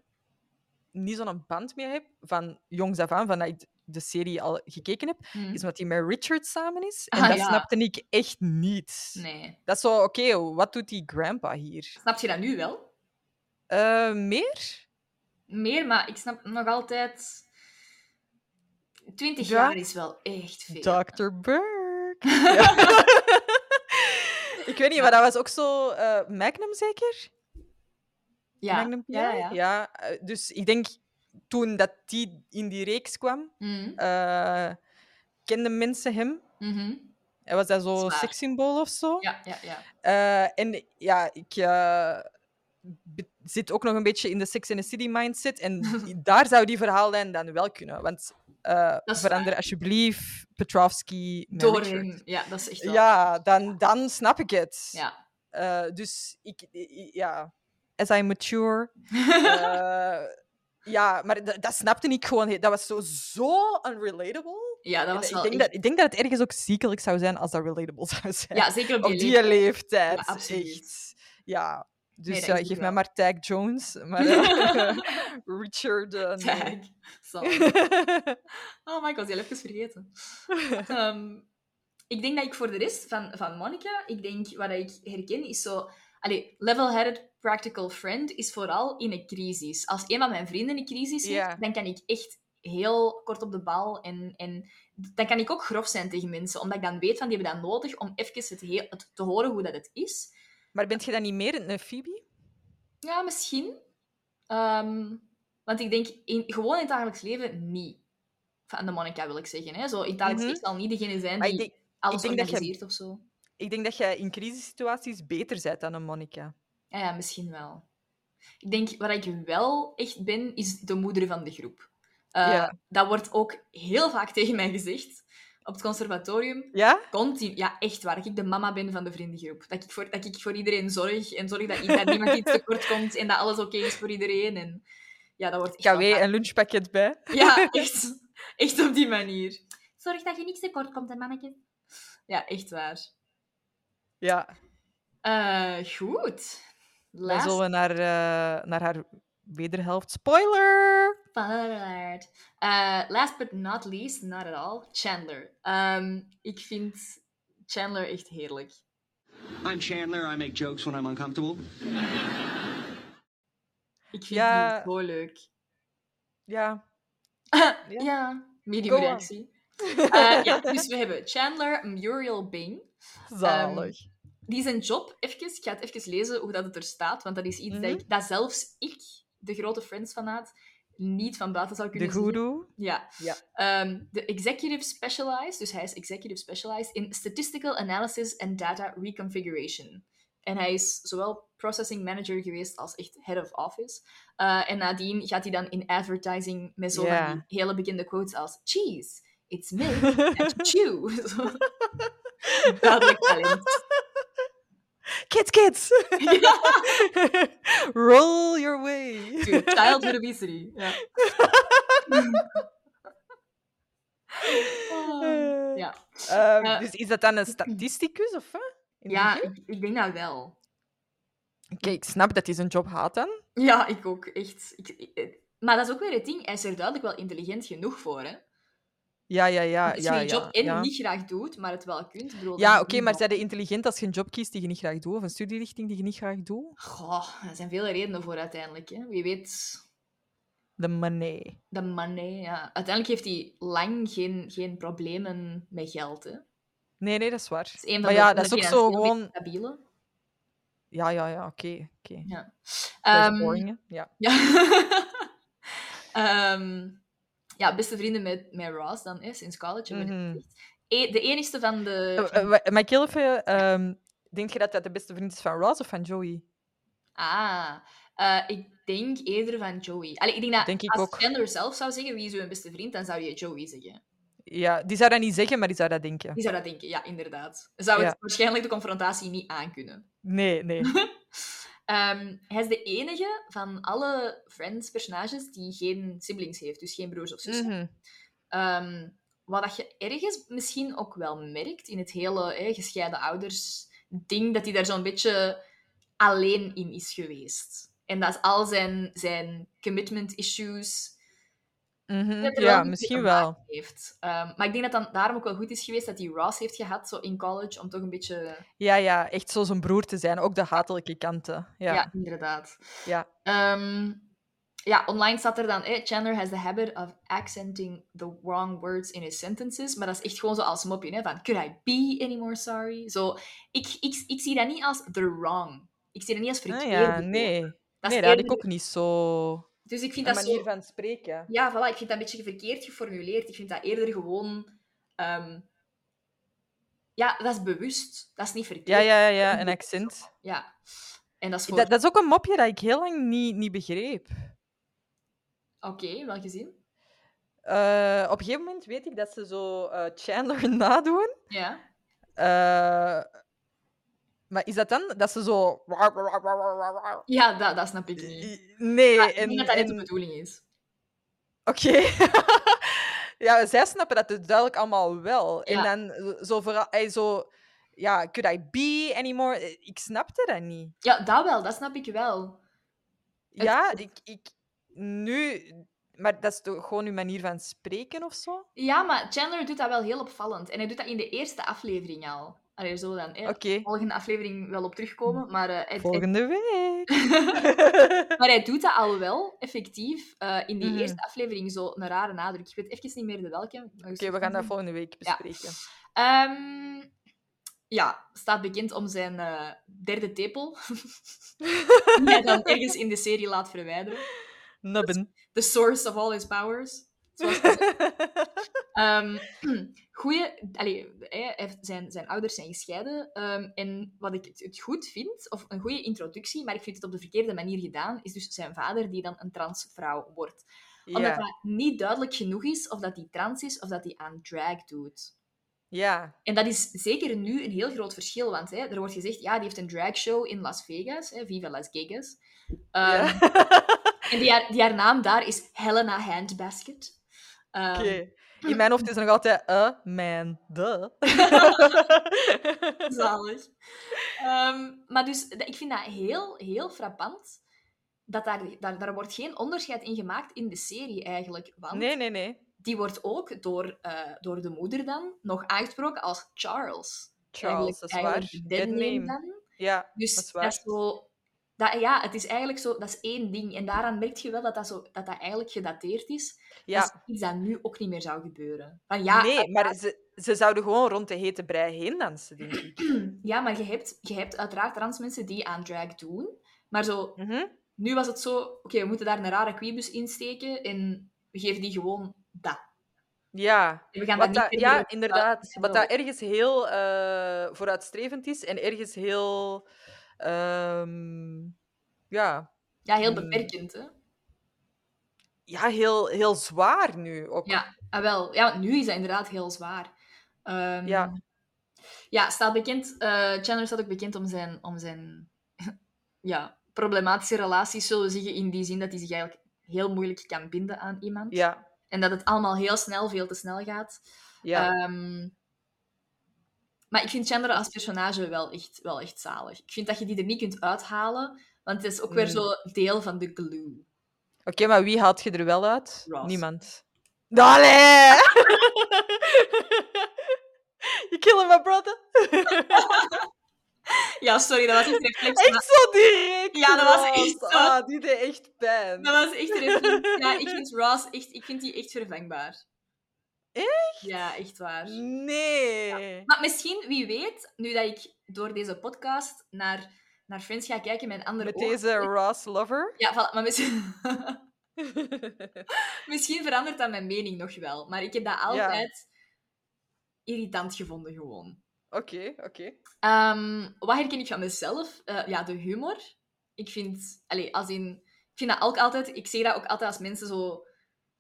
niet zo'n band mee heb, van jongs af aan, van dat ik de serie al gekeken heb, Hm. is omdat hij met Richard samen is. En Ah, dat ja. snapte ik echt niet. Nee. Dat is zo, oké, wat doet die grandpa hier? Snap je dat nu wel? Eh, meer? Meer, maar ik snap nog altijd... 20 Ja. jaar is wel echt veel. Dr. Burke. Ja. ik weet niet, maar dat was ook zo... eh, Magnum zeker? Ja. Magnum ja, ja. Ja, eh, dus ik denk toen dat die in die reeks kwam, Mhm. eh, kenden mensen hem. Mhm. Hij was dat zo Zwaar. sekssymbool of zo. Ja, ja, ja. En ja, ik zit ook nog een beetje in de Sex and the City mindset. En daar zou die verhaallijn dan wel kunnen. Want is verander waar. alsjeblieft Petrovsky met Door Richard. hem. Ja, dat is echt wel... Ja, dan, dan snap ik het. Ja. Eh, dus ik, ja, as I mature. eh, ja, maar dat, dat snapte ik gewoon. Dat was zo, zo unrelatable. Ja, dat was ik, denk dat, ik denk dat het ergens ook ziekelijk zou zijn als dat relatable zou zijn. Ja, zeker op op die, die leeftijd. leeftijd. Ja, absoluut. Echt. Ja. Dus ik geef mij maar Tag Jones. Maar eh, Richard. eh, nee. Tag. Zo. Oh my god, die heb ik even vergeten. Ehm, ik denk dat ik voor de rest van, van Monica, ik denk wat ik herken is zo. Allee, level-headed practical friend is vooral in een crisis. Als een van mijn vrienden een crisis heeft, dan kan ik echt heel kort op de bal en, en dan kan ik ook grof zijn tegen mensen, omdat ik dan weet van die hebben dat nodig om even het, heel, het te horen hoe dat het is. Maar bent je dan niet meer een Phoebe? Ja, misschien. Ehm, want ik denk, in, gewoon in het dagelijks leven niet. Van de Monica wil ik zeggen. Hè? Zo, in het dagelijks Mhm. leven zal niet degene zijn die denk, alles je- organiseert of zo. ik denk dat jij in crisissituaties beter bent dan een Monica. Ja, ja, misschien wel. Ik denk, wat ik wel echt ben, is de moeder van de groep. Eh, Ja. Dat wordt ook heel vaak tegen mij gezegd op het conservatorium. Ja? Continu, ja, echt waar. Dat ik de mama ben van de vriendengroep. Dat ik voor, dat ik voor iedereen zorg en zorg dat, dat niemand iets tekort komt en dat alles oké is voor iedereen. En ja, dat wordt echt KW een lunchpakket bij. Ja, echt. Echt op die manier. Zorg dat je niks tekort komt, hè, mannetje. Ja, echt waar. Ja. Eh, goed. Dan zullen we naar, eh, naar haar wederhelft. Spoiler! Spoiler. Eh, last but not least, not at all, Chandler. Ehm, ik vind Chandler echt heerlijk. I'm Chandler. I make jokes when I'm uncomfortable. Ik vind Ja. die zo leuk. Ja. Ja, medium Go reactie. Eh, ja, dus we hebben Chandler Muriel Bing. Zalig. Die zijn job, even, ik ga het even lezen hoe dat het er staat, want dat is iets dat, ik, dat zelfs ik, de grote Friends-fanaat, niet van buiten zou de kunnen zien. guru. Ja. Ja. Ehm, de executive specialized, dus hij is executive specialized in statistical analysis and data reconfiguration. En hij is zowel processing manager geweest als echt head of office. Eh, en nadien gaat hij dan in advertising met zo Ja. van die hele bekende quotes als cheese, it's milk and chew. Duidelijk talent. Kids, kids! Roll your way. To childhood obesity. Ja. Ah, ja. Ehm, Eh, dus is dat dan een statisticus of wat? Ja, ik, ik denk dat wel. Oké, ik snap dat hij zijn job haat dan. Ja, ik ook, echt. Ik, ik- eh, maar dat is ook weer het ding, hij is er duidelijk wel intelligent genoeg voor, hè. Ja, ja, ja. Als ja, je ja, job en ja. niet graag doet, maar het wel kunt. bedoel, dat Ja, is oké, maar zijn intelligent als je een job kiest die je niet graag doet? Of een studierichting die je niet graag doet? Goh, er zijn vele redenen voor uiteindelijk. Hè. Wie weet, De money. de money. Ja. Uiteindelijk heeft hij lang geen, geen problemen met geld. Hè. Dat Nee, nee, dat is waar. is een van Maar de, ja, dat de is ook zo gewoon... stabiele. Ja, ja, ja, oké. oké. Ja. Dat is Ehm, boring? Ja. Ja. Ehm, ja, beste vrienden met, met Ross dan, hè, sinds college. Mhm. E- de enigste van de... Heel even... ehm, denk je dat dat de beste vriend is van Ross of van Joey? Ah, eh, ik denk eerder van Joey. Allee, ik denk dat Denk ik als. Chandler zelf zou zeggen wie is uw beste vriend, dan zou je Joey zeggen. Ja, die zou dat niet zeggen, maar die zou dat denken. Die zou dat denken, ja, inderdaad. Zou het waarschijnlijk de confrontatie niet aankunnen. Nee, nee. Ehm, hij is de enige van alle Friends-personages die geen siblings heeft, dus geen broers of zussen. Mhm. Ehm, wat dat je ergens misschien ook wel merkt in het hele hè, gescheiden ouders ding, dat hij daar zo'n beetje alleen in is geweest. En dat al zijn, zijn commitment issues Mhm. er Ja, misschien wel. heeft. Ehm, maar ik denk dat dan daarom ook wel goed is geweest dat hij Ross heeft gehad zo in college, om toch een beetje... Ja, ja, echt zo zijn broer te zijn. Ook de hatelijke kanten. Ja, Ja, inderdaad. ja. Ehm, ja, online staat er dan, eh, Chandler has the habit of accenting the wrong words in his sentences. Maar dat is echt gewoon zo als mopje, hè, van could I be any more sorry? Zo, ik, ik, ik zie dat niet als the wrong. Ik zie dat niet als Ah, verkeerd. ja, nee. Dat is Nee, dat had ik ook niet zo... Dus ik vind Een dat manier zo... van spreken. Ja, voilà, ik vind dat een beetje verkeerd geformuleerd. Ik vind dat eerder gewoon... ehm, Ja, dat is bewust. Dat is niet verkeerd. Ja, ja, ja, ja, een accent. Ja. En dat is voor... Dat, dat is ook een mopje dat ik heel lang niet, niet begreep. Oké, welke zin? Eh, op een gegeven moment weet ik dat ze zo eh, Chandler nadoen. Ja. Eh, maar is dat dan dat ze zo... Ja, dat, dat snap ik niet. Nee, Maar ik en... denk dat dat net de en- bedoeling is. Oké. ja, zij snappen dat dus duidelijk allemaal wel. En dan zo vooral... Zo... Ja, could I be anymore? Eh, Ik snapte dat niet. Ja, dat wel, dat snap ik wel. Het- Ja, ik, ik... Nu... Maar dat is toch gewoon uw manier van spreken of zo? Ja, maar Chandler doet dat wel heel opvallend. En hij doet dat in de eerste aflevering al. Allee, zo dan. hè. Oké. Volgende aflevering wel op terugkomen. Maar, eh, Volgende week. maar hij doet dat al wel, effectief. eh, in die Mhm. eerste aflevering zo een rare nadruk. Ik weet even niet meer de welke. Oké, we gaan dat volgende week Ja. bespreken. Ehm, ja, staat bekend om zijn eh, derde tepel. die hij dan ergens in de serie laat verwijderen. Nubben. The source of all his powers. Ehm goeie, allee, hij heeft- zijn, zijn ouders zijn gescheiden. ehm, en wat ik het, het goed vind, of een goede introductie, maar ik vind het op de verkeerde manier gedaan, is dus zijn vader die dan een transvrouw wordt. Omdat ja. dat niet duidelijk genoeg is of dat hij trans is of dat hij aan drag doet. ja. En dat is zeker nu een heel groot verschil, want hè, er wordt gezegd, ja, die heeft een dragshow in Las Vegas, hè, Viva Las Vegas. Ehm, Ja. En die haar, die haar naam daar is Helena Handbasket. Ehm, Oké. In mijn hoofd is er nog altijd a man, duh. Zalig. Ehm, maar dus, ik vind dat heel, heel frappant. Dat daar, daar, daar wordt geen onderscheid in gemaakt in de serie eigenlijk. Want Nee, nee, nee. die wordt ook door, eh, door de moeder dan nog aangesproken als Charles. Charles, dat is eigenlijk waar. de Dead name. dan. Ja, Dus dat is dat waar. is zo... Dat, ja, het is eigenlijk zo... Dat is één ding. En daaraan merk je wel dat dat, zo, dat, dat eigenlijk gedateerd is. Ja. Dat is iets dat nu ook niet meer zou gebeuren. Van, ja, nee, maar ze, ze zouden gewoon rond de hete brei heen dansen, denk ik. Ja, maar je hebt, je hebt uiteraard trans mensen die aan drag doen. Maar zo, Mhm. nu was het zo... Oké, we moeten daar een rare quibus insteken en we geven die gewoon dat. Ja, En we gaan wat dat dat, niet ja inderdaad. Wat dat ergens heel eh, vooruitstrevend is en ergens heel... ehm, ja, Ja, heel Hmm. beperkend, hè? ja heel, heel zwaar nu ook. Ja, ah, wel. Ja, want nu is dat inderdaad heel zwaar. Ehm, Ja. Ja, staat bekend... eh Chandler staat ook bekend om zijn, om zijn ja, problematische relaties, zullen we zeggen, in die zin dat hij zich eigenlijk heel moeilijk kan binden aan iemand. Ja, En dat het allemaal heel snel, veel te snel gaat. ja. Ehm, maar ik vind Chandler als personage wel echt, wel echt zalig. Ik vind dat je die er niet kunt uithalen, want het is ook weer Mm. zo deel van de glue. Oké, maar wie haalt je er wel uit? Ross. Niemand. Allee! you killing my brother? Ja, sorry, dat was echt reflex. maar- Echt zo direct. Ja, dat was echt zo. Ah, die deed echt pijn. Dat was echt reflex. Ja, ik vind Ross echt, ik vind die echt vervangbaar. Echt? Ja, echt waar. Nee. Maar misschien, wie weet, nu dat ik door deze podcast naar, naar Friends ga kijken met een andere Met deze Ross lover. Ja, voilà, maar misschien... misschien verandert dat mijn mening nog wel. Maar ik heb dat altijd irritant gevonden, gewoon. Oké, oké. Ehm, wat herken ik van mezelf? Eh, ja, de humor. Ik vind, allez, als in, ik vind dat ook altijd, ik zeg dat ook altijd als mensen zo,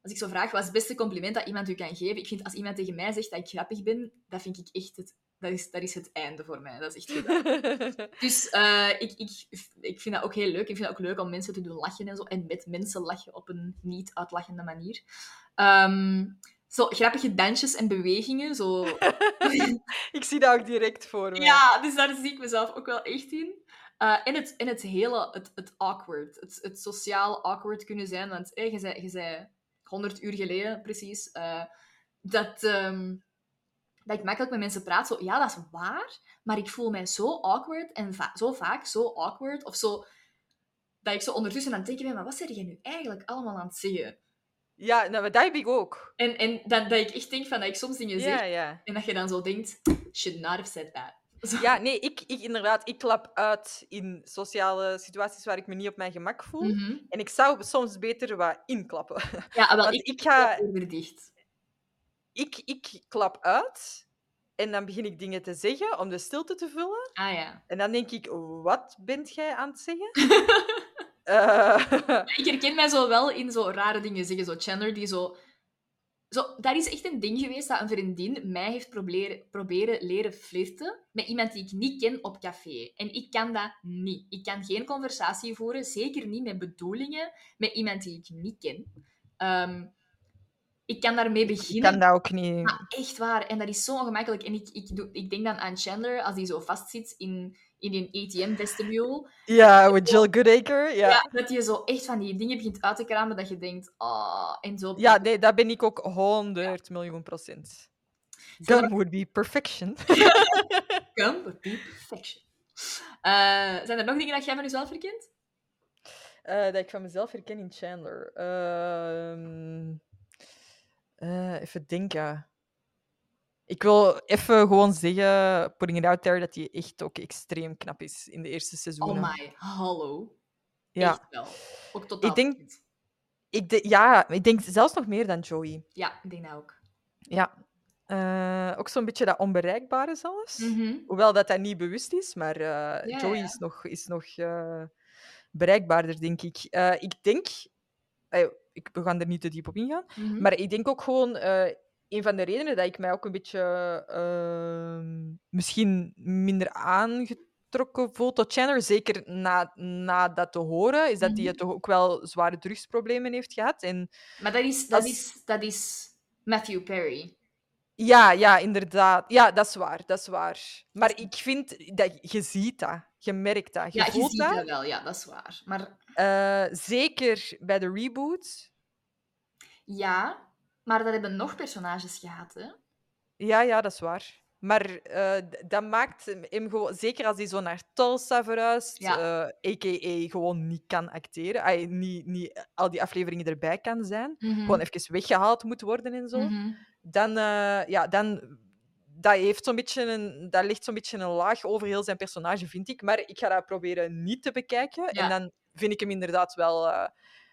als ik zo vraag, wat is het beste compliment dat iemand u kan geven? Ik vind als iemand tegen mij zegt dat ik grappig ben, dat vind ik echt het, dat is, dat is het einde voor mij. Dat is echt gedaan. Dus eh, ik, ik, ik vind dat ook heel leuk. Ik vind het ook leuk om mensen te doen lachen en zo. En met mensen lachen op een niet uitlachende manier. Ehm, zo grappige dansjes en bewegingen. Zo ik zie dat ook direct voor me. ja, dus daar zie ik mezelf ook wel echt in. Eh, en, het, en het hele, het, het awkward. Het, het sociaal awkward kunnen zijn. Want eh, je, zei, je zei 100 uur geleden precies eh, dat, ehm, dat ik makkelijk met mensen praat. Zo, ja, dat is waar. Maar ik voel mij zo awkward en va- zo vaak zo awkward. Of zo, dat ik zo ondertussen aan het denken ben, maar wat zeg je nu eigenlijk allemaal aan het zeggen? Ja, nou, dat heb ik ook. En, en dat, dat ik echt denk van dat ik soms dingen zeg en dat je dan zo denkt, should not have said that. Ja, nee, ik, ik inderdaad, ik klap uit in sociale situaties waar ik me niet op mijn gemak voel. Mhm. En ik zou soms beter wat inklappen. Ja, wel, ik, ik ga- dicht. Ik, ik klap uit en dan begin ik dingen te zeggen om de stilte te vullen. Ah ja. En dan denk ik, wat bent jij aan het zeggen? Eh, Ik herken mij zo wel in zo rare dingen zeggen. Zo Chandler die zo... zo... Daar is echt een ding geweest dat een vriendin mij heeft proberen, proberen leren flirten met iemand die ik niet ken op café. En ik kan dat niet. Ik kan geen conversatie voeren, zeker niet met bedoelingen, met iemand die ik niet ken. Ehm, ik kan daarmee ik beginnen. kan dat ook niet. Maar echt waar. En dat is zo ongemakkelijk. En ik, ik, doe, ik denk dan aan Chandler als hij zo vastzit in, in een ATM-vestibule. Ja, met Jill Goodacre. Ja. Ja, dat je zo echt van die dingen begint uit te kramen dat je denkt, ah, en zo. Ja, nee, dat ben ik ook 100 miljoen procent. Gum would be perfection. Gum would be perfection. Zijn er nog dingen dat jij van jezelf herkent? Eh, dat ik van mezelf herken in Chandler. Eh, even denken. Ik wil even gewoon zeggen, putting it out there, dat hij echt ook extreem knap is in de eerste seizoenen. Oh my, hallo. Ja. Echt wel. Ook totaal Ik denk-. Ik de- ja, ik denk zelfs nog meer dan Joey. Ja, ik denk dat ook. Ja. Eh, ook zo'n beetje dat onbereikbare zelfs. Mhm. Hoewel dat dat niet bewust is, maar eh, Ja, Joey ja. is nog, is nog eh, bereikbaarder, denk ik. Ik denk... ik, we gaan er niet te diep op ingaan. Mhm. Maar ik denk ook gewoon... een van de redenen dat ik mij ook een beetje... ehm, misschien minder aangetrokken voel tot Chandler, zeker na, na dat te horen, is dat hij Mhm. toch ook wel zware drugsproblemen heeft gehad. En Maar dat is, dat, Als- is, dat is Matthew Perry. Ja, ja, inderdaad. Ja, dat is waar, dat is waar. Maar ik vind dat je ziet dat, je merkt dat, je ja, je ziet dat. dat wel, ja, dat is waar. Maar Eh, zeker bij de reboot. ja, maar dat hebben nog personages gehad, hè? Ja, ja, dat is waar. Maar eh, dat maakt hem gewoon, zeker als hij zo naar Tulsa verhuist, Ja. eh, a.k.a. gewoon niet kan acteren, ay, niet, niet al die afleveringen erbij kan zijn, Mhm. gewoon even weggehaald moet worden en zo, Mhm. dan, eh, ja, dan dat, heeft zo'n beetje een, dat ligt zo'n beetje een laag over heel zijn personage, vind ik. Maar ik ga dat proberen niet te bekijken. Ja. En dan vind ik hem inderdaad wel, eh,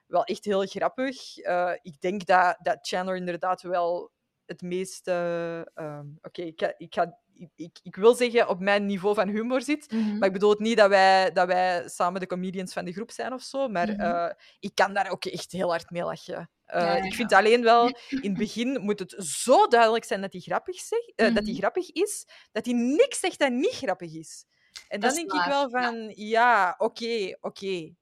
wel echt heel grappig. Eh, ik denk dat, dat Chandler inderdaad wel het meest... eh, ehm, Oké, ik, ga, ik, ga, ik, ik, wil zeggen op mijn niveau van humor zit. Mhm. Maar ik bedoel het niet dat wij, dat wij samen de comedians van de groep zijn of zo. Maar Mhm. eh, ik kan daar ook echt heel hard mee lachen. Eh, Ja, ja, Ik vind alleen wel, in het begin moet het zo duidelijk zijn dat hij grappig, zegt, dat hij Mhm. grappig is, dat hij niks zegt dat niet grappig is. En dan is denk ik wel van, ja, oké, oké.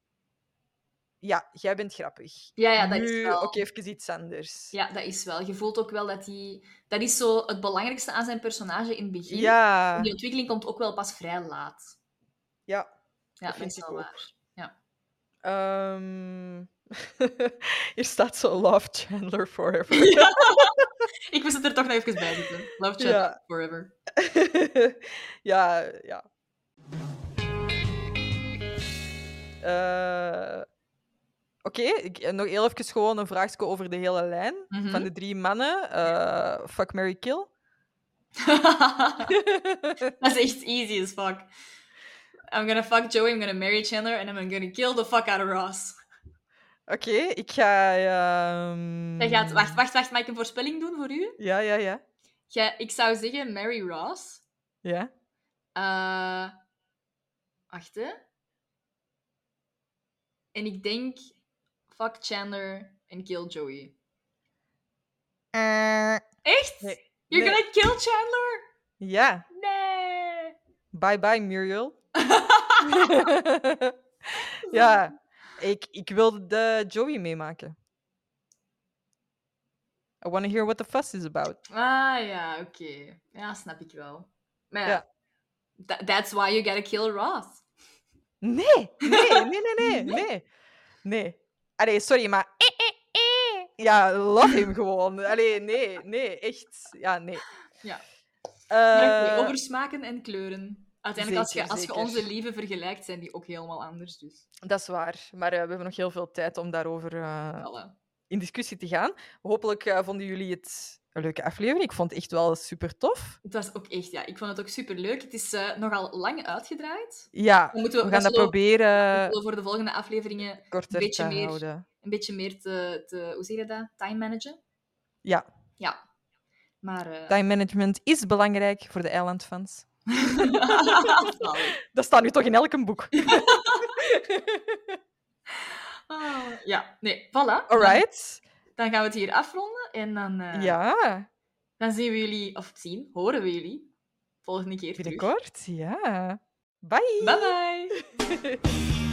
Ja, jij bent grappig. Ja, ja, dat is wel- ook even iets anders. Ja, dat is wel. Je voelt ook wel dat hij... Dat is zo het belangrijkste aan zijn personage in het begin. Ja, Die ontwikkeling komt ook wel pas vrij laat. ja. Ja, dat, vind is ik wel ook. waar. Ja. Ehm, Hier staat zo Love Chandler Forever. Ik moest het er toch nog even bij zetten. Love Ja. forever. ja, ja. Eh, Oké, ik- eh, nog heel even gewoon een vraagje over de hele lijn. Mhm. Van de drie mannen. eh, fuck, Mary kill. dat is echt easy as fuck. I'm gonna fuck Joey, I'm gonna marry Chandler, and I'm gonna kill the fuck out of Ross. Oké, ik ga... Jij gaat... Wacht, wacht, wacht. Mag ik een voorspelling doen voor u? Ja, ja, ja. Jij- ik zou zeggen marry Ross. Ja. Eh wacht, hè. En ik denk fuck Chandler en kill Joey. Echt? Nee. You're Nee. gonna kill Chandler? Ja. Nee. Bye bye, Muriel. ja, ik, ik wilde de Joey meemaken. I want to hear what the fuss is about. Ah ja, oké. Ja, snap ik wel. Maar ja, tha- that's why you gotta kill Ross. Nee, nee, nee, nee, nee, nee. Nee. Allee, sorry, maar... eh, eh, eh. Ja, love hem gewoon. Allee, nee, nee, echt. Ja, nee. Ja. Oké, over smaken en kleuren. Uiteindelijk, als je, als je onze lieven vergelijkt, zijn die ook helemaal anders. Dus, Dat is waar. Maar we hebben nog heel veel tijd om daarover in discussie te gaan. Hopelijk vonden jullie het een leuke aflevering. Ik vond het echt wel super tof. Het was ook echt, ja, ik vond het ook super leuk. Het is eh, nogal lang uitgedraaid. Ja, we we, gaan dat proberen zullen voor de volgende afleveringen korter beetje te meer- houden. een beetje meer te, te hoe zeg je dat? Time managen. Ja, Ja. Maar. eh, time management is belangrijk voor de eilandfans. Dat staat nu toch in elk boek. Ah, ja, nee, voilà. Alright. Dan, dan gaan we het hier afronden en dan, eh, Ja, dan zien we jullie, of zien, horen we jullie volgende keer binnenkort. Ja. Bye. Bye bye!